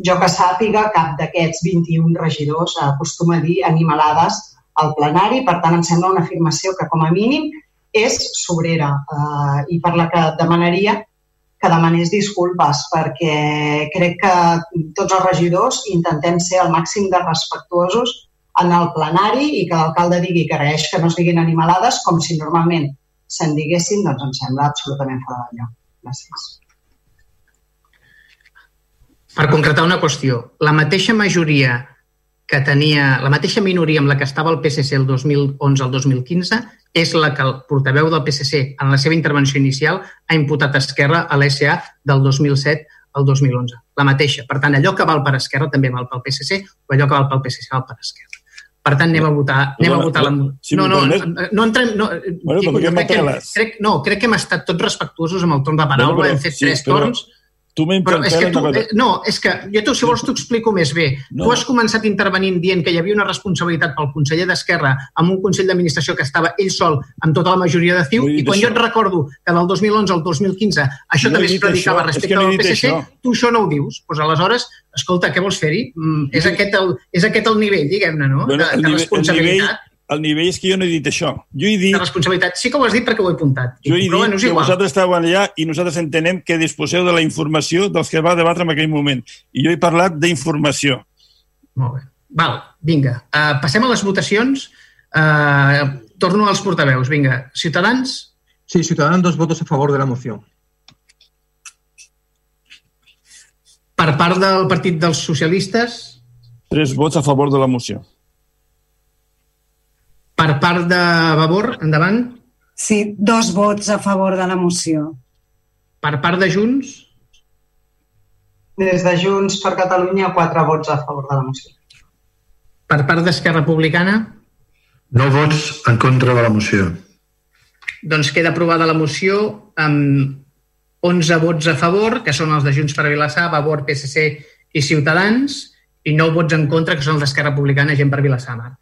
Jo que sàpiga, cap d'aquests 21 regidors acostuma a dir animalades al plenari, per tant, em sembla una afirmació que, com a mínim, és sobrera uh, i per la que demanaria que demanés disculpes perquè crec que tots els regidors intentem ser al màxim de respectuosos en el plenari i que l'alcalde digui que agraeix que no es diguin animalades com si normalment se'n diguessin, doncs em sembla absolutament fora d'allò. Gràcies. Per concretar una qüestió, la mateixa majoria que tenia, la mateixa minoria amb la que estava el PSC el 2011 al 2015 és la que el portaveu del PSC en la seva intervenció inicial ha imputat a Esquerra a l'SA del 2007 al 2011. La mateixa. Per tant, allò que val per Esquerra també val pel PSC, o allò que val pel PSC val per Esquerra. Per tant, anem a votar... Anem a votar la... Si no, no, no entrem... No, bueno, crec, que, crec, no, crec que hem estat tots respectuosos amb el torn de paraula, bueno, hem fet sí, tres però, torns Tu Però és que tu, eh, no, és que jo, tu, si vols, t'ho explico més bé. No. Tu has començat intervenint dient que hi havia una responsabilitat pel conseller d'Esquerra amb un Consell d'Administració que estava ell sol amb tota la majoria de CiU, i quan això. jo et recordo que del 2011 al 2015 això no també es predicava això. respecte al PSC, això. tu això no ho dius. Doncs aleshores, escolta, què vols fer-hi? Mm, és, aquest el, és aquest el nivell, diguem-ne, no? Bueno, de, de responsabilitat. El nivell, el nivell és que jo no he dit això. Jo he dit... La responsabilitat. Sí que ho has dit perquè ho he apuntat. Jo he dit bueno, que vosaltres estàveu allà i nosaltres entenem que disposeu de la informació dels que va debatre en aquell moment. I jo he parlat d'informació. Molt bé. Val, vinga. Uh, passem a les votacions. Uh, torno als portaveus. Vinga. Ciutadans? Sí, Ciutadans, dos votos a favor de la moció. Per part del Partit dels Socialistes? Tres vots a favor de la moció. Per part de Vavor, endavant. Sí, dos vots a favor de la moció. Per part de Junts? Des de Junts per Catalunya, quatre vots a favor de la moció. Per part d'Esquerra Republicana? No vots en contra de la moció. Doncs queda aprovada la moció amb 11 vots a favor, que són els de Junts per Vilassar, Vavor, PSC i Ciutadans, i 9 vots en contra, que són els d'Esquerra Republicana, gent per Vilassar Mar.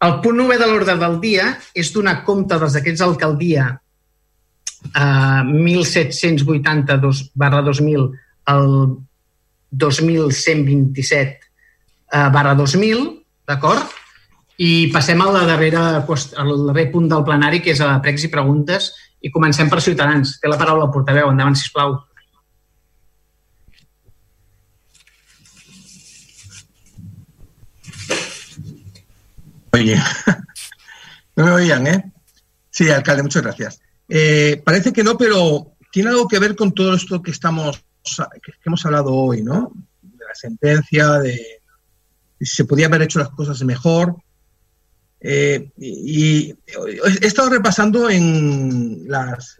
El punt 9 de l'ordre del dia és donar compte dels decrets d'alcaldia eh, 1782 barra 2000 al 2127 eh, barra 2000, d'acord? I passem a la darrera, al darrer punt del plenari, que és a pregs i preguntes, i comencem per Ciutadans. Té la paraula el portaveu. Endavant, sisplau. Oye, *laughs* no me oían, ¿eh? Sí, alcalde, muchas gracias. Eh, parece que no, pero tiene algo que ver con todo esto que estamos que hemos hablado hoy, ¿no? De la sentencia, de, si se podía haber hecho las cosas mejor. Eh, y, he estado repasando en las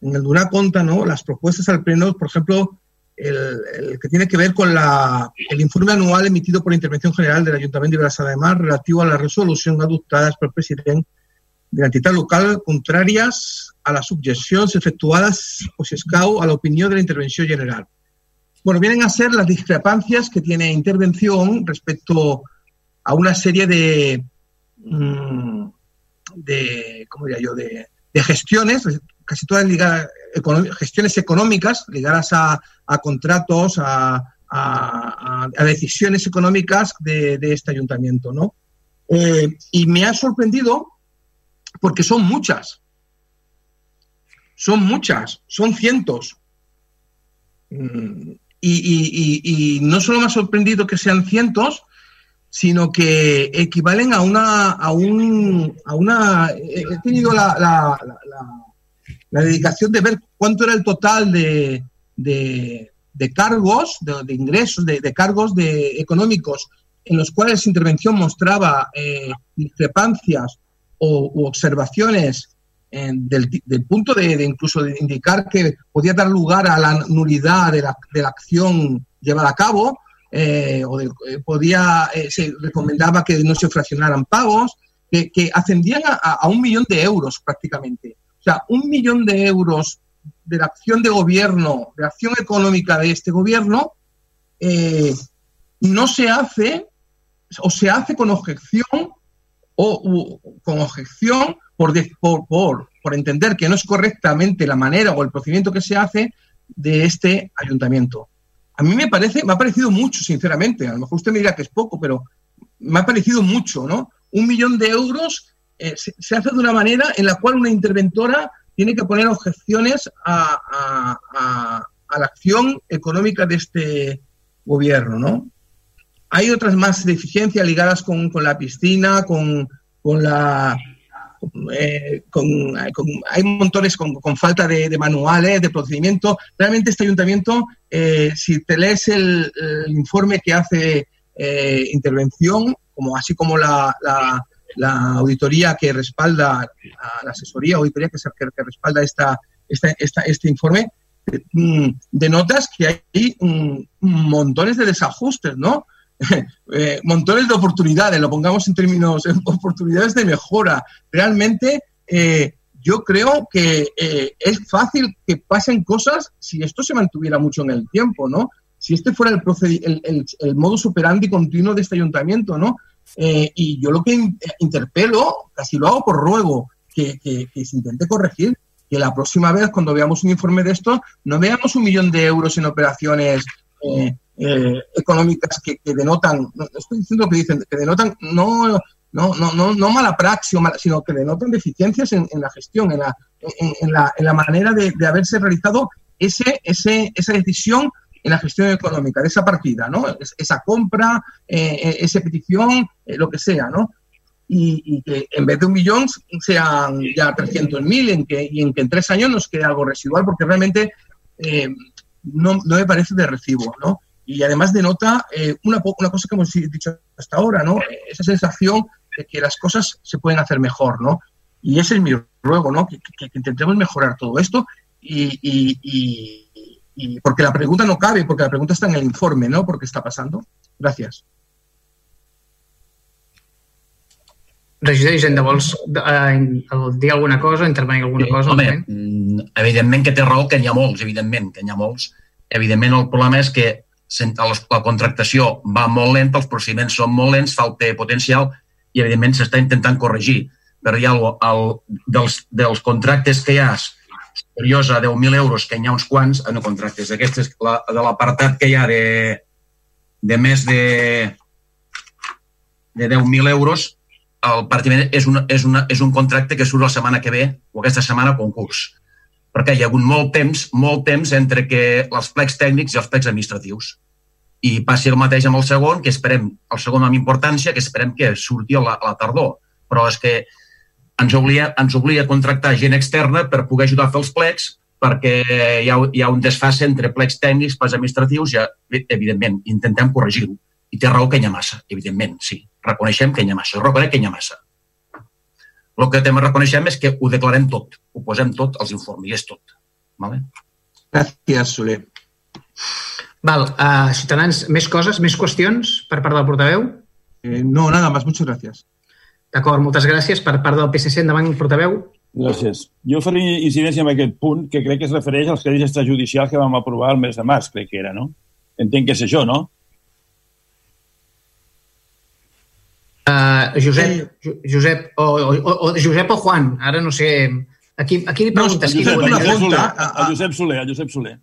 en el Duna Conta, ¿no? Las propuestas al pleno, por ejemplo, el, que tiene que ver con la, el informe anual emitido por la Intervención General del Ayuntamiento de Vilassar de Mar relativo a la resolución adoptadas por el presidente de la entidad local contrarias a las subjeccions efectuadas o si escau a la opinión de la intervención general. Bueno, vienen a ser las discrepancias que tiene intervención respecto a una serie de, mm, de ¿cómo diría yo?, de, de gestiones, casi todas ligadas, gestiones económicas ligadas a, a contratos, a, a, decisiones económicas de, de este ayuntamiento, ¿no? Eh, y me ha sorprendido porque son muchas. Son muchas, son cientos. Mm, y, y, y, y, no solo me ha sorprendido que sean cientos, sino que equivalen a una... A, un, a una he tenido la, la, la, dedicación de ver cuánto era el total de, de, cargos, de, ingresos, de, cargos de, económicos en los cuales la intervención mostraba eh, discrepancias o u observaciones eh, del, del, punto de, de, incluso de indicar que podía dar lugar a la nulidad de la, de la acción llevada a cabo, eh, o de, eh, podía, eh, se recomendaba que no se fraccionaran pagos, que, que ascendían a, a, un millón de euros prácticamente. Sea, un millón de euros de la acción de gobierno, de acción económica de este gobierno, eh, no se hace o se hace con objeción o con objeción por, por, por, por entender que no es correctamente la manera o el procedimiento que se hace de este ayuntamiento. A mí me parece, me ha parecido mucho, sinceramente. A lo mejor usted me dirá que es poco, pero me ha parecido mucho, ¿no? Un millón de euros eh, se, hace de una manera en la cual una interventora tiene que poner objeciones a, la acción económica de este gobierno, ¿no? Hay otras más deficiencias ligadas con, con la piscina, con, con la... Eh, hay montones con, con falta de, de, manuales, de procedimiento. Realmente este ayuntamiento, eh, si te lees el, informe que hace intervención, como así como la, la, auditoría que respalda, la asesoría auditoría que, que, respalda esta, este informe, mm, denotas que hay mm, montones de desajustes, ¿no? *laughs* eh, montones de oportunidades, lo pongamos en términos, eh, oportunidades de mejora. Realmente, eh, yo creo que eh, es fácil que pasen cosas si esto se mantuviera mucho en el tiempo, ¿no? Si este fuera el, el, el, continuo de este ayuntamiento, ¿no? Eh, y yo lo que interpelo, casi lo hago por ruego, que, se intente corregir, que la próxima vez, cuando veamos un informe de esto, no veamos un millón de euros en operaciones eh, eh, económicas que, denotan, no estoy diciendo que dicen, que denotan no, no, no, no, no mala praxis, sino que denotan deficiencias en, en la gestión, en la, en, en, la, en la manera de, de haberse realizado ese, ese, esa decisión en la gestión económica de esa partida, ¿no? Es, esa compra, eh, esa petición, eh, lo que sea, ¿no? Y, y, que en vez de un millón sean ya 300.000 en que, y en que en tres años nos quede algo residual, porque realmente eh, no, no me parece de recibo, ¿no? y además denota eh, una, una cosa que hemos dicho hasta ahora, ¿no? Esa sensación de que las cosas se pueden hacer mejor, ¿no? Y ese es mi ruego, ¿no? Que, que, que intentemos mejorar todo esto y, y, y, y, porque la pregunta no cabe, porque la pregunta está en el informe, ¿no? Porque está pasando. Gracias. Regidor Hisenda, vols eh, dir alguna cosa, intervenir alguna cosa? Home, mm, evidentment que té raó que n'hi ha molts, evidentment, que n'hi ha molts. Evidentment el problema és que la contractació va molt lenta, els procediments són molt lents, falta potencial i, evidentment, s'està intentant corregir. Però hi ha el, el, dels, dels contractes que hi ha superiors a 10.000 euros, que hi ha uns quants, no contractes d'aquestes, la, de l'apartat que hi ha de, de més de, de 10.000 euros, el partiment és, una, és, una, és un contracte que surt la setmana que ve o aquesta setmana a concurs perquè hi ha hagut molt temps, molt temps entre que els plecs tècnics i els plecs administratius. I passi el mateix amb el segon, que esperem, el segon amb importància, que esperem que surti a la, a la tardor. Però és que ens obliga, ens obliga a contractar gent externa per poder ajudar a fer els plecs, perquè hi ha, hi ha un desfase entre plecs tècnics, plecs administratius, i, evidentment, intentem corregir-ho. I té raó que hi ha massa, evidentment, sí. Reconeixem que hi ha massa, reconec que hi ha massa. El que també reconeixem és que ho declarem tot, ho posem tot als informes, i és tot. Vale? Gràcies, Soler. Val, uh, Ciutadans, més coses, més qüestions per part del portaveu? Eh, no, nada más, muchas gracias. D'acord, moltes gràcies. Per part del PSC, endavant, portaveu. Gràcies. Jo faré incidència en aquest punt, que crec que es refereix als crèdits extrajudicials que vam aprovar el mes de març, crec que era, no? Entenc que és això, no? Uh, Josep, sí. Josep, o, o, o, Josep o Juan, ara no sé... Aquí, aquí li preguntes... No, qui Josep, ho- a Josep Soler, a Josep Soler, a Josep Soler.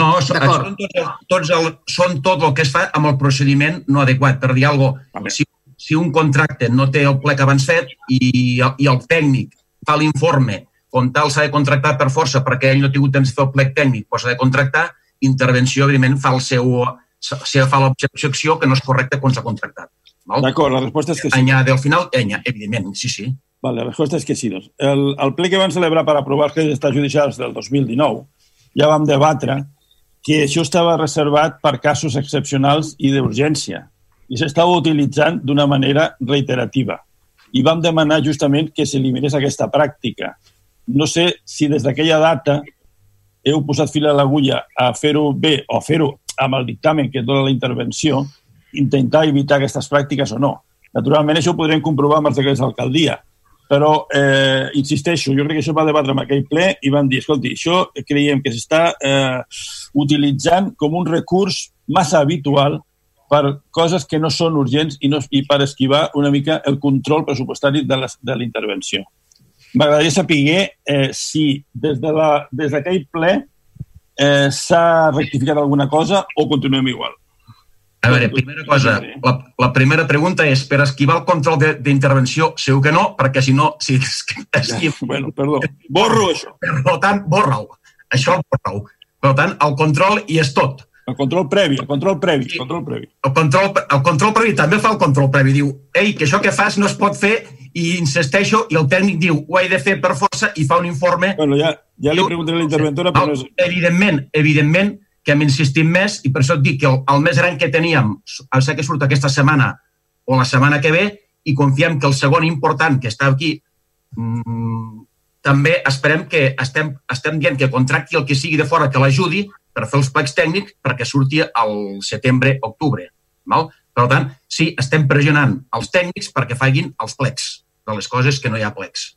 No, són, tots, tots el, són tot el que es fa amb el procediment no adequat. Per dir alguna cosa, si, si un contracte no té el plec abans fet i, i el tècnic fa l'informe com tal s'ha de contractar per força perquè ell no ha tingut temps de fer el plec tècnic, doncs s'ha de contractar, intervenció, evidentment, fa el seu, se fa l'objecció que no és correcte quan s'ha contractat. D'acord, la resposta és que sí. Añade al final, enya, evidentment, sí, sí. Vale, la resposta és que sí. Doncs. El, el ple que vam celebrar per aprovar els crèdits extrajudicials del 2019 ja vam debatre que això estava reservat per casos excepcionals i d'urgència i s'estava utilitzant d'una manera reiterativa. I vam demanar justament que s'eliminés aquesta pràctica. No sé si des d'aquella data heu posat fil a l'agulla a fer-ho bé o fer-ho amb el dictamen que dona la intervenció, intentar evitar aquestes pràctiques o no. Naturalment, això ho podrem comprovar amb els decrets d'alcaldia, però, eh, insisteixo, jo crec que això va debatre en aquell ple i van dir, escolti, això creiem que s'està eh, utilitzant com un recurs massa habitual per coses que no són urgents i, no, i per esquivar una mica el control pressupostari de la, de la intervenció. M'agradaria saber eh, si des de la- des d'aquell ple eh, s'ha rectificat alguna cosa o continuem igual. A veure, primera cosa, la, la primera pregunta és per esquivar el control de- d'intervenció, segur que no, perquè si no... Si, si, bueno, perdó, borro això. Per tant, borra-ho. Això borra-ho. Per tant, el control hi és tot. El control previ, el control previ, el control previ. El control, el control previ també fa el control previ. Diu, ei, que això que fas no es pot fer i insisteixo i el tècnic diu, ho he de fer per força i fa un informe... Bueno, ja, ja li preguntaré a la interventora, però no és... Evidentment, evidentment que hem insistit més i per això et dic que el, el més gran que teníem, el sé que surt aquesta setmana o la setmana que ve, i confiem que el segon important que està aquí mm, també esperem que estem, estem dient que contracti el que sigui de fora que l'ajudi per fer els plecs tècnics perquè surti al setembre-octubre. Per tant, sí, estem pressionant els tècnics perquè facin els plecs de les coses que no hi ha plecs.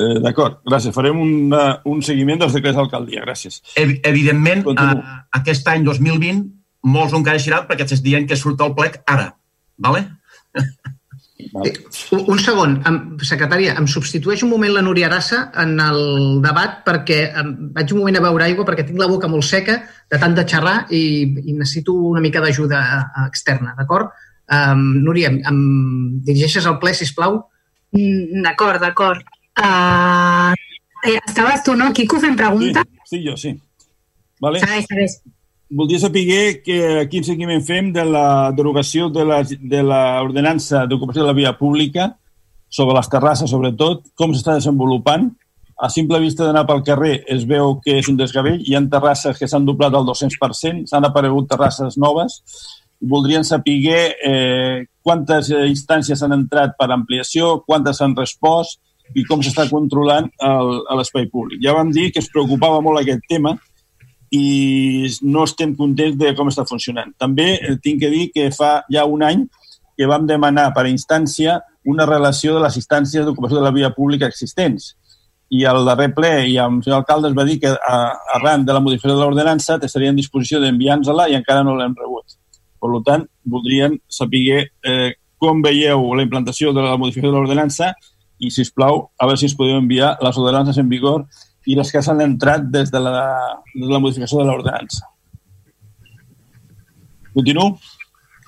Eh, D'acord, gràcies. Farem una, un seguiment dels decrets d'alcaldia. Gràcies. Ev evidentment, a, aquest any 2020, molts ho encaixaran perquè s'està dient que surt el plec ara. Vale? *laughs* Eh, un- segon, secretària, em substitueix un moment la Núria Arassa en el debat perquè em, vaig un moment a beure aigua perquè tinc la boca molt seca de tant de xerrar i, i necessito una mica d'ajuda eh, externa, d'acord? Um, Núria, em, em dirigeixes al ple, sisplau? Mm, D'acord, d'acord. Uh, eh, estaves tu, no, Quico, fent pregunta? Sí, sí, jo, sí. Vale. Segueix, segueix. Voldria saber que, quin seguiment fem de la derogació de la, de l'ordenança d'ocupació de la via pública sobre les terrasses, sobretot, com s'està desenvolupant. A simple vista d'anar pel carrer es veu que és un desgavell. Hi ha terrasses que s'han doblat al 200%, s'han aparegut terrasses noves. Voldrien saber eh, quantes instàncies han entrat per ampliació, quantes han respost i com s'està controlant l'espai públic. Ja vam dir que es preocupava molt aquest tema i no estem contents de com està funcionant. També eh, tinc que dir que fa ja un any que vam demanar per instància una relació de les instàncies d'ocupació de la via pública existents. I al darrer ple i el senyor alcalde es va dir que a, arran de la modificació de l'ordenança estaria en disposició d'enviar-nos-la i encara no l'hem rebut. Per tant, voldrien saber eh, com veieu la implantació de la modificació de l'ordenança i, si us plau, a veure si ens podeu enviar les ordenances en vigor i les que s'han entrat des de la, des de la modificació de l'ordenança. Continuo?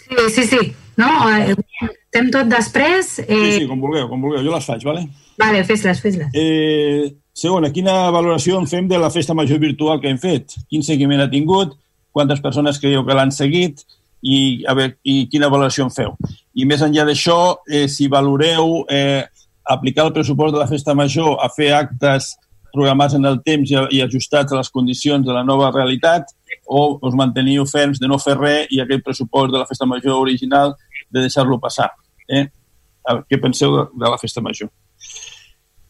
Sí, sí, sí. No, eh, fem tot després. Sí, Eh, sí, com vulgueu, com vulgueu. Jo les faig, vale? Vale, fes-les, fes-les. Eh, segona, quina valoració en fem de la festa major virtual que hem fet? Quin seguiment ha tingut? Quantes persones creieu que l'han seguit? I, a veure, I quina valoració en feu? I més enllà d'això, eh, si valoreu eh, aplicar el pressupost de la festa major a fer actes programats en el temps i, i ajustats a les condicions de la nova realitat o us manteniu ferms de no fer res i aquell pressupost de la festa major original de deixar-lo passar. Eh? Què penseu de, la festa major?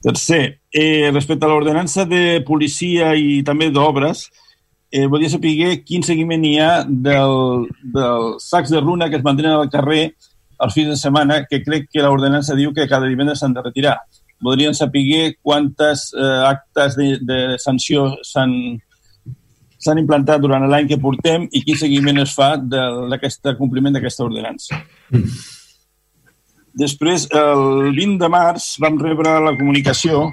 Tercer, eh, respecte a l'ordenança de policia i també d'obres, eh, volia saber quin seguiment hi ha del, dels sacs de runa que es mantenen al carrer els fins de setmana, que crec que l'ordenança diu que cada divendres s'han de retirar. Voldrien saber quantes eh, actes de, de sanció s'han s'han implantat durant l'any que portem i quin seguiment es fa d'aquest compliment d'aquesta ordenança. Després, el 20 de març, vam rebre la comunicació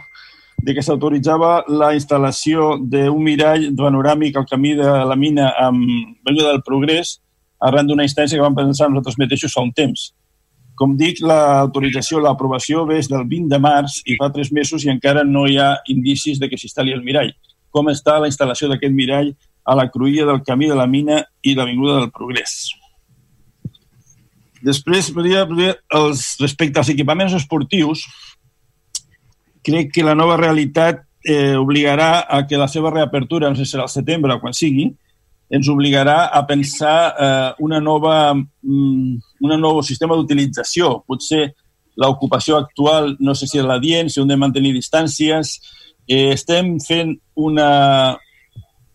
de que s'autoritzava la instal·lació d'un mirall panoràmic al camí de la mina amb Vella del Progrés arran d'una instància que vam pensar nosaltres mateixos fa un temps. Com dic, l'autorització, l'aprovació ve del 20 de març i fa tres mesos i encara no hi ha indicis de que s'instal·li el mirall. Com està la instal·lació d'aquest mirall a la cruïlla del camí de la mina i l'Avinguda del Progrés? Després, els, respecte als equipaments esportius, crec que la nova realitat eh, obligarà a que la seva reapertura, no sé si serà al setembre o quan sigui, ens obligarà a pensar eh, una nova, mm, una nou sistema d'utilització. Potser l'ocupació actual no sé si és la dient, si hem de mantenir distàncies. Eh, estem fent una,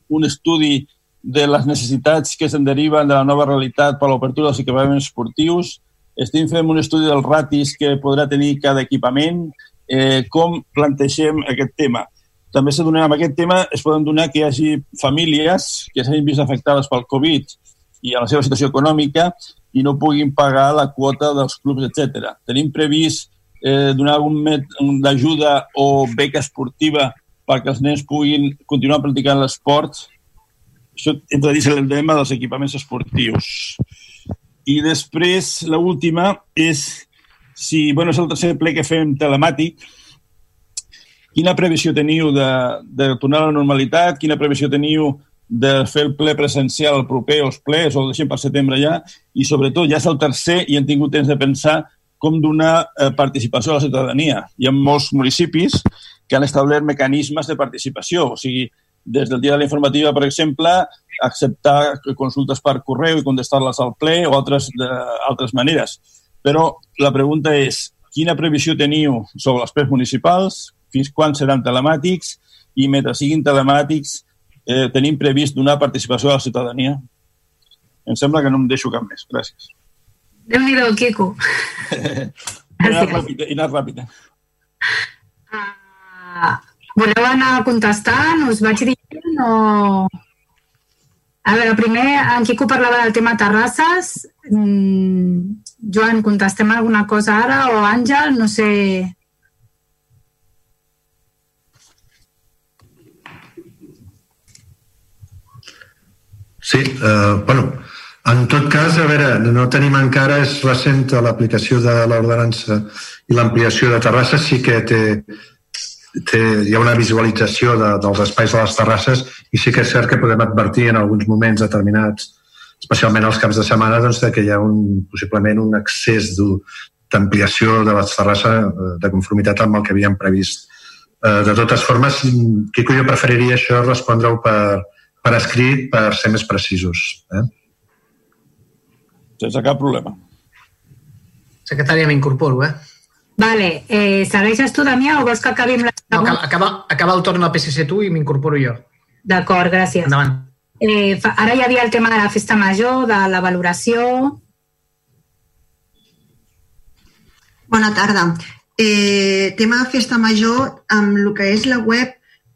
un estudi de les necessitats que se'n deriven de la nova realitat per l'obertura dels equipaments esportius. Estem fent un estudi dels ratis que podrà tenir cada equipament, eh, com plantegem aquest tema. També se donarà, amb aquest tema es poden donar que hi hagi famílies que s'hagin vist afectades pel Covid i a la seva situació econòmica i no puguin pagar la quota dels clubs, etc. Tenim previst eh, donar algun d'ajuda o beca esportiva perquè els nens puguin continuar practicant l'esport. Això entra dins el tema dels equipaments esportius. I després, l última és si bueno, és el tercer ple que fem telemàtic, quina previsió teniu de, de tornar a la normalitat? Quina previsió teniu de fer el ple presencial proper o els plers o el deixem per setembre ja? I sobretot, ja és el tercer i hem tingut temps de pensar com donar eh, participació a la ciutadania. Hi ha molts municipis que han establert mecanismes de participació, o sigui, des del dia de la informativa, per exemple, acceptar consultes per correu i contestar-les al ple o altres, de, altres maneres. Però la pregunta és, quina previsió teniu sobre els plens municipals, fins quan seran telemàtics i mentre siguin telemàtics eh, tenim previst donar participació a la ciutadania? Em sembla que no em deixo cap més. Gràcies. Déu-n'hi-do, Quico. *laughs* I anar ràpida. Ràpida. Uh, voleu anar contestant? Us vaig dient o... A veure, primer en Quico parlava del tema terrasses. Mm, Joan, contestem alguna cosa ara o Àngel? No sé... Sí, eh, bueno, en tot cas, a veure, no tenim encara, és recent l'aplicació de l'ordenança i l'ampliació de terrasses, sí que té, té, hi ha una visualització de, dels espais de les terrasses i sí que és cert que podem advertir en alguns moments determinats especialment als caps de setmana, doncs, que hi ha un, possiblement un excés d'ampliació de la terrassa eh, de conformitat amb el que havíem previst. Eh, de totes formes, Quico, jo preferiria això respondre-ho per, per escrit per ser més precisos. Eh? Sense cap problema. Secretària, m'incorporo, eh? Vale, eh, segueixes tu, Damià, o vols que acabi amb la... No, acaba, acaba el torn al PSC tu i m'incorporo jo. D'acord, gràcies. Endavant. Eh, fa, ara hi havia el tema de la festa major, de la valoració... Bona tarda. Eh, tema de festa major, amb el que és la web,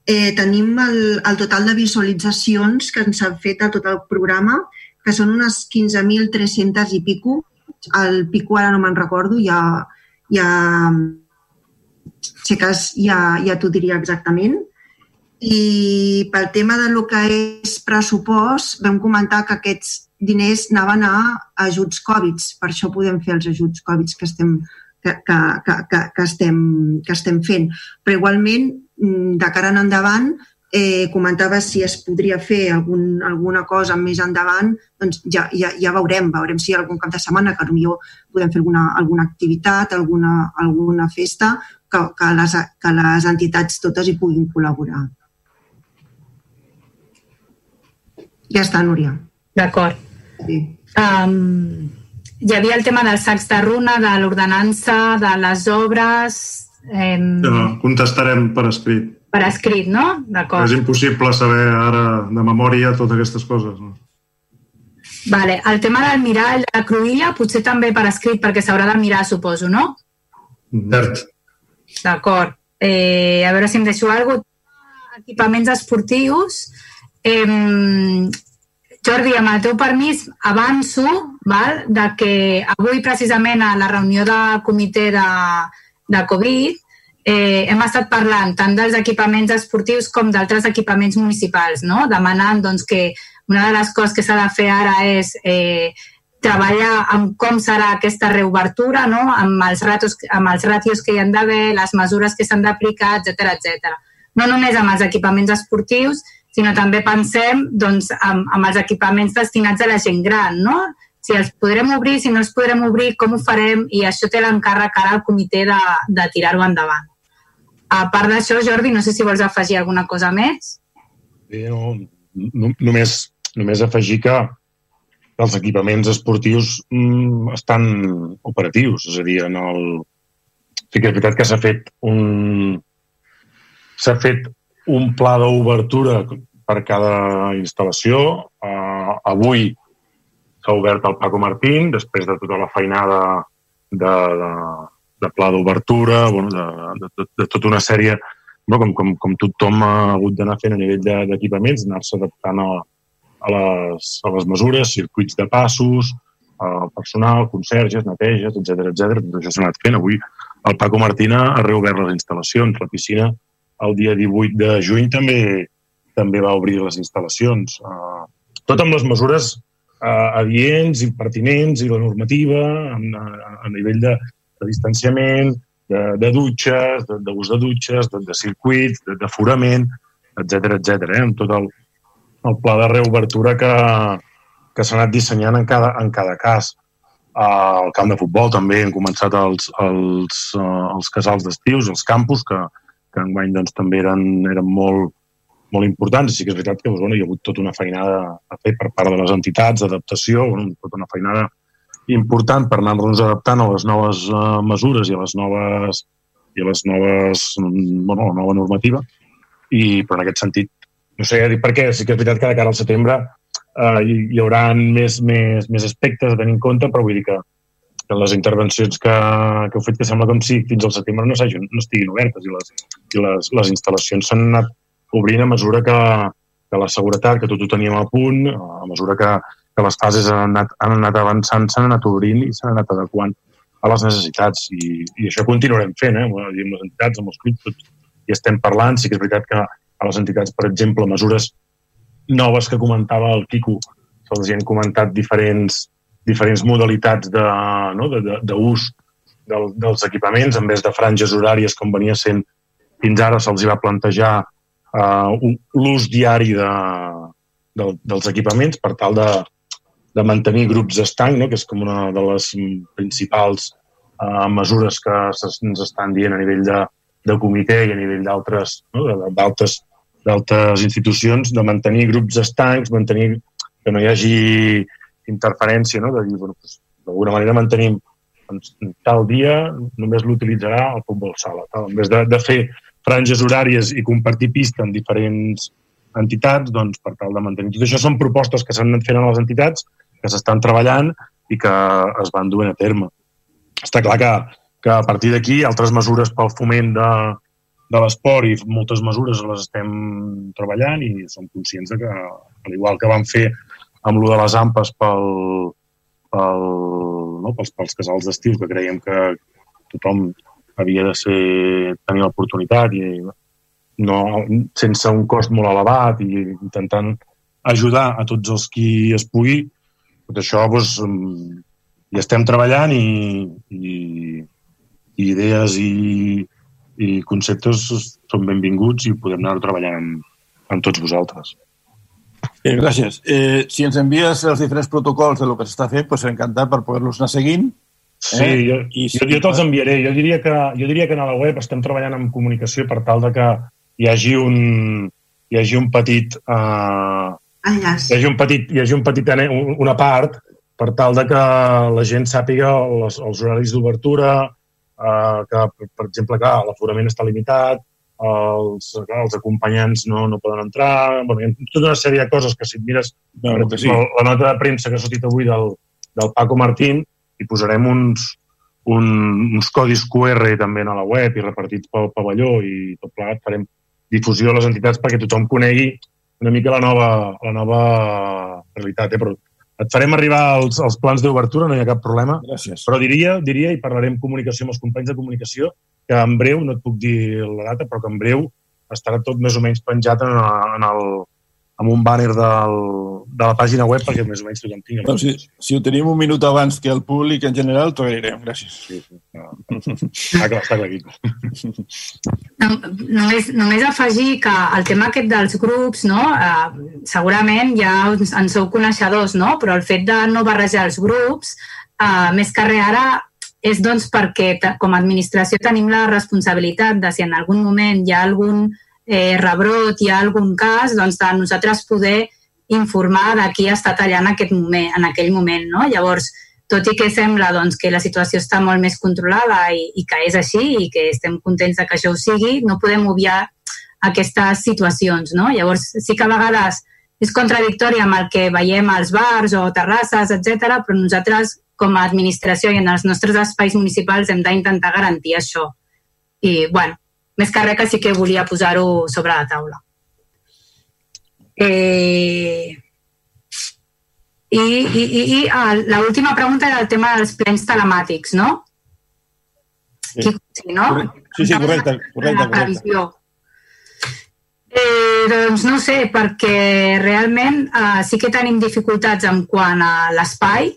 eh, tenim el, el total de visualitzacions que ens han fet a tot el programa, que són unes 15.300 i pico. El pico ara no me'n recordo, ja, ja, sé que ja, ja t'ho diria exactament. I pel tema de lo que és pressupost, vam comentar que aquests diners anaven a ajuts Covid. Per això podem fer els ajuts Covid que estem, que, que, que, que, estem, que estem fent. Però igualment, de cara en endavant, eh, comentava si es podria fer algun, alguna cosa més endavant, doncs ja, ja, ja veurem, veurem si algun cap de setmana que potser podem fer alguna, alguna activitat, alguna, alguna festa, que, que, les, que les entitats totes hi puguin col·laborar. Ja està, Núria. D'acord. Sí. Um, hi havia el tema dels sacs de runa, de l'ordenança, de les obres... Um... Ja, contestarem per escrit. per escrit, no? D'acord. És impossible saber ara de memòria totes aquestes coses. No? Vale. El tema del mirall de la cruïlla potser també per escrit perquè s'haurà de mirar, suposo, no? Cert. D'acord. Eh, a veure si em deixo alguna cosa. Equipaments esportius. Eh, Jordi, amb el teu permís, avanço val, de que avui precisament a la reunió de comitè de, de Covid eh, hem estat parlant tant dels equipaments esportius com d'altres equipaments municipals, no? demanant doncs, que una de les coses que s'ha de fer ara és eh, treballar amb com serà aquesta reobertura, no? amb, els ratos, amb els ràtios que hi han d'haver, les mesures que s'han d'aplicar, etc etc. No només amb els equipaments esportius, sinó també pensem doncs, amb, amb els equipaments destinats a la gent gran, no? Si els podrem obrir, si no els podrem obrir, com ho farem? I això té l'encàrrec ara al comitè de, de tirar-ho endavant. A part d'això, Jordi, no sé si vols afegir alguna cosa més. Bé, no, no, només, només afegir que els equipaments esportius mm, estan operatius, és a dir, en el... Sí que és veritat que s'ha fet un s'ha fet un pla d'obertura per cada instal·lació. Uh, avui s'ha obert el Paco Martín, després de tota la feinada de, de, de pla d'obertura, bueno, de, de, de, de tota una sèrie, no, com, com, com tothom ha hagut d'anar fent a nivell d'equipaments, de, anar-se adaptant a, a, les, a les mesures, circuits de passos, personal, conserges, neteges, etc etc. Tot això s'ha anat fent. Avui el Paco Martina ha reobert les instal·lacions. La piscina el dia 18 de juny també també va obrir les instal·lacions. Uh, tot amb les mesures uh, adients i pertinents i la normativa a, a, a nivell de, de distanciament, de, de dutxes, d'ús de, de dutxes, de, de circuits, d'aforament, etc etc. eh? amb tot el, el pla de reobertura que, que s'ha anat dissenyant en cada, en cada cas. El camp de futbol també hem començat els, els, uh, els casals d'estius, els campus, que, que enguany doncs, també eren, eren molt, molt importants. Sí que és veritat que doncs, bueno, hi ha hagut tota una feinada a fer per part de les entitats d'adaptació, bueno, tota una feinada important per anar-nos adaptant a les noves uh, mesures i a les noves i a les noves, bueno, la nova normativa. I, però en aquest sentit, no sé, dic perquè sí que és veritat que de cara al setembre uh, hi, hi haurà més, més, més aspectes a tenir en compte, però vull dir que, que les intervencions que, que heu fet que sembla com si fins al setembre no, no estiguin obertes i les, i les, les instal·lacions s'han anat obrint a mesura que, que la seguretat, que tot ho teníem a punt, a mesura que, que les fases han anat, han anat avançant, s'han anat obrint i s'han anat adequant a les necessitats. I, i això continuarem fent, eh? amb les entitats, amb els clubs, tots hi estem parlant. Sí que és veritat que a les entitats, per exemple, mesures noves que comentava el Quico, se'ls han comentat diferents, diferents modalitats d'ús de, no? de, de, de del, dels equipaments, en vez de franges horàries com venia sent fins ara, se'ls va plantejar uh, l'ús diari de, de, dels equipaments per tal de, de mantenir grups d'estanc, no? que és com una de les principals uh, mesures que ens estan dient a nivell de, de comitè i a nivell d'altres no? d'altres d'altres institucions, de mantenir grups estancs, mantenir que no hi hagi interferència, no? de dir, bueno, doncs, d'alguna manera mantenim doncs, tal dia només l'utilitzarà el futbol sala. Tal. En vez de, de fer franges horàries i compartir pista amb diferents entitats doncs, per tal de mantenir. Tot això són propostes que s'han anat fent a les entitats, que s'estan treballant i que es van duent a terme. Està clar que, que a partir d'aquí altres mesures pel foment de, de l'esport i moltes mesures les estem treballant i som conscients de que, al igual que vam fer amb lo de les ampes pel, pel, no, pels, pels casals d'estiu, que creiem que tothom havia de ser, tenir l'oportunitat i no, sense un cost molt elevat i intentant ajudar a tots els qui es pugui. Tot això doncs, hi estem treballant i, i, i idees i, i conceptes són benvinguts i podem anar treballant amb, amb tots vosaltres. Bé, gràcies. Eh, si ens envies els diferents protocols de lo que s'està fent, doncs encantat per poder-los anar seguint Sí, eh? jo, I jo, jo te'ls enviaré. Jo diria, que, jo diria que a la web estem treballant en comunicació per tal de que hi hagi un, hi hagi un petit... Uh, Enllaç. Hi hagi un petit, hi hagi un petit una part per tal de que la gent sàpiga les, els horaris d'obertura, uh, que, per, per exemple, que l'aforament està limitat, els, els acompanyants no, no poden entrar, bueno, hi ha tota una sèrie de coses que si et mires no, per exemple, sí. la, la nota de premsa que ha sortit avui del, del Paco Martín, hi posarem uns, un, uns codis QR també a la web i repartits pel pavelló i tot plegat farem difusió a les entitats perquè tothom conegui una mica la nova, la nova realitat. Eh? Però et farem arribar els, els plans d'obertura, no hi ha cap problema. Gràcies. Però diria, diria, i parlarem comunicació amb els companys de comunicació, que en breu, no et puc dir la data, però que en breu estarà tot més o menys penjat en, en el, amb un banner del, de la pàgina web perquè més o menys tothom tingui. Bueno, si, si ho tenim un minut abans que el públic en general, t'ho agrairem. Gràcies. Sí, sí. No. Està clar, està clar, Quico. No, només, només afegir que el tema aquest dels grups, no, eh, segurament ja en sou coneixedors, no? però el fet de no barrejar els grups, eh, més que res ara és doncs perquè com a administració tenim la responsabilitat de si en algun moment hi ha algun eh, rebrot, hi ha algun cas, doncs de nosaltres poder informar de qui està tallant en, aquest moment, en aquell moment. No? Llavors, tot i que sembla doncs, que la situació està molt més controlada i, i que és així i que estem contents de que això ho sigui, no podem obviar aquestes situacions. No? Llavors, sí que a vegades és contradictori amb el que veiem als bars o terrasses, etc, però nosaltres com a administració i en els nostres espais municipals hem d'intentar garantir això. I, bueno, més que res que sí que volia posar-ho sobre la taula. Eh, I i, i, i ah, l'última pregunta era el tema dels plens telemàtics, no? Sí, sí no? Sí, sí, correcte, correcte, correcte. Eh, doncs no sé, perquè realment eh, sí que tenim dificultats en quant a l'espai,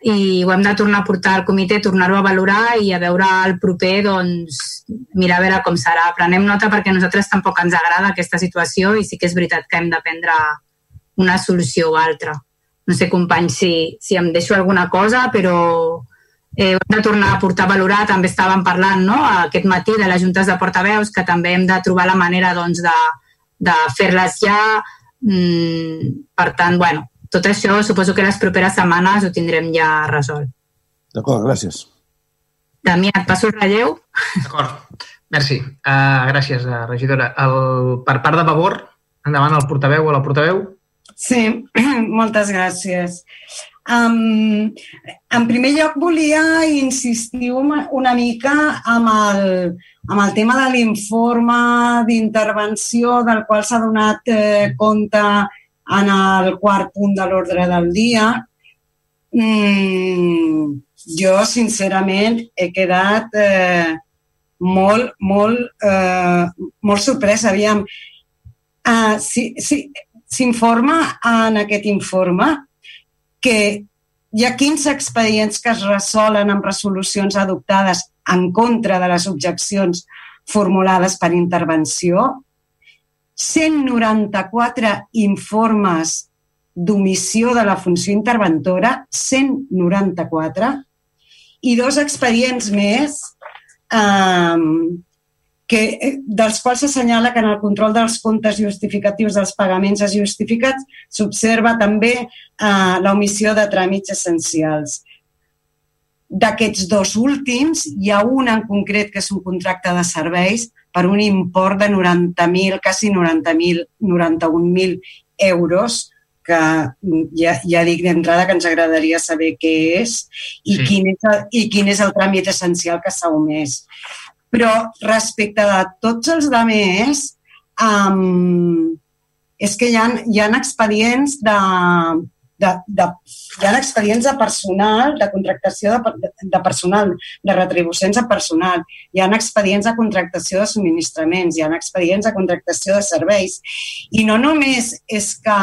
i ho hem de tornar a portar al comitè, tornar-ho a valorar i a veure el proper, doncs, mirar a veure com serà. Prenem nota perquè a nosaltres tampoc ens agrada aquesta situació i sí que és veritat que hem de prendre una solució o altra. No sé, companys, si, si em deixo alguna cosa, però eh, hem de tornar a portar a valorar. També estàvem parlant no, aquest matí de les juntes de portaveus, que també hem de trobar la manera doncs, de, de fer-les ja. Mm, per tant, bueno, tot això suposo que les properes setmanes ho tindrem ja resolt. D'acord, gràcies. Damià, et passo el relleu. D'acord. Merci. Uh, gràcies, uh, regidora. El, per part de Vavor, endavant el portaveu o la portaveu. Sí, *clears throat* moltes gràcies. Um, en primer lloc, volia insistir una mica amb el, amb el tema de l'informe d'intervenció del qual s'ha donat eh, compte en el quart punt de l'ordre del dia. Mm, jo, sincerament, he quedat eh, molt, molt, eh, molt sorpresa. Aviam, eh, s'informa si, si, en aquest informe que hi ha 15 expedients que es resolen amb resolucions adoptades en contra de les objeccions formulades per intervenció 194 informes d'omissió de la funció interventora, 194, i dos expedients més eh, que, dels quals s'assenyala que en el control dels comptes justificatius dels pagaments a justificats s'observa també eh, l'omissió de tràmits essencials. D'aquests dos últims, hi ha un en concret que és un contracte de serveis per un import de 90.000, quasi 90.000, 91.000 euros, que ja, ja dic d'entrada que ens agradaria saber què és i, sí. quin, és el, i quin és el tràmit essencial que s'ha omès. Però respecte de tots els demés, um, és que hi ha, hi ha expedients de, de, de, hi ha expedients de personal, de contractació de, de personal, de retribucions a personal, hi ha expedients de contractació de subministraments, hi ha expedients de contractació de serveis. I no només és que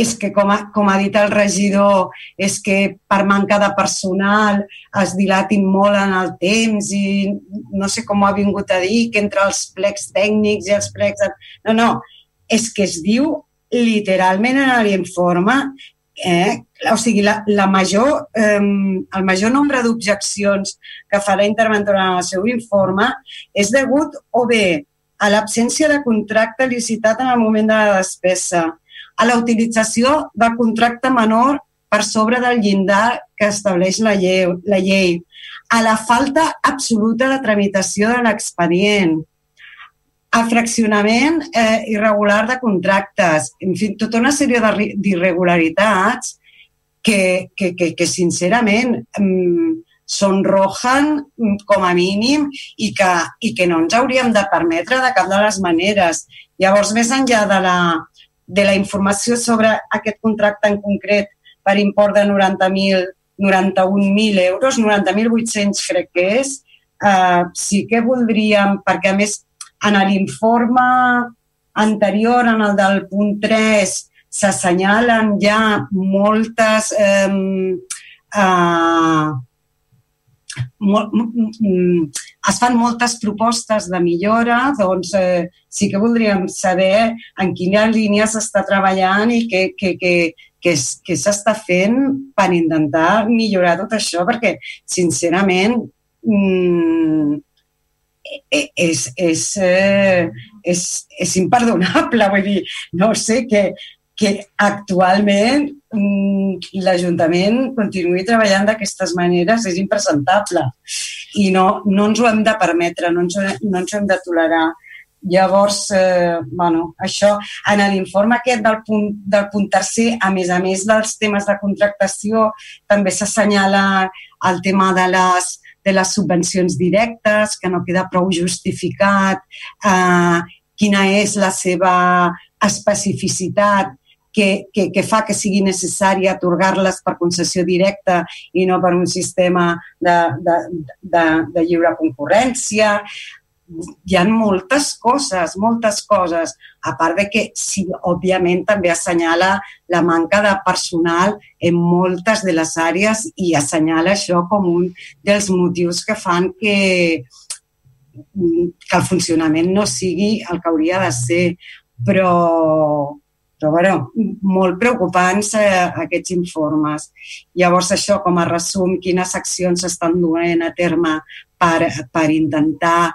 és que, com ha, com ha dit el regidor, és que per manca de personal es dilatin molt en el temps i no sé com ho ha vingut a dir, que entre els plecs tècnics i els plecs... No, no, és que es diu literalment en l'informe eh, o sigui, la, la major, eh, el major nombre d'objeccions que fa la interventora en el seu informe és degut o bé a l'absència de contracte licitat en el moment de la despesa, a la utilització del contracte menor per sobre del llindar que estableix la llei, la llei a la falta absoluta de tramitació de l'expedient, el fraccionament eh, irregular de contractes, en fi, tota una sèrie d'irregularitats que, que, que, que sincerament mm, sonrojan mm, com a mínim i que, i que no ens hauríem de permetre de cap de les maneres. Llavors, més enllà de la, de la informació sobre aquest contracte en concret per import de 90.000 91.000 euros, 90.800 crec que és, eh, sí que voldríem, perquè a més en l'informe anterior, en el del punt 3, s'assenyalen ja moltes eh, eh, molt, es fan moltes propostes de millora, doncs eh, sí que voldríem saber en quina línia s'està treballant i què, què, què, què, què s'està fent per intentar millorar tot això, perquè, sincerament, mm, és, és, eh, és, és imperdonable. Vull dir, no sé que, que actualment mm, l'Ajuntament continuï treballant d'aquestes maneres és impresentable i no, no ens ho hem de permetre, no ens, no ens ho hem de tolerar. Llavors, eh, bueno, això, en l'informe aquest del punt, del punt tercer, a més a més dels temes de contractació, també s'assenyala el tema de les, de les subvencions directes, que no queda prou justificat, eh, quina és la seva especificitat que, que, que fa que sigui necessari atorgar-les per concessió directa i no per un sistema de, de, de, de lliure concurrència. Hi ha moltes coses, moltes coses, a part de que, sí, òbviament, també assenyala la manca de personal en moltes de les àrees i assenyala això com un dels motius que fan que, que el funcionament no sigui el que hauria de ser. Però, però bueno, molt preocupants eh, aquests informes. Llavors, això, com a resum, quines accions s'estan duent a terme per, per intentar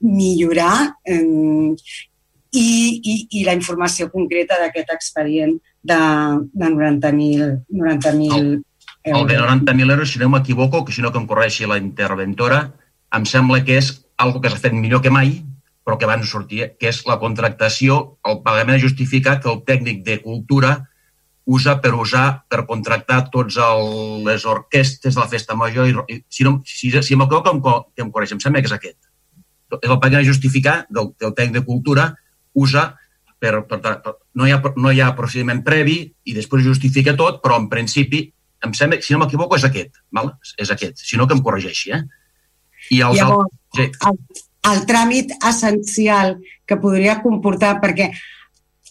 millorar eh, i, i, i la informació concreta d'aquest expedient de, de 90.000 90 El de 90.000 euros, si no m'equivoco, que si no que em correixi la interventora, em sembla que és algo que s'ha fet millor que mai, però que abans no sortia, que és la contractació, el pagament justificat que el tècnic de cultura usa per usar, per contractar tots el, les orquestes de la festa major. I, si no, si, si m'equivoco, em, co- que em correix, em sembla que és aquest. És el pagament justificat del, del tècnic de cultura usa per, per, per, no, hi ha, no hi ha procediment previ i després justifica tot, però en principi, em sembla, si no m'equivoco, és aquest. Val? És aquest. Si no, que em corregeixi. Eh? I els Llavors, altres... Sí. el, el tràmit essencial que podria comportar, perquè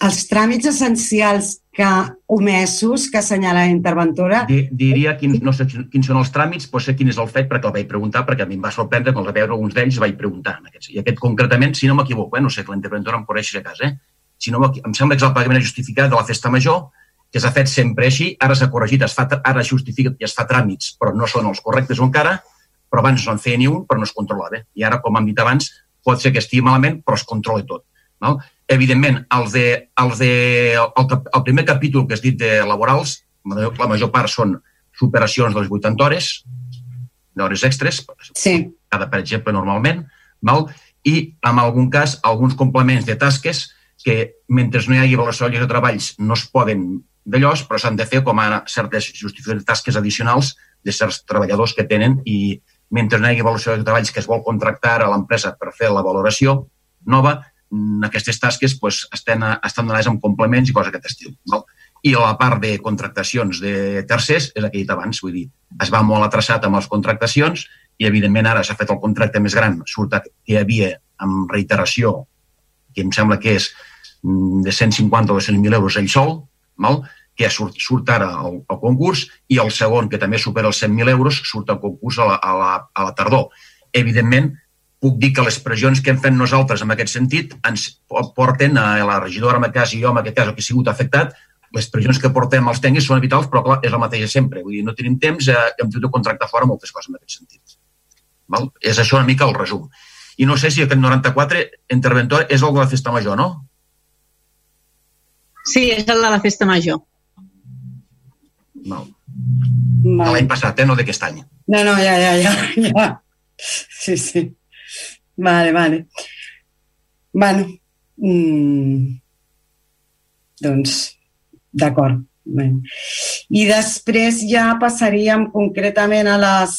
els tràmits essencials que omesos que assenyala la interventora Di, diria quins, no sé quins són els tràmits, però sé quin és el fet perquè el vaig preguntar, perquè a mi em va sorprendre quan vaig veure alguns d'ells, vaig preguntar. Aquests. I aquest concretament, si no m'equivoco, eh? no sé que la interventora em correixi a casa, eh? si no em sembla que és el pagament justificat de la festa major, que s'ha fet sempre així, ara s'ha corregit, es fa, ara es justifica i es fa tràmits, però no són els correctes encara, però abans no en feia ni un, però no es controlava. I ara, com hem dit abans, pot ser que estigui malament, però es controla tot. Val? Evidentment, els de, els de, el, el primer capítol que has dit de laborals, la major part són superacions de les 80 hores, d'hores extres, sí. cada, per exemple, normalment, val? i en algun cas alguns complements de tasques que mentre no hi hagi avaluació de treballs no es poden d'allòs, però s'han de fer com a certes justificacions de tasques addicionals de certs treballadors que tenen i mentre no hi hagi avaluació de treballs que es vol contractar a l'empresa per fer la valoració nova, aquestes tasques pues, estan, estan donades amb complements i coses d'aquest estil. Val? I la part de contractacions de tercers és el que he dit abans, vull dir, es va molt atrasat amb les contractacions i, evidentment, ara s'ha fet el contracte més gran, surt que hi havia amb reiteració, que em sembla que és mm, de 150 o 200.000 euros ell sol, val? que surt, surt ara al, al concurs, i el segon, que també supera els 100.000 euros, surt al concurs a la, a la, a la tardor. Evidentment, puc dir que les pressions que hem fet nosaltres en aquest sentit ens porten a la regidora, en aquest cas, i jo, en aquest cas, el que ha sigut afectat, les pressions que portem als tècnics són vitals, però clar, és la mateixa sempre. Vull dir, no tenim temps, eh, hem hagut de contractar fora moltes coses en aquest sentit. Val? És això una mica el resum. I no sé si aquest 94 interventor és el de la festa major, no? Sí, és el de la festa major. No. De l'any passat, eh? no d'aquest any. No, no, ja, ja, ja, ja. Sí, sí. Vale, vale. bueno, mm, doncs, d'acord. I després ja passaríem concretament a les,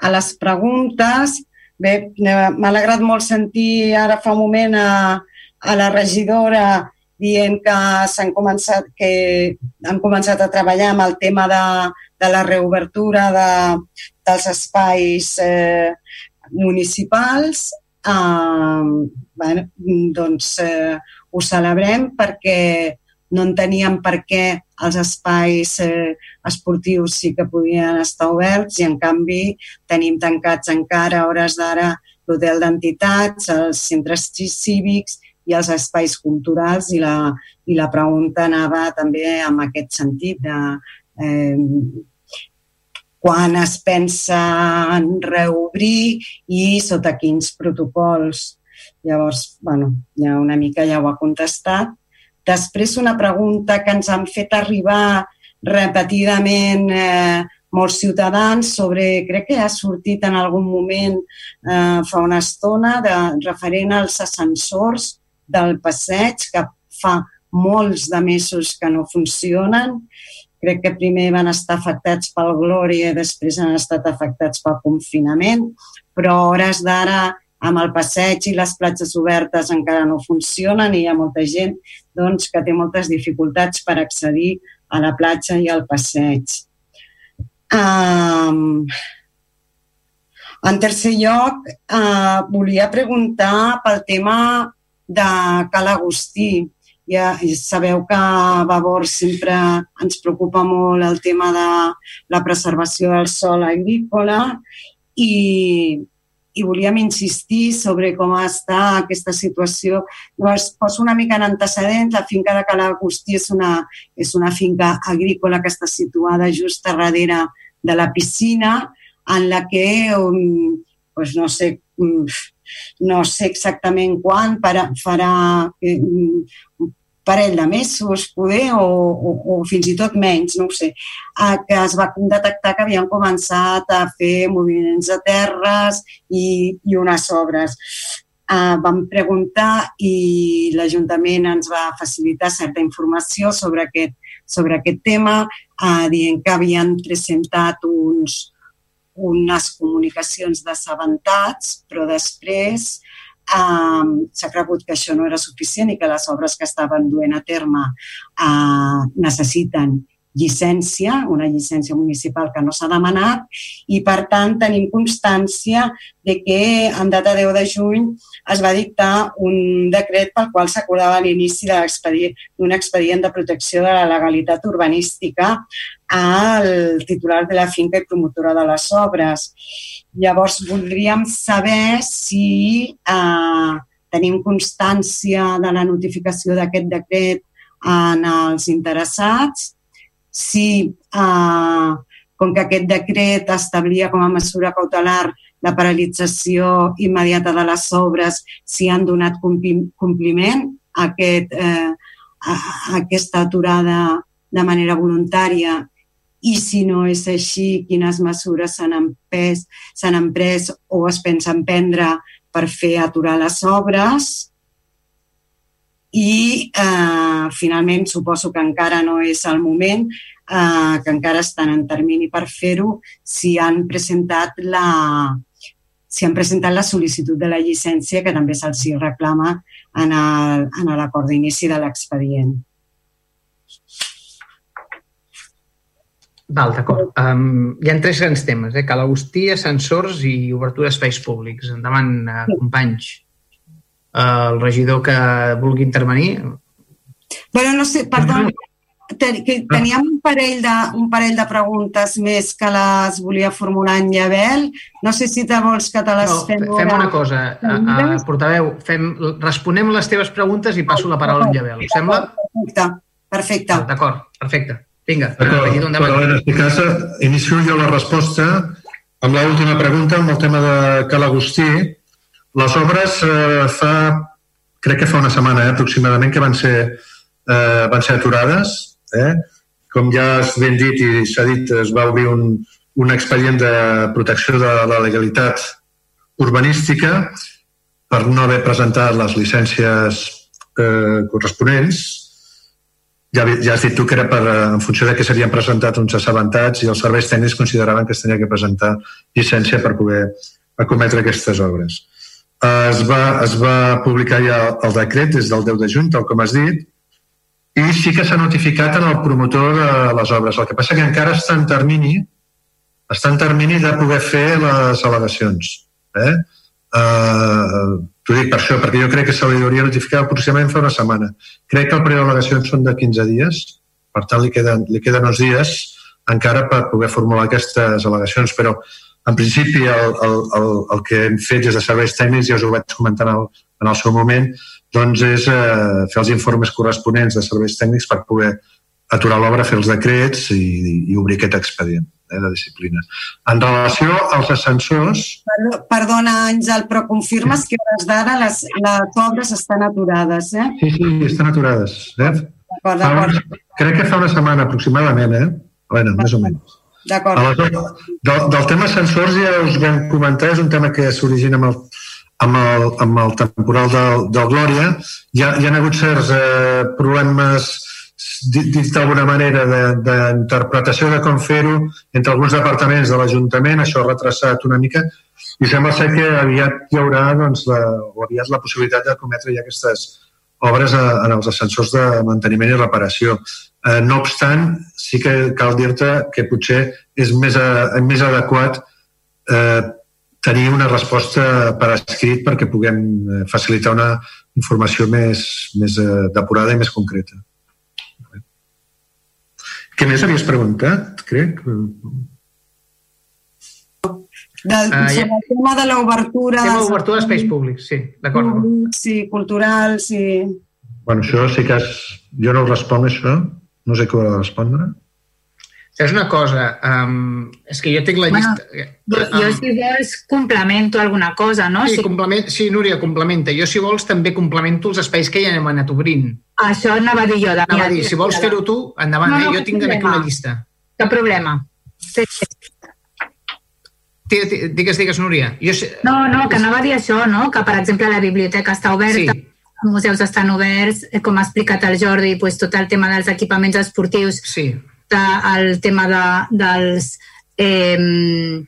a les preguntes. Bé, m'ha alegrat molt sentir ara fa un moment a, a la regidora dient que s'han començat, que han començat a treballar amb el tema de, de la reobertura de, dels espais eh, municipals. Eh, bueno, doncs eh, ho celebrem perquè no enteníem per què els espais eh, esportius sí que podien estar oberts i, en canvi, tenim tancats encara a hores d'ara l'hotel d'entitats, els centres cívics i els espais culturals i la, i la pregunta anava també en aquest sentit de eh, quan es pensa en reobrir i sota quins protocols. Llavors, bueno, ja una mica ja ho ha contestat Després, una pregunta que ens han fet arribar repetidament eh, molts ciutadans sobre, crec que ha sortit en algun moment eh, fa una estona, de, referent als ascensors del passeig, que fa molts de mesos que no funcionen. Crec que primer van estar afectats pel Glòria i després han estat afectats pel confinament, però a hores d'ara amb el passeig i les platges obertes encara no funcionen i hi ha molta gent doncs, que té moltes dificultats per accedir a la platja i al passeig. Um, en tercer lloc, uh, volia preguntar pel tema de Cal Agustí. Ja sabeu que a Vavor sempre ens preocupa molt el tema de la preservació del sol agrícola i i volíem insistir sobre com està aquesta situació. Llavors, poso una mica en antecedents. La finca de Cala Agustí és una, és una finca agrícola que està situada just a darrere de la piscina, en la que, um, pues no sé, um, no sé exactament quan farà, farà um, parell de mesos, poder, o, o, o fins i tot menys, no ho sé, eh, que es va detectar que havien començat a fer moviments de terres i, i unes obres. Eh, vam preguntar i l'Ajuntament ens va facilitar certa informació sobre aquest, sobre aquest tema, eh, dient que havien presentat uns, unes comunicacions d'assabentats, però després Um, S'ha cregut que això no era suficient i que les obres que estaven duent a terme uh, necessiten llicència, una llicència municipal que no s'ha demanat i, per tant, tenim constància de que en data 10 de juny es va dictar un decret pel qual s'acordava l'inici d'un expedient de protecció de la legalitat urbanística al titular de la finca i promotora de les obres. Llavors, voldríem saber si eh, tenim constància de la notificació d'aquest decret en els interessats si, eh, com que aquest decret establia com a mesura cautelar la paralització immediata de les obres, si han donat compliment a, aquest, eh, a aquesta aturada de manera voluntària. I si no és així, quines mesures s'han empès, s'han emprès o es pensen prendre per fer aturar les obres i eh, finalment suposo que encara no és el moment, eh, que encara estan en termini per fer-ho, si han presentat la si han presentat la sol·licitud de la llicència que també se'ls reclama en l'acord d'inici de l'expedient. Val, d'acord. Um, hi ha tres grans temes, eh? Cal Agustí, ascensors i obertura d'espais públics. Endavant, uh, companys el regidor que vulgui intervenir? Bueno, no sé, perdó, que teníem un parell, de, un parell de preguntes més que les volia formular en Llavel. No sé si te vols que te les no, fem... Fem una cosa, a, a, portaveu, fem, responem les teves preguntes i passo la paraula en Llavel. Us sembla? Perfecte, perfecte. Ah, D'acord, perfecte. Vinga, regidor, endavant. Però en aquest cas, inicio jo la resposta amb l'última pregunta, amb el tema de Cal Agustí les obres eh, fa, crec que fa una setmana eh, aproximadament, que van ser, eh, van ser aturades. Eh? Com ja has ben dit i s'ha dit, es va obrir un, un expedient de protecció de la legalitat urbanística. per no haver presentat les llicències eh, corresponents. Ja, ja has dit tu que era per, eh, en funció de que s'havien presentat uns assabentats i els serveis tècnics consideraven que es tenia que presentar llicència per poder acometre aquestes obres. Es va, es va publicar ja el decret des del 10 de juny, tal com has dit, i sí que s'ha notificat en el promotor de les obres. El que passa que encara està en termini, està en termini de poder fer les al·legacions. Eh? Uh, T'ho dic per això, perquè jo crec que se li hauria notificat aproximadament fa una setmana. Crec que el període d'al·legacions són de 15 dies, per tant li queden, li queden uns dies encara per poder formular aquestes al·legacions, però en principi el, el, el, el que hem fet des de serveis tècnics, ja us ho vaig comentar en el, en el seu moment, doncs és eh, fer els informes corresponents de serveis tècnics per poder aturar l'obra, fer els decrets i, i obrir aquest expedient eh, de disciplina. En relació als ascensors... Perdona, Àngel, però confirmes que hores d'ara les, les obres estan aturades, eh? Sí, sí, estan aturades. Eh? D'acord, d'acord. Crec que fa una setmana aproximadament, eh? Bueno, més o menys. D'acord. Del, del tema ascensors ja us vam comentar, és un tema que s'origina amb el, amb el, amb el temporal del, del Glòria. Hi ha, hi ha hagut certs eh, problemes dit d'alguna manera d'interpretació de, de com fer-ho entre alguns departaments de l'Ajuntament, això ha retrasat una mica i sembla ser que aviat hi haurà doncs, la, aviat la possibilitat de cometre ja aquestes obres a, en els ascensors de manteniment i reparació. Eh, no obstant, sí que cal dir-te que potser és més, a, més adequat eh, tenir una resposta per escrit perquè puguem eh, facilitar una informació més, més eh, depurada i més concreta. Què més havies preguntat, crec? Del, uh, sobre el tema de l'obertura... Tema d'obertura d'espais públics, sí, d'acord. Sí, culturals, sí. Bueno, això sí que has... jo no responc, això. No sé què ho de respondre. És una cosa, um, és que jo tinc la Bueno, llista... Jo, jo, si vols, complemento alguna cosa, no? Sí, complement, sí, Núria, complementa. Jo, si vols, també complemento els espais que ja hem anat obrint. Això anava a dir jo. Anava a dir, si vols fer-ho tu, endavant, No, no, eh? jo tinc aquí problema. una llista. Cap problema. Sí, sí. Digues, digues, Núria. Jo sé... No, no, que anava a dir això, no? Que, per exemple, la biblioteca està oberta, Sí. els museus estan oberts, eh, com ha explicat el Jordi, pues, tot el tema dels equipaments esportius, sí. el tema de, dels, eh,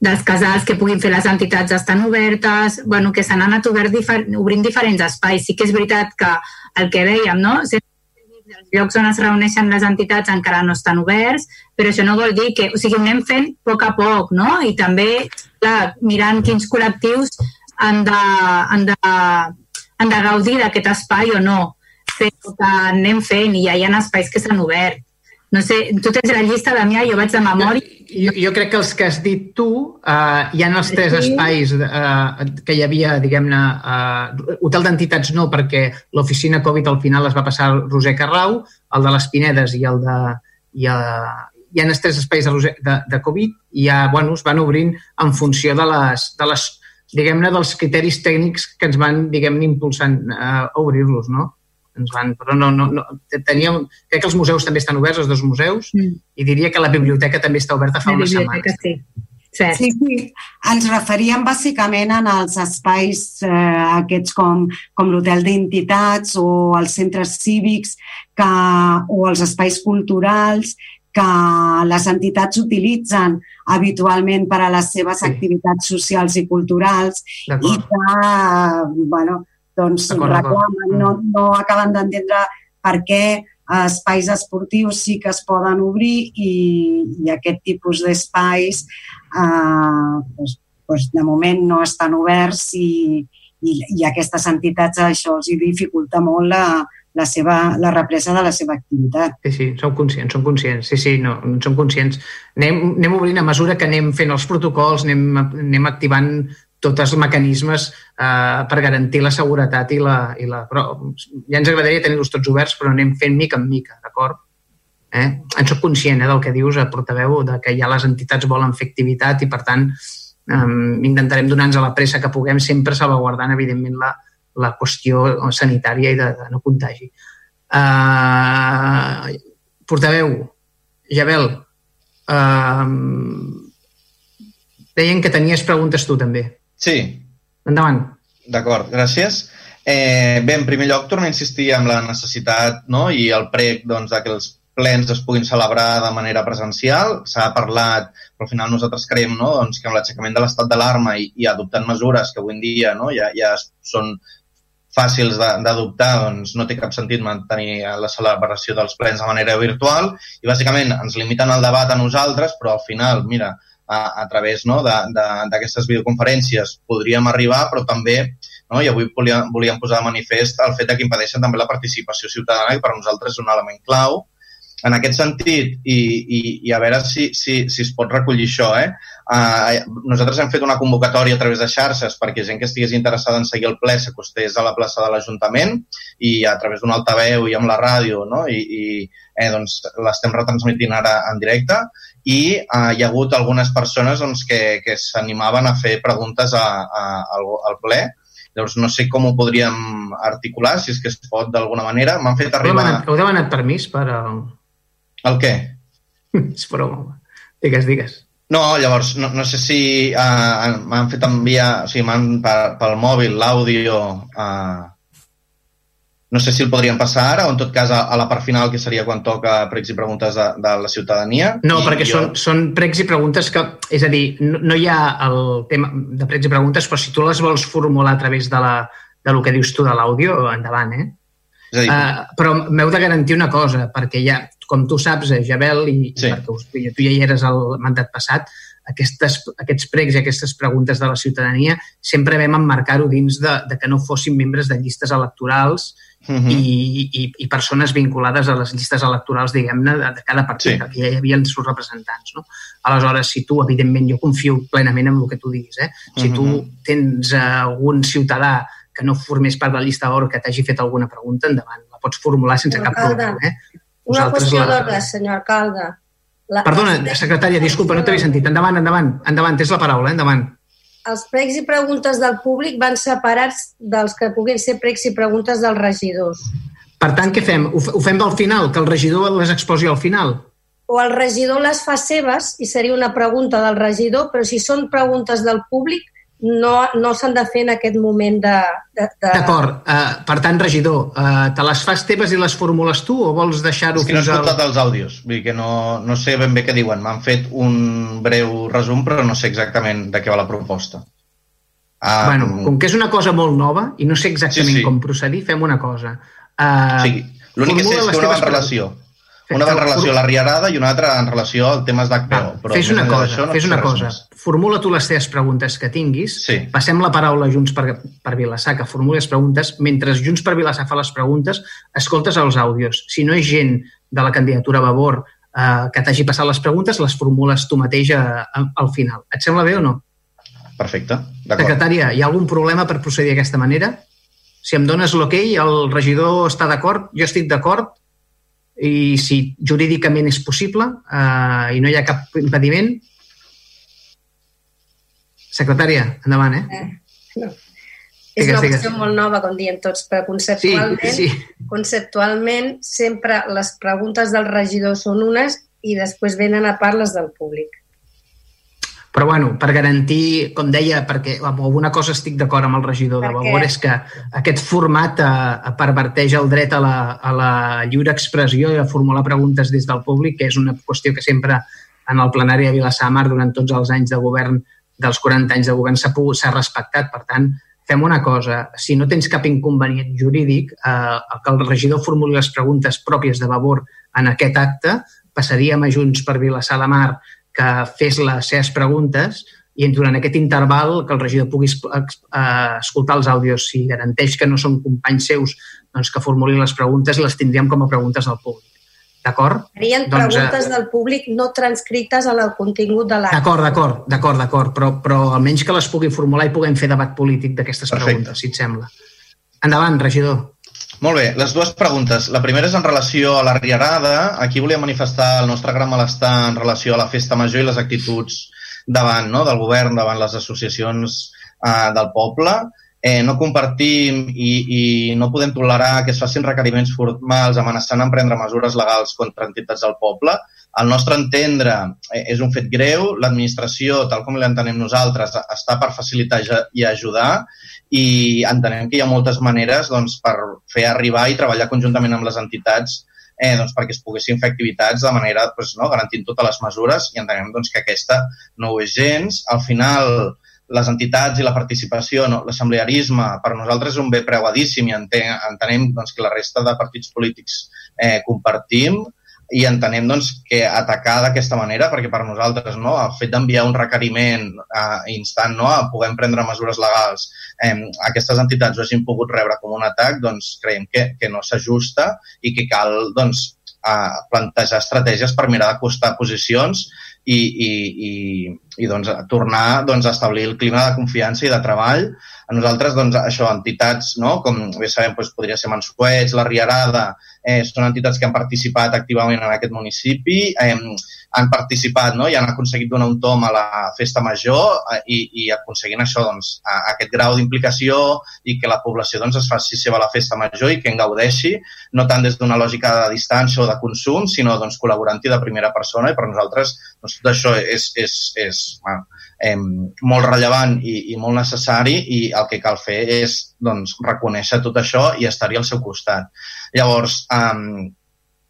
dels casals que puguin fer les entitats estan obertes, bueno, que s'han anat obert difer obrint diferents espais. Sí que és veritat que el que dèiem, no? Sempre llocs on es reuneixen les entitats encara no estan oberts, però això no vol dir que... O sigui, anem fent a poc a poc, no? I també, clar, mirant quins col·lectius han de, han de, han de gaudir d'aquest espai o no. Però anem fent i ja hi ha espais que s'han obert. No sé, tu tens la llista, Damià, jo vaig de memòria. Jo, jo crec que els que has dit tu, uh, hi ha els tres espais uh, que hi havia, diguem-ne, uh, hotel d'entitats no, perquè l'oficina Covid al final es va passar al Roser Carrau, el de les Pinedes i el de... I, uh, hi ha els tres espais de, de, de Covid i ja, bueno, es van obrint en funció de les, de les diguem-ne, dels criteris tècnics que ens van, diguem-ne, impulsant uh, a obrir-los, no? Ens van, però no, no, no, teníem, crec que els museus també estan oberts, els dos museus, Mm. i diria que la biblioteca també està oberta fa La unes biblioteca, setmanes. sí. Cert. Sí, sí. Ens referíem bàsicament en els espais eh, aquests com, com l'hotel d'entitats o els centres cívics que, o els espais culturals que les entitats utilitzen habitualment per a les seves sí. activitats socials i culturals i que, bueno, doncs reclamen, no, no acaben d'entendre per què espais esportius sí que es poden obrir i, i aquest tipus d'espais eh, doncs, doncs de moment no estan oberts i, i, i aquestes entitats això els dificulta molt la, la, seva, la represa de la seva activitat. Sí, sí, som conscients, som conscients. Sí, sí, no, som conscients. Anem, anem obrint a mesura que anem fent els protocols, anem, anem activant tots els mecanismes eh, per garantir la seguretat i la... I la però ja ens agradaria tenir-los tots oberts, però anem fent mica en mica, d'acord? Eh? En soc conscient eh, del que dius, a portaveu, de que ja les entitats volen fer activitat i, per tant, eh, intentarem donar-nos a la pressa que puguem, sempre salvaguardant, evidentment, la, la qüestió sanitària i de, de no contagi. Uh, portaveu, Jabel, uh, deien que tenies preguntes tu també. Sí. Endavant. D'acord, gràcies. Eh, bé, en primer lloc, torno a insistir en la necessitat no? i el prec doncs, de que els plens es puguin celebrar de manera presencial. S'ha parlat, però al final nosaltres creiem no? doncs, que amb l'aixecament de l'estat d'alarma i, i adoptant mesures que avui en dia no? ja, ja són fàcils d'adoptar, doncs no té cap sentit mantenir la celebració dels plens de manera virtual i bàsicament ens limiten el debat a nosaltres, però al final, mira, a, a través no, d'aquestes videoconferències podríem arribar, però també, no, i avui volíem, volíem posar de manifest el fet que impedeixen també la participació ciutadana, que per nosaltres és un element clau, en aquest sentit, i, i, i a veure si, si, si es pot recollir això, eh? Uh, nosaltres hem fet una convocatòria a través de xarxes perquè gent que estigués interessada en seguir el ple s'acostés a la plaça de l'Ajuntament i a través d'un altaveu i amb la ràdio no? i, i eh, doncs, l'estem retransmitint ara en directe i uh, hi ha hagut algunes persones doncs, que, que s'animaven a fer preguntes a, a, al, al ple Llavors, no sé com ho podríem articular, si és que es pot d'alguna manera. M'han fet arribar... Heu demanat, heu demanat permís per... El... El què? *laughs* és broma. Digues, digues. No, llavors, no, no sé si uh, m'han fet enviar, o sigui, m'han pel mòbil l'àudio uh, no sé si el podríem passar ara o en tot cas a, a la part final que seria quan toca pregs i preguntes de, de la ciutadania. No, I perquè jo... són, són pregs i preguntes que, és a dir, no, no hi ha el tema de pregs i preguntes, però si tu les vols formular a través de, la, de lo que dius tu de l'àudio, endavant, eh? És a dir, uh, però m'heu de garantir una cosa, perquè ja, com tu saps, eh, Jabel, i, sí. i perquè us, tu ja hi eres el mandat passat, aquestes, aquests pregs i aquestes preguntes de la ciutadania sempre vam emmarcar-ho dins de, de que no fossin membres de llistes electorals uh -huh. i, i, i persones vinculades a les llistes electorals, diguem-ne, de, de cada partit, sí. perquè ja hi havia els seus representants. No? Aleshores, si tu, evidentment, jo confio plenament en el que tu diguis, eh? si uh -huh. tu tens uh, algun ciutadà que no formés part de la llista d'or que t'hagi fet alguna pregunta, endavant, la pots formular sense cap problema. Eh? Una qüestió la... d'ordre, senyor alcalde. La... Perdona, secretària, disculpa, no t'havia sentit. Endavant, endavant, endavant, tens la paraula, eh? endavant. Els pregs i preguntes del públic van separats dels que puguin ser pregs i preguntes dels regidors. Per tant, què fem? Ho fem al final, que el regidor les exposi al final? O el regidor les fa seves i seria una pregunta del regidor, però si són preguntes del públic, no, no s'han de fer en aquest moment de... de, de... D'acord. Uh, per tant, regidor, uh, te les fas teves i les formules tu o vols deixar-ho fins al... És que no he escoltat al... els àudios, vull dir que no, no sé ben bé què diuen. M'han fet un breu resum, però no sé exactament de què va la proposta. Uh, bueno, com que és una cosa molt nova i no sé exactament sí, sí. com procedir, fem una cosa. Uh, sí, l'únic que sé és que una va en relació. Una va en relació a la riarada i una altra en relació al temes d'HPO. Però fes una cosa, no fes una cosa. Més. Formula tu les teves preguntes que tinguis. Sí. Passem la paraula a Junts per, per Vilassar, que formuli les preguntes. Mentre Junts per Vilassar fa les preguntes, escoltes els àudios. Si no és gent de la candidatura a Vavor eh, que t'hagi passat les preguntes, les formules tu mateix a, a, al final. Et sembla bé o no? Perfecte, Secretària, hi ha algun problema per procedir d'aquesta manera? Si em dones l'ok, el regidor està d'acord, jo estic d'acord, i si jurídicament és possible eh, i no hi ha cap impediment. Secretària, endavant, eh? eh no. És una qüestió molt nova, com diem tots, però conceptualment, sí, sí. conceptualment sempre les preguntes del regidor són unes i després venen a part les del públic. Però, bueno, per garantir, com deia, perquè amb alguna cosa estic d'acord amb el regidor de Vavor, és que aquest format eh, perverteix el dret a la, a la lliure expressió i a formular preguntes des del públic, que és una qüestió que sempre en el plenari de Vilassar Mar durant tots els anys de govern, dels 40 anys de govern, s'ha respectat. Per tant, fem una cosa, si no tens cap inconvenient jurídic, eh, que el regidor formuli les preguntes pròpies de Vavor en aquest acte, passaríem a Junts per Vilassar de Mar que fes les seves preguntes i durant aquest interval que el regidor pugui eh, escoltar els àudios. Si garanteix que no són companys seus, doncs que formulin les preguntes i les tindríem com a preguntes del públic. D'acord? Serien doncs, preguntes eh, del públic no transcrites en el contingut de l'acte. D'acord, d'acord, d'acord, d'acord, però, però almenys que les pugui formular i puguem fer debat polític d'aquestes preguntes, si et sembla. Endavant, regidor. Molt bé, les dues preguntes. La primera és en relació a la Riarada. Aquí volia manifestar el nostre gran malestar en relació a la festa major i les actituds davant no, del govern, davant les associacions eh, del poble. Eh, no compartim i, i no podem tolerar que es facin requeriments formals amenaçant en prendre mesures legals contra entitats del poble. Al nostre entendre eh, és un fet greu, l'administració, tal com l'entenem nosaltres, està per facilitar i ajudar i entenem que hi ha moltes maneres doncs, per fer arribar i treballar conjuntament amb les entitats eh, doncs, perquè es poguessin fer activitats de manera doncs, no, garantint totes les mesures i entenem doncs, que aquesta no ho és gens. Al final, les entitats i la participació, no? l'assemblearisme, per nosaltres és un bé preuadíssim i entenem doncs, que la resta de partits polítics eh, compartim i entenem doncs, que atacar d'aquesta manera, perquè per nosaltres no, el fet d'enviar un requeriment eh, instant no, a poder prendre mesures legals, eh, aquestes entitats ho hagin pogut rebre com un atac, doncs creiem que, que no s'ajusta i que cal doncs, eh, plantejar estratègies per mirar d'acostar posicions i, i, i, i doncs, tornar doncs, a establir el clima de confiança i de treball. A nosaltres, doncs, això, entitats, no? com bé sabem, doncs, podria ser Mansuets, la Riarada, eh, són entitats que han participat activament en aquest municipi, eh, han participat no? i han aconseguit donar un tom a la festa major eh, i, i aconseguint això, doncs, a, aquest grau d'implicació i que la població doncs, es faci seva la festa major i que en gaudeixi, no tant des d'una lògica de distància o de consum, sinó doncs, col·laborant-hi de primera persona i per nosaltres doncs, tot això és, és, és bueno, eh, molt rellevant i, i molt necessari i el que cal fer és doncs, reconèixer tot això i estar-hi al seu costat. Llavors, eh,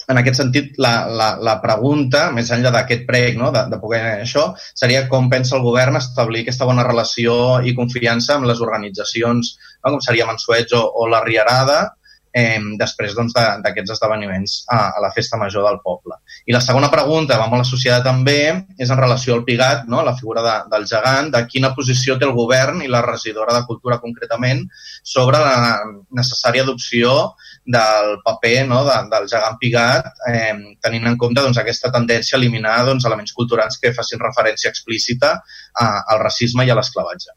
en aquest sentit, la, la, la pregunta, més enllà d'aquest prec, no, de, de poder això, seria com pensa el govern establir aquesta bona relació i confiança amb les organitzacions, no, com seria Mansuets o, o la Riarada, eh, després doncs, d'aquests esdeveniments a, a la festa major del poble. I la segona pregunta, va molt associada també, és en relació al Pigat, no? la figura de, del gegant, de quina posició té el govern i la regidora de Cultura concretament sobre la necessària adopció del paper no? de, del gegant Pigat, eh, tenint en compte doncs, aquesta tendència a eliminar doncs, elements culturals que facin referència explícita a, al racisme i a l'esclavatge.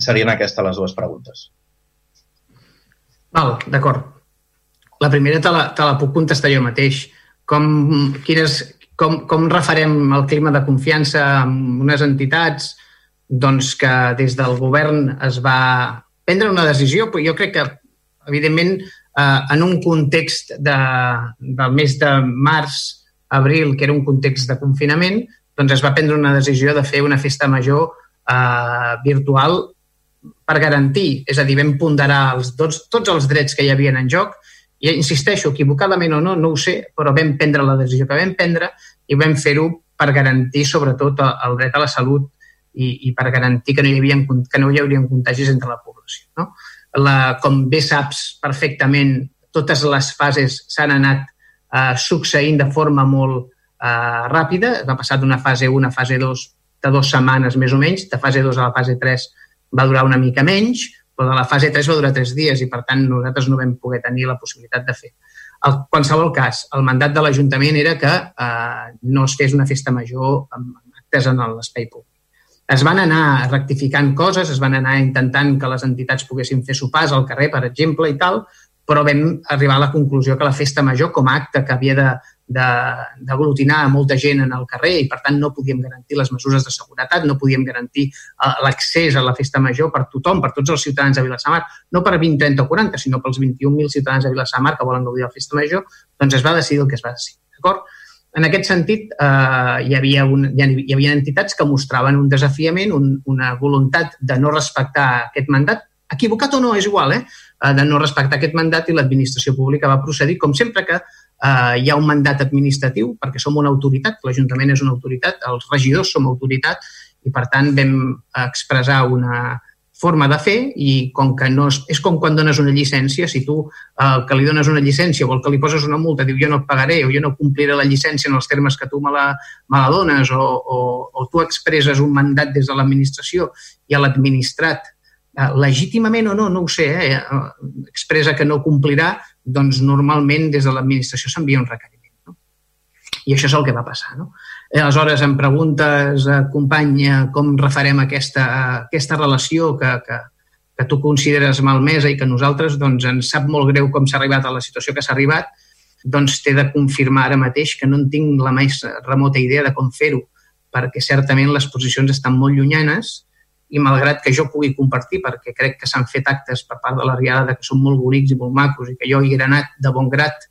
Serien aquestes les dues preguntes. Val, d'acord. La primera te la, te la puc contestar jo mateix. Com, quines, com, com refarem el clima de confiança amb unes entitats doncs, que des del govern es va prendre una decisió, però jo crec que, evidentment, eh, en un context de, del mes de març, abril, que era un context de confinament, doncs es va prendre una decisió de fer una festa major eh, virtual per garantir, és a dir, vam ponderar els, tots, tots els drets que hi havia en joc i insisteixo, equivocadament o no, no ho sé, però vam prendre la decisió que vam prendre i vam fer-ho per garantir sobretot el dret a la salut i, i per garantir que no hi, havia, que no hi haurien contagis entre la població. No? La, com bé saps perfectament, totes les fases s'han anat eh, succeint de forma molt eh, ràpida. Va passar d'una fase 1 a fase 2 de dues setmanes més o menys, de fase 2 a la fase 3 va durar una mica menys, però de la fase 3 va durar 3 dies i, per tant, nosaltres no vam poder tenir la possibilitat de fer. En qualsevol cas, el mandat de l'Ajuntament era que eh, no es fes una festa major amb actes en l'espai públic. Es van anar rectificant coses, es van anar intentant que les entitats poguessin fer sopars al carrer, per exemple, i tal, però vam arribar a la conclusió que la festa major, com a acte que havia de, d'aglutinar molta gent en el carrer i, per tant, no podíem garantir les mesures de seguretat, no podíem garantir eh, l'accés a la festa major per tothom, per tots els ciutadans de Vilassamar, no per 20, 30 o 40, sinó pels 21.000 ciutadans de Vilassamar que volen gaudir de la festa major, doncs es va decidir el que es va decidir. D'acord? En aquest sentit, eh, hi, havia un, hi havia entitats que mostraven un desafiament, un, una voluntat de no respectar aquest mandat, equivocat o no, és igual, eh? de no respectar aquest mandat i l'administració pública va procedir, com sempre que eh, hi ha un mandat administratiu perquè som una autoritat, l'Ajuntament és una autoritat, els regidors som autoritat i per tant vam expressar una forma de fer i com que no és, és com quan dones una llicència, si tu eh, que li dones una llicència o el que li poses una multa diu jo no et pagaré o jo no compliré la llicència en els termes que tu me la, me la dones o, o, o tu expresses un mandat des de l'administració i l'administrat legítimament o no, no ho sé, eh, expressa que no complirà, doncs normalment des de l'administració s'envia un requeriment. No? I això és el que va passar. No? Aleshores, em preguntes, eh, company, eh, com refarem aquesta, aquesta relació que, que, que tu consideres malmesa i que nosaltres doncs, ens sap molt greu com s'ha arribat a la situació que s'ha arribat, doncs t'he de confirmar ara mateix que no en tinc la més remota idea de com fer-ho, perquè certament les posicions estan molt llunyanes i malgrat que jo pugui compartir, perquè crec que s'han fet actes per part de la Riada que són molt bonics i molt macos i que jo hi he anat de bon grat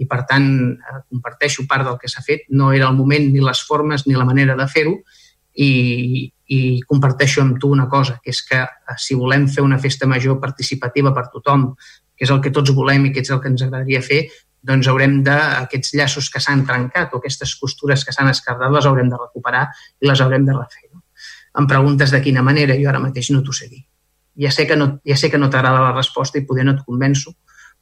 i, per tant, eh, comparteixo part del que s'ha fet. No era el moment, ni les formes, ni la manera de fer-ho i, i comparteixo amb tu una cosa, que és que eh, si volem fer una festa major participativa per tothom, que és el que tots volem i que és el que ens agradaria fer, doncs haurem de, aquests llaços que s'han trencat o aquestes costures que s'han escardat les haurem de recuperar i les haurem de refer. Em preguntes de quina manera, jo ara mateix no t'ho sé dir. Ja sé que no, ja sé que no t'agrada la resposta i poder no et convenço,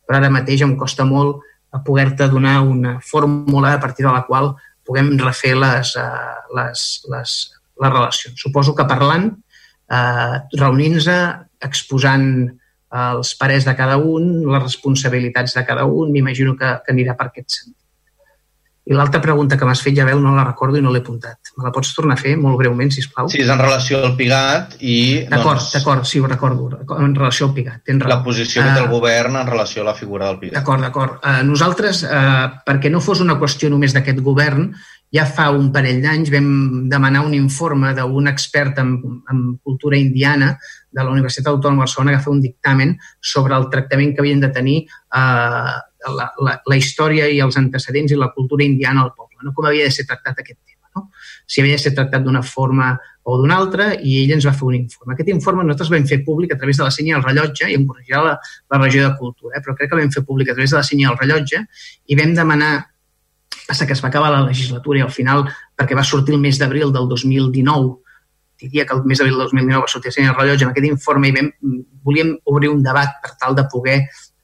però ara mateix em costa molt a poder-te donar una fórmula a partir de la qual puguem refer les, uh, les, les, les relacions. Suposo que parlant, uh, reunint-se, exposant els pares de cada un, les responsabilitats de cada un, m'imagino que, que anirà per aquest sentit. I l'altra pregunta que m'has fet, Jabel, no la recordo i no l'he apuntat. Me la pots tornar a fer molt breument, si plau? Sí, és en relació al Pigat i... D'acord, doncs, d'acord, sí, ho recordo, en relació al Pigat. Tens raó. La posició que té el uh, govern en relació a la figura del Pigat. D'acord, d'acord. Uh, nosaltres, uh, perquè no fos una qüestió només d'aquest govern, ja fa un parell d'anys vam demanar un informe d'un expert en, en cultura indiana de la Universitat Autònoma de Barcelona que fa un dictamen sobre el tractament que havien de tenir eh, la, la, la història i els antecedents i la cultura indiana al poble, no? com havia de ser tractat aquest tema. No? Si havia de ser tractat d'una forma o d'una altra, i ell ens va fer un informe. Aquest informe nosaltres vam fer públic a través de la senya del rellotge, i em corregirà la, la regió de cultura, eh? però crec que vam fer públic a través de la senya del rellotge i vam demanar passa que es va acabar la legislatura i al final, perquè va sortir el mes d'abril del 2019, diria que el mes d'abril del 2019 va sortir el rellotge amb aquest informe i vam, volíem obrir un debat per tal de poder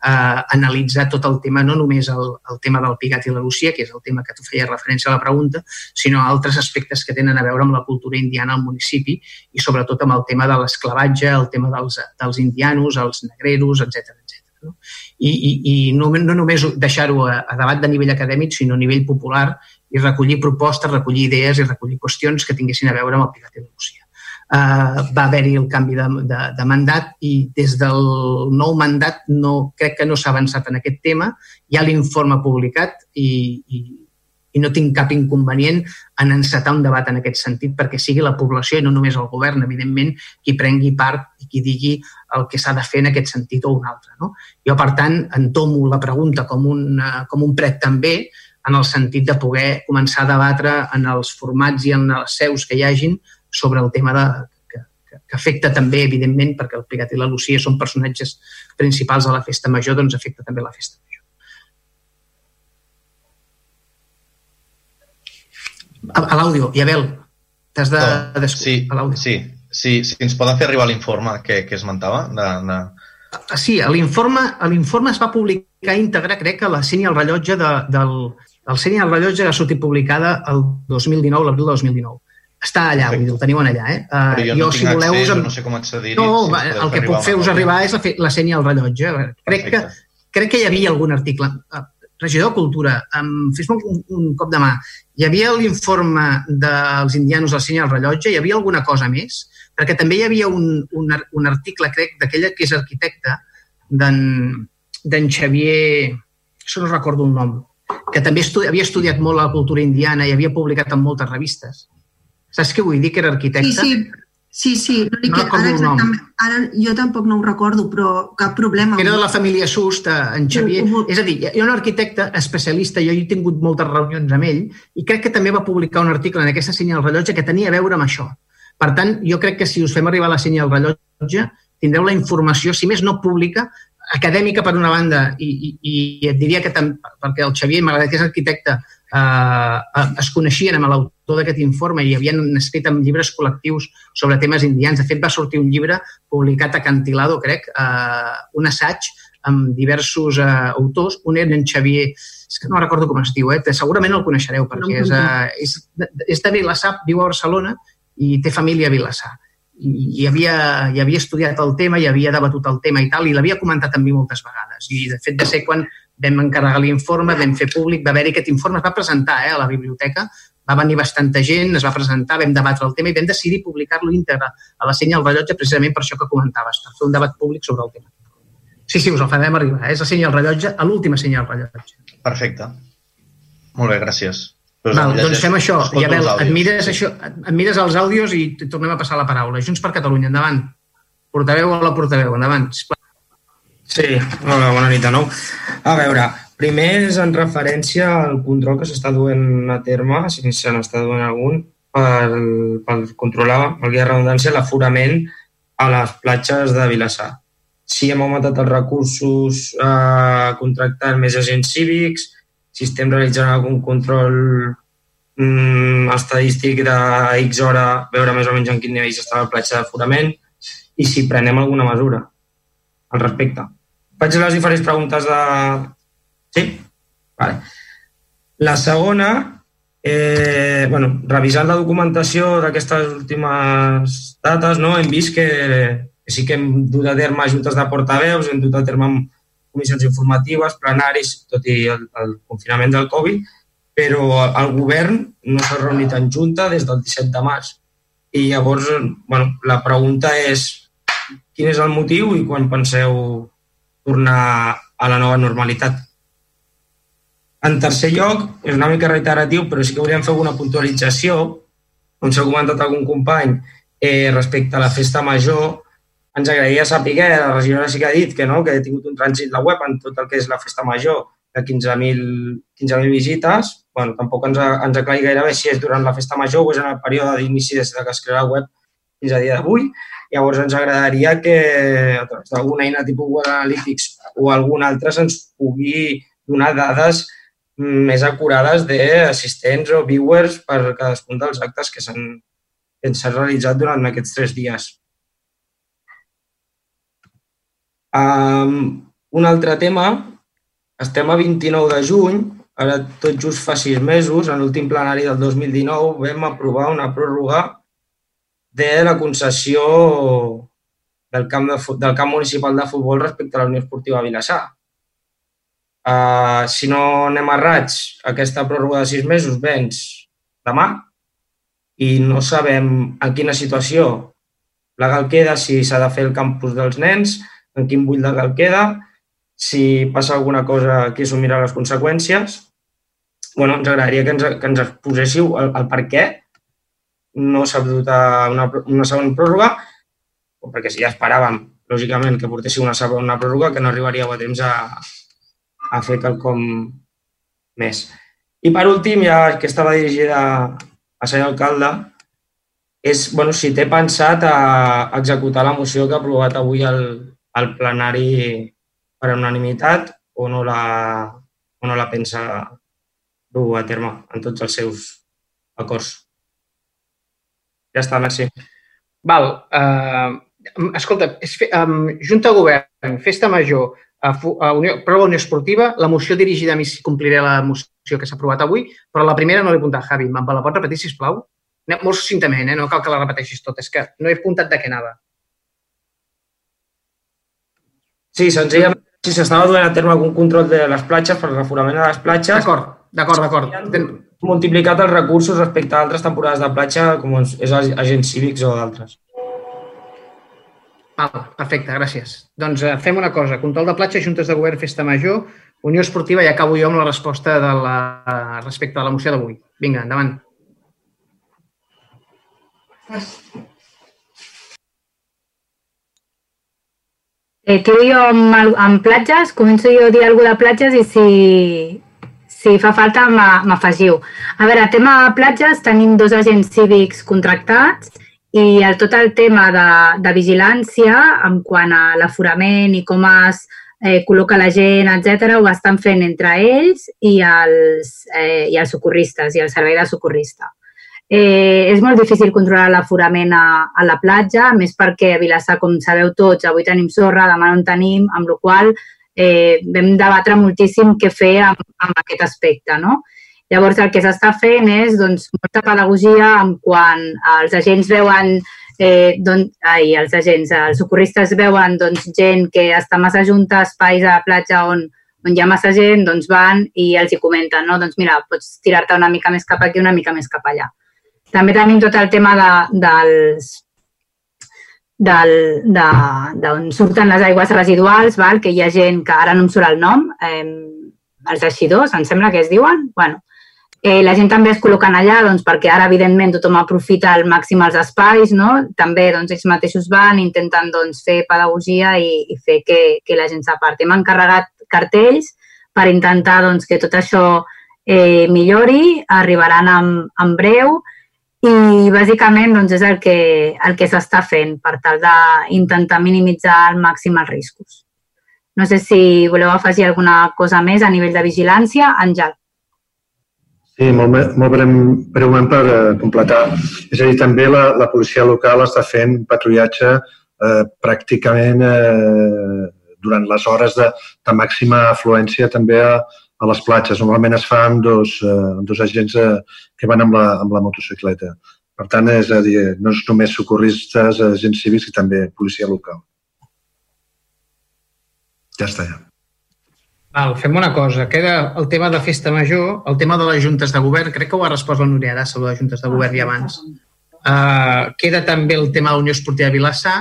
eh, analitzar tot el tema, no només el, el tema del Pigat i la Lucía, que és el tema que tu feies referència a la pregunta, sinó altres aspectes que tenen a veure amb la cultura indiana al municipi i sobretot amb el tema de l'esclavatge, el tema dels, dels indianos, els negreros, etc etc. No? I, i, i no, no només deixar-ho a, a debat de nivell acadèmic, sinó a nivell popular i recollir propostes, recollir idees i recollir qüestions que tinguessin a veure amb el Pigat i la Lucía eh, va haver-hi el canvi de, de, de mandat i des del nou mandat no, crec que no s'ha avançat en aquest tema. Hi ha l'informe publicat i, i, i no tinc cap inconvenient en encetar un debat en aquest sentit perquè sigui la població i no només el govern, evidentment, qui prengui part i qui digui el que s'ha de fer en aquest sentit o un altre. No? Jo, per tant, entomo la pregunta com un, com un pret també en el sentit de poder començar a debatre en els formats i en les seus que hi hagin sobre el tema de, que, que, que afecta també, evidentment, perquè el Pigat i la Lucía són personatges principals de la festa major, doncs afecta també la festa major. A, a l'àudio, Abel, t'has de... No, de sí, sí, sí, sí, ens poden fer arribar l'informe que, que esmentava? De, de... Ah, sí, l'informe es va publicar íntegre, crec que la Senya al rellotge de, del, el Senya al rellotge va sortir publicada el 2019, l'abril de 2019 està allà, vull dir, el teniu allà. Eh? Uh, Però jo, jo no si voleu, accés, us... no sé com accedir-hi. No, si el que puc fer-vos arribar és la, fe, la senya al rellotge. Crec que, crec que hi havia algun article. Uh, regidor de Cultura, um, fes-me un, un cop de mà. Hi havia l'informe dels indianos del senya al rellotge? Hi havia alguna cosa més? Perquè també hi havia un, un, un article, crec, d'aquella que és arquitecte, d'en Xavier... Això no recordo el nom que també estudi havia estudiat molt la cultura indiana i havia publicat en moltes revistes Saps què vull dir? Que era arquitecte? Sí, sí. Sí, sí, no, no ara, exactament, ara jo tampoc no ho recordo, però cap problema. Era de la família Sust, en Xavier. Uh, uh, és a dir, hi ha un arquitecte especialista, jo he tingut moltes reunions amb ell, i crec que també va publicar un article en aquesta senya del rellotge que tenia a veure amb això. Per tant, jo crec que si us fem arribar la senya del rellotge, tindreu la informació, si més no pública, acadèmica per una banda, i, i, i et diria que tam, perquè el Xavier, malgrat que és arquitecte, eh, eh, es coneixien amb l'autor d'aquest informe i havien escrit en llibres col·lectius sobre temes indians. De fet, va sortir un llibre publicat a Cantilado, crec, eh, un assaig amb diversos eh, autors. Un era en Xavier, és que no recordo com es diu, eh? segurament el coneixereu perquè és, eh, és, és de Vilassar, viu a Barcelona i té família a Vilassar i, i havia, i havia estudiat el tema i havia debatut el tema i tal, i l'havia comentat amb mi moltes vegades. I de fet de ser quan vam encarregar l'informe, vam fer públic, va haver-hi aquest informe, es va presentar eh, a la biblioteca, va venir bastanta gent, es va presentar, vam debatre el tema i vam decidir publicar-lo íntegre a la senya del rellotge precisament per això que comentaves, per fer un debat públic sobre el tema. Sí, sí, us el farem arribar. Eh? És la senya del rellotge, a l'última senya del rellotge. Perfecte. Molt bé, gràcies. Val, doncs fem això. Iabel, et mires, això, et mires els àudios i tornem a passar la paraula. Junts per Catalunya, endavant. Portaveu o la portaveu, endavant. Sisplau. Sí, hola, bona nit de nou. A veure, primer és en referència al control que s'està duent a terme, si se n'està duent algun, per, per controlar, valgui la redundància, l'aforament a les platges de Vilassar. Si hem augmentat els recursos eh, contractant més agents cívics, si estem realitzant algun control mm, estadístic de X hora, veure més o menys en quin nivell està la platja d'aforament i si prenem alguna mesura al respecte. Faig les diferents preguntes de... Sí? Vale. La segona, eh, bueno, revisant la documentació d'aquestes últimes dates, no, hem vist que, que sí que hem dut a terme juntes de portaveus, hem dut a terme comissions informatives, plenaris, tot i el, el confinament del Covid, però el govern no s'ha reunit en junta des del 17 de març. I llavors, bueno, la pregunta és quin és el motiu i quan penseu tornar a la nova normalitat. En tercer lloc, és una mica reiteratiu, però sí que volíem fer alguna puntualització, com s'ha comentat algun company, eh, respecte a la festa major, ens agradaria saber, la regidora sí que ha dit que, no, que ha tingut un trànsit la web en tot el que és la festa major de 15.000 15 visites. bueno, tampoc ens, ens aclari gairebé si és durant la festa major o és en el període d'inici des que es crea la web fins a dia d'avui. Llavors ens agradaria que a través d'alguna eina tipus Google Analytics o alguna altra se'ns pugui donar dades més acurades d'assistents o viewers per cadascun dels actes que s'han realitzat durant aquests tres dies. Um, un altre tema, estem a 29 de juny, ara tot just fa sis mesos, en l'últim plenari del 2019 vam aprovar una pròrroga de la concessió del camp, de, del camp municipal de futbol respecte a la Unió Esportiva Vilassar. Uh, si no anem errats, aquesta pròrroga de sis mesos vens demà i no sabem en quina situació legal queda, si s'ha de fer el campus dels nens, en quin bull legal queda, si passa alguna cosa, qui assumirà les conseqüències. bueno, ens agradaria que ens, que ens exposéssiu el, el per què no s'ha dut a una, una segona pròrroga, perquè si ja esperàvem, lògicament, que portéssiu una segona pròrroga, que no arribaríeu a temps a, a fer quelcom més. I per últim, ja que estava dirigida a senyor alcalde, és bueno, si té pensat a executar la moció que ha aprovat avui el, el plenari per unanimitat o no la, o no la pensa dur a terme en tots els seus acords. Ja està, merci. Val. Uh, escolta, és fe, um, Junta de Govern, Festa Major, a, a Unió, prova Unió Esportiva, la moció dirigida a mi si compliré la moció que s'ha aprovat avui, però la primera no l'he apuntat, Javi. Me la pots repetir, sisplau? Molt succintament, eh? no cal que la repeteixis tot, és que no he apuntat de què anava. Sí, senzillament, si s'estava duent a terme algun control de les platges per l'aforament a les platges... D'acord, d'acord, d'acord multiplicat els recursos respecte a altres temporades de platja, com és agents cívics o d'altres. Val, perfecte, gràcies. Doncs eh, fem una cosa. Control de platja, Juntes de Govern, Festa Major, Unió Esportiva i acabo jo amb la resposta de la, respecte a la moció d'avui. Vinga, endavant. Eh, quedo jo amb, amb platges, començo jo a dir alguna de platges i si, si fa falta, m'afegiu. A veure, tema platges, tenim dos agents cívics contractats i el, tot el tema de, de vigilància en quant a l'aforament i com es eh, col·loca la gent, etc, ho estan fent entre ells i els, eh, i els socorristes i el servei de socorrista. Eh, és molt difícil controlar l'aforament a, a la platja, més perquè a Vilassar, com sabeu tots, avui tenim sorra, demà no en tenim, amb la qual eh, vam debatre moltíssim què fer amb, amb aquest aspecte, no? Llavors, el que s'està fent és doncs, molta pedagogia en quan els agents veuen eh, doncs, ai, els agents, els socorristes veuen doncs, gent que està massa junta a espais a la platja on, on hi ha massa gent, doncs van i els hi comenten, no? Doncs mira, pots tirar-te una mica més cap aquí, una mica més cap allà. També tenim tot el tema de, dels d'on surten les aigües residuals, val? que hi ha gent que ara no em surt el nom, eh, els eixidors, em sembla que es diuen. bueno, Eh, la gent també es col·loquen allà doncs, perquè ara, evidentment, tothom aprofita al màxim els espais, no? També doncs, ells mateixos van, intenten doncs, fer pedagogia i, i fer que, que la gent s'aparti. Hem encarregat cartells per intentar doncs, que tot això eh, millori, arribaran en, en breu i bàsicament doncs, és el que, el que s'està fent per tal d'intentar minimitzar al màxim els riscos. No sé si voleu afegir alguna cosa més a nivell de vigilància. Àngel. Sí, molt, molt breument per uh, completar. És a dir, també la, la policia local està fent patrullatge eh, pràcticament eh, durant les hores de, de màxima afluència també a, a les platges. Normalment es fa amb dos, eh, dos agents eh, que van amb la, amb la motocicleta. Per tant, és a dir, no és només socorristes, agents cívics, i també policia local. Ja està, ja. Val, fem una cosa. Queda el tema de festa major, el tema de les juntes de govern. Crec que ho ha respost la Núria Arassa, de les juntes de govern, i abans. Uh, queda també el tema de la Unió Esportiva Vilassar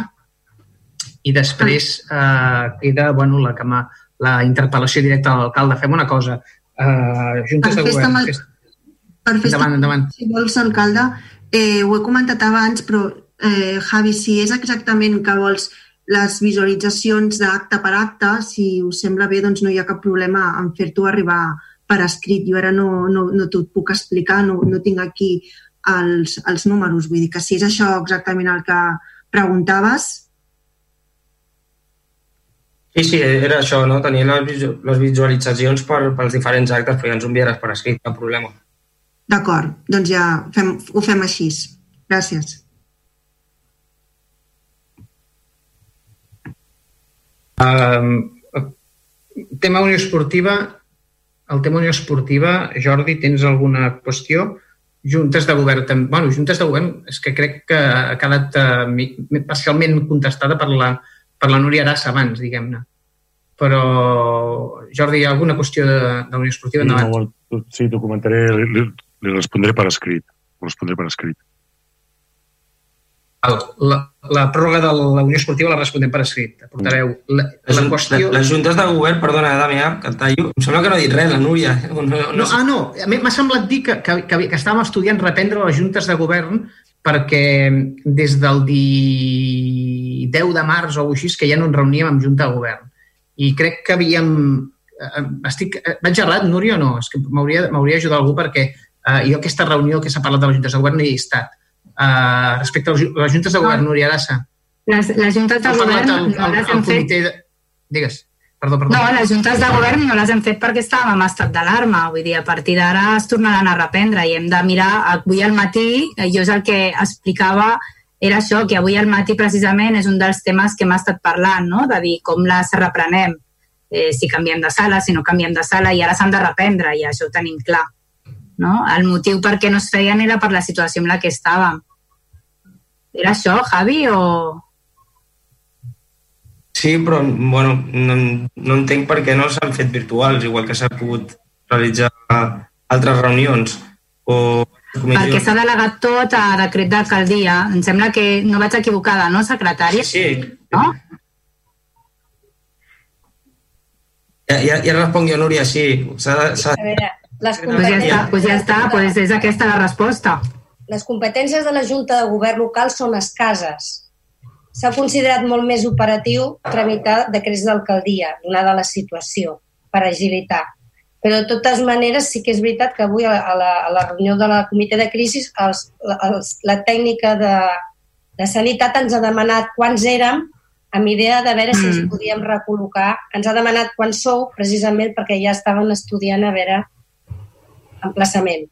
i després uh, queda bueno, la, la interpel·lació directa a l'alcalde. Fem una cosa. Uh, juntes de govern. Mal... Festa... Per festa, endavant, endavant. Si vols, alcalde, eh, ho he comentat abans, però eh, Javi, si és exactament que vols les visualitzacions d'acte per acte, si us sembla bé, doncs no hi ha cap problema en fer-t'ho arribar per escrit. Jo ara no, no, no t'ho puc explicar, no, no tinc aquí els, els números. Vull dir que si és això exactament el que preguntaves... Sí, sí, era això, no? Tenir les, les visualitzacions per, pels diferents actes, però ja ens ho enviaràs per escrit, cap problema. D'acord, doncs ja fem, ho fem així. Gràcies. Uh, tema Unió Esportiva, el tema Unió Esportiva, Jordi, tens alguna qüestió? Juntes de govern, bueno, juntes de govern és que crec que ha quedat uh, parcialment contestada per la, per la Núria Arassa abans, diguem-ne. Però, Jordi, hi ha alguna qüestió de, de Unió Esportiva? Sí, no, sí, t'ho comentaré, li, li, li respondré per escrit. Ho respondré per escrit. La, la pròrroga de la Unió Esportiva la respondem per escrit. Portareu la, la qüestió... Les juntes de govern, perdona, Damià, que tallo, em sembla que no ha dit res, la Núria. *laughs* No, no, no, ah, no, m'ha semblat dir que, que, que, que estàvem estudiant reprendre les juntes de govern perquè des del 10 de març o així que ja no ens reuníem amb junta de govern. I crec que havíem... Eh, estic, eh, vaig errat, Núria, o no? És que m'hauria d'ajudar algú perquè eh, jo aquesta reunió que s'ha parlat de les juntes de govern no hi he estat Uh, respecte a les juntes de govern. Núria Arassa. Les, les juntes de govern el, no les hem fet... De... Digues. Perdó, perdó. No, les juntes de govern no les hem fet perquè estàvem en estat d'alarma. Vull dir, a partir d'ara es tornaran a reprendre i hem de mirar avui al matí, eh, jo és el que explicava era això, que avui al matí precisament és un dels temes que hem estat parlant, no? de dir com les reprenem, eh, si canviem de sala, si no canviem de sala, i ara s'han de reprendre, i això ho tenim clar. No? El motiu per què no es feien era per la situació en la que estàvem. Era això, Javi, o...? Sí, però bueno, no, no entenc per què no s'han fet virtuals, igual que s'ha pogut realitzar altres reunions. O perquè s'ha delegat tot a decret d'alcaldia. Em sembla que no vaig equivocada, no, secretària? Sí. No? Ja, ja, ja responc jo, Núria, sí. S ha, s ha... A veure, les competències... Pues ja està, pues ja està, pues és aquesta la resposta. Les competències de la Junta de Govern local són escases. S'ha considerat molt més operatiu tramitar decrets d'alcaldia, donada la situació, per agilitar. Però, de totes maneres, sí que és veritat que avui a la, a la reunió de la comitè de crisi els, els, la tècnica de, de sanitat ens ha demanat quants érem amb idea de veure si ens mm. podíem recol·locar. Ens ha demanat quants sou, precisament perquè ja estaven estudiant a veure emplaçament.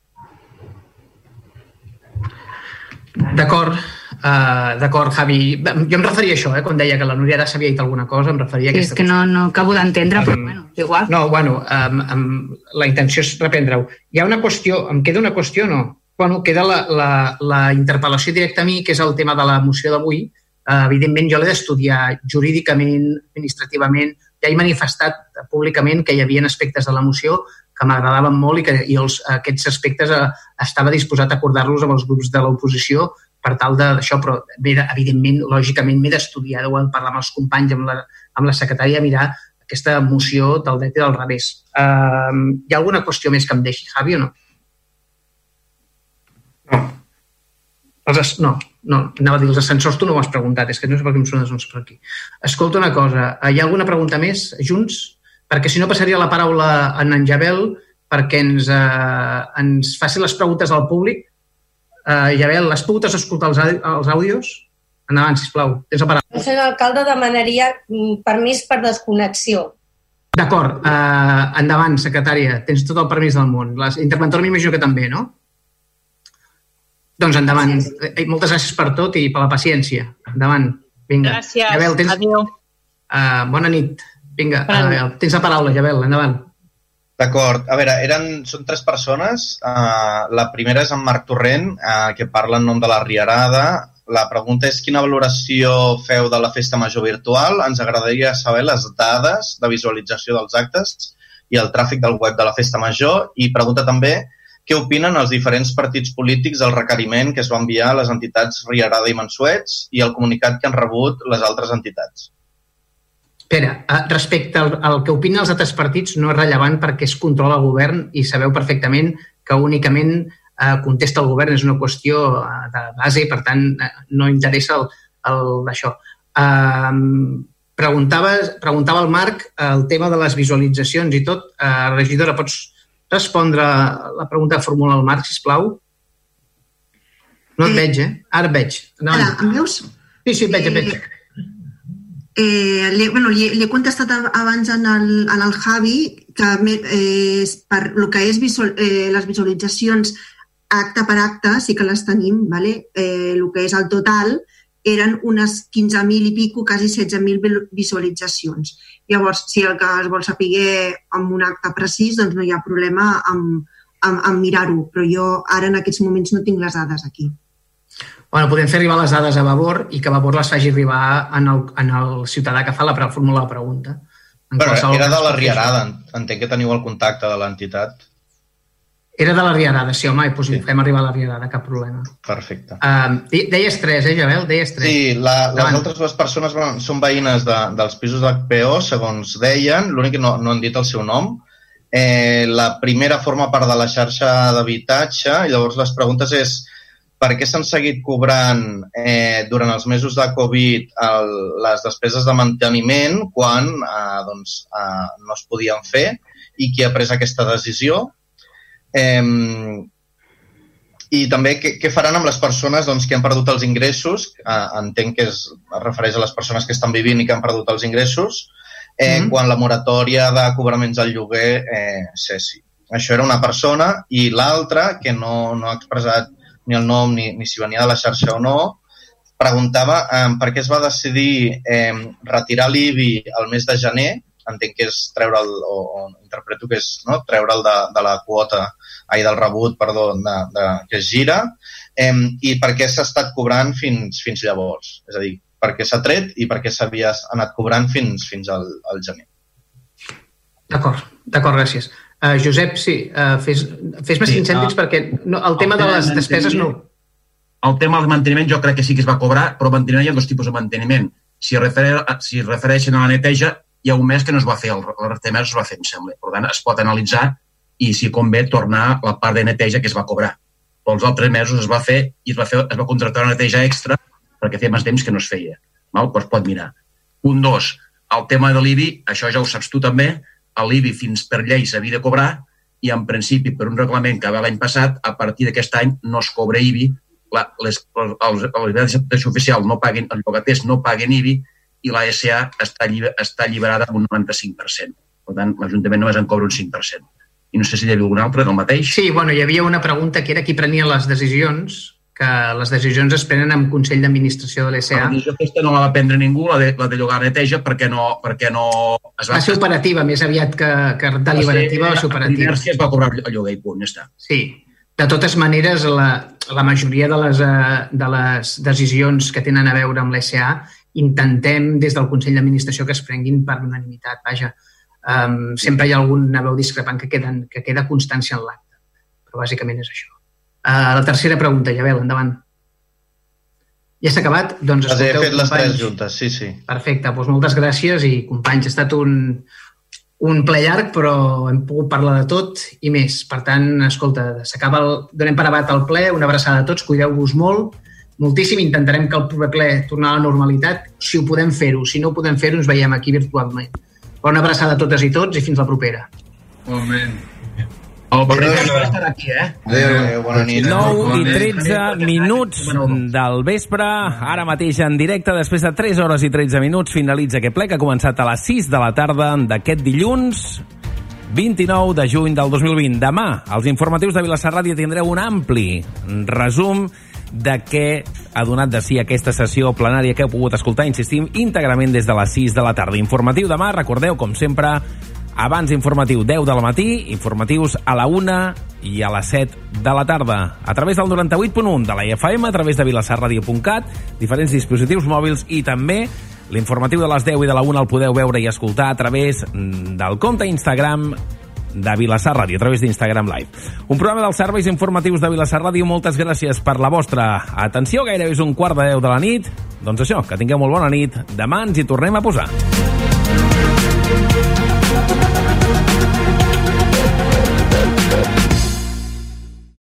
D'acord, uh, d'acord, Javi. Jo em referia a això, eh, quan deia que la Núria ara s'havia dit alguna cosa, em referia a aquesta És que no, no acabo d'entendre, però bueno, igual. No, bueno, um, um, la intenció és reprendre-ho. Hi ha una qüestió, em queda una qüestió no? Bueno, queda la, la, la interpel·lació directa a mi, que és el tema de la moció d'avui. Uh, evidentment, jo l'he d'estudiar jurídicament, administrativament. Ja he manifestat públicament que hi havia aspectes de la moció que m'agradaven molt i que i els, aquests aspectes eh, estava disposat a acordar-los amb els grups de l'oposició per tal d'això, però bé, evidentment, lògicament, m'he d'estudiar, ho hem parlat amb els companys, amb la, amb la secretària, mirar aquesta moció del dret i del revés. Uh, hi ha alguna qüestió més que em deixi, Javi, o no? Els, as- no, no, anava a dir els ascensors, tu no ho has preguntat, és que no sé per què em sonen els per aquí. Escolta una cosa, eh, hi ha alguna pregunta més, Junts? Perquè si no passaria la paraula a en Jabel perquè ens, eh, ens faci les preguntes al públic. Eh, Jabel, has pogut escoltar els, els àudios? Endavant, sisplau, tens la paraula. El senyor alcalde demanaria mm, permís per desconnexió. D'acord, eh, endavant, secretària, tens tot el permís del món. La interventora m'imagino que també, no? Doncs endavant. Eh, moltes gràcies per tot i per la paciència. Endavant. Vinga. Gràcies. Jabel, tens... Adéu. Uh, bona nit. Vinga, uh, tens la paraula, Jabel, endavant. D'acord. A veure, eren, són tres persones. Uh, la primera és en Marc Torrent, uh, que parla en nom de la Riarada. La pregunta és quina valoració feu de la festa major virtual? Ens agradaria saber les dades de visualització dels actes i el tràfic del web de la festa major. I pregunta també què opinen els diferents partits polítics del requeriment que es va enviar a les entitats Riarada i Mansuets i el comunicat que han rebut les altres entitats. Espera, uh, respecte al, al que opinen els altres partits no és rellevant perquè es controla el govern i sabeu perfectament que únicament uh, contesta el govern, és una qüestió uh, de base i per tant uh, no interessa el, el d'això. Uh, preguntava, preguntava el Marc el tema de les visualitzacions i tot. Uh, regidora, pots respondre la pregunta que formula el Marc, sisplau? No et veig, eh? Ara et veig. Ara, em veus? Sí, sí, et veig, et veig. Eh, li, bueno, li, li he contestat abans en el, en el Javi que eh, per el que és visual, eh, les visualitzacions acte per acte sí que les tenim, vale? eh, el que és el total eren unes 15.000 i pico, quasi 16.000 vil- visualitzacions. Llavors, si el que es vol saber amb un acte precís, doncs no hi ha problema amb, amb, amb mirar-ho, però jo ara en aquests moments no tinc les dades aquí. Bueno, podem fer arribar les dades a Vavor i que Vavor les faci arribar en el, en el ciutadà que fa la formula la pregunta. En Però era de la Riarada, entenc que teniu el contacte de l'entitat. Era de la Riarada, sí, home, doncs sí. fem arribar a la Riarada, cap problema. Perfecte. Uh, deies tres, eh, Javel? Deies tres. Sí, la, les Endavant. altres dues persones són veïnes de, dels pisos d'HPO, segons deien, l'únic que no, no han dit el seu nom. Eh, la primera forma part de la xarxa d'habitatge, i llavors les preguntes és per què s'han seguit cobrant eh, durant els mesos de Covid el, les despeses de manteniment quan eh, doncs, eh, no es podien fer i qui ha pres aquesta decisió. Eh, i també què, què faran amb les persones doncs, que han perdut els ingressos, eh, entenc que es, es refereix a les persones que estan vivint i que han perdut els ingressos, eh, Mhm. quan la moratòria de cobraments al lloguer eh, cessi. Això era una persona i l'altra, que no, no ha expressat ni el nom ni, ni si venia de la xarxa o no, preguntava eh, per què es va decidir eh, retirar l'IBI al mes de gener, entenc que és treure'l, o, o interpreto que és no? treure'l de, de la quota, ai, del rebut, perdó, de, de, que es gira, eh, i per què s'ha estat cobrant fins, fins llavors. És a dir, per què s'ha tret i per què s'havia anat cobrant fins, fins al, al gener. D'acord, d'acord, gràcies. Uh, Josep, sí, uh, fes, fes més Sí, sí, cèntims ah, perquè no, el tema de les despeses no... El tema del manteniment jo crec que sí que es va cobrar, però manteniment hi ha dos tipus de manteniment. Si, refer, si es refereixen a la neteja, hi ha un mes que no es va fer, el, el mes es va fer, em sembla. Per tant, es pot analitzar i, si convé, tornar la part de neteja que es va cobrar. Però els altres mesos es va fer i es va, fer, es va contractar una neteja extra perquè feia més temps que no es feia. Val? Pues pot mirar. Un, dos, el tema de l'IBI, això ja ho saps tu també, l'IBI fins per llei s'havia de cobrar i en principi per un reglament que va l'any passat, a partir d'aquest any no es cobra IBI, la, les, els, els de oficial no paguen, els llogaters no paguen IBI i la SA està, lliber, està alliberada amb un 95%. Per tant, l'Ajuntament només en cobra un 5%. I no sé si hi havia algun altre del mateix. Sí, bueno, hi havia una pregunta que era qui prenia les decisions, que les decisions es prenen amb Consell d'Administració de l'ESA. La decisió aquesta no la va prendre ningú, la de, la de llogar neteja, perquè no, perquè no es Va ser operativa, més aviat que, que deliberativa, va ser operativa. L'inèrcia es va cobrar el lloguer i punt, ja està. Sí. De totes maneres, la, la majoria de les, eh, de les decisions que tenen a veure amb l'SA intentem des del Consell d'Administració que es prenguin per unanimitat. Vaja, um, sempre hi ha alguna veu discrepant que, queden, que queda constància en l'acte. Però bàsicament és això. Uh, la tercera pregunta, Javel, endavant. Ja s'ha acabat? Doncs Les he fet les companys. tres juntes, sí, sí. Perfecte, doncs moltes gràcies i companys, ha estat un, un ple llarg, però hem pogut parlar de tot i més. Per tant, escolta, s'acaba el... Donem per abat el ple, una abraçada a tots, cuideu-vos molt, moltíssim, intentarem que el proper ple tornar a la normalitat, si ho podem fer-ho. Si no ho podem fer-ho, ens veiem aquí virtualment. Bona abraçada a totes i tots i fins la propera. Moment. El estar aquí, eh? Adéu, bona nit. 9 i 13 minuts del vespre, ara mateix en directe, després de 3 hores i 13 minuts, finalitza aquest ple que ha començat a les 6 de la tarda d'aquest dilluns, 29 de juny del 2020. Demà, als informatius de Vilassar Ràdio tindreu un ampli resum de què ha donat de si aquesta sessió plenària que heu pogut escoltar, insistim, íntegrament des de les 6 de la tarda. Informatiu demà, recordeu, com sempre, abans informatiu 10 del matí, informatius a la 1 i a les 7 de la tarda, a través del 98.1 de la IFM, a través de vilassarradio.cat, diferents dispositius mòbils i també l'informatiu de les 10 i de la 1 el podeu veure i escoltar a través mm, del compte Instagram de Vilassar Ràdio, a través d'Instagram Live. Un programa dels serveis informatius de Vilassar Ràdio. Moltes gràcies per la vostra atenció. Gairebé és un quart de deu de la nit. Doncs això, que tingueu molt bona nit. Demà ens hi tornem a posar.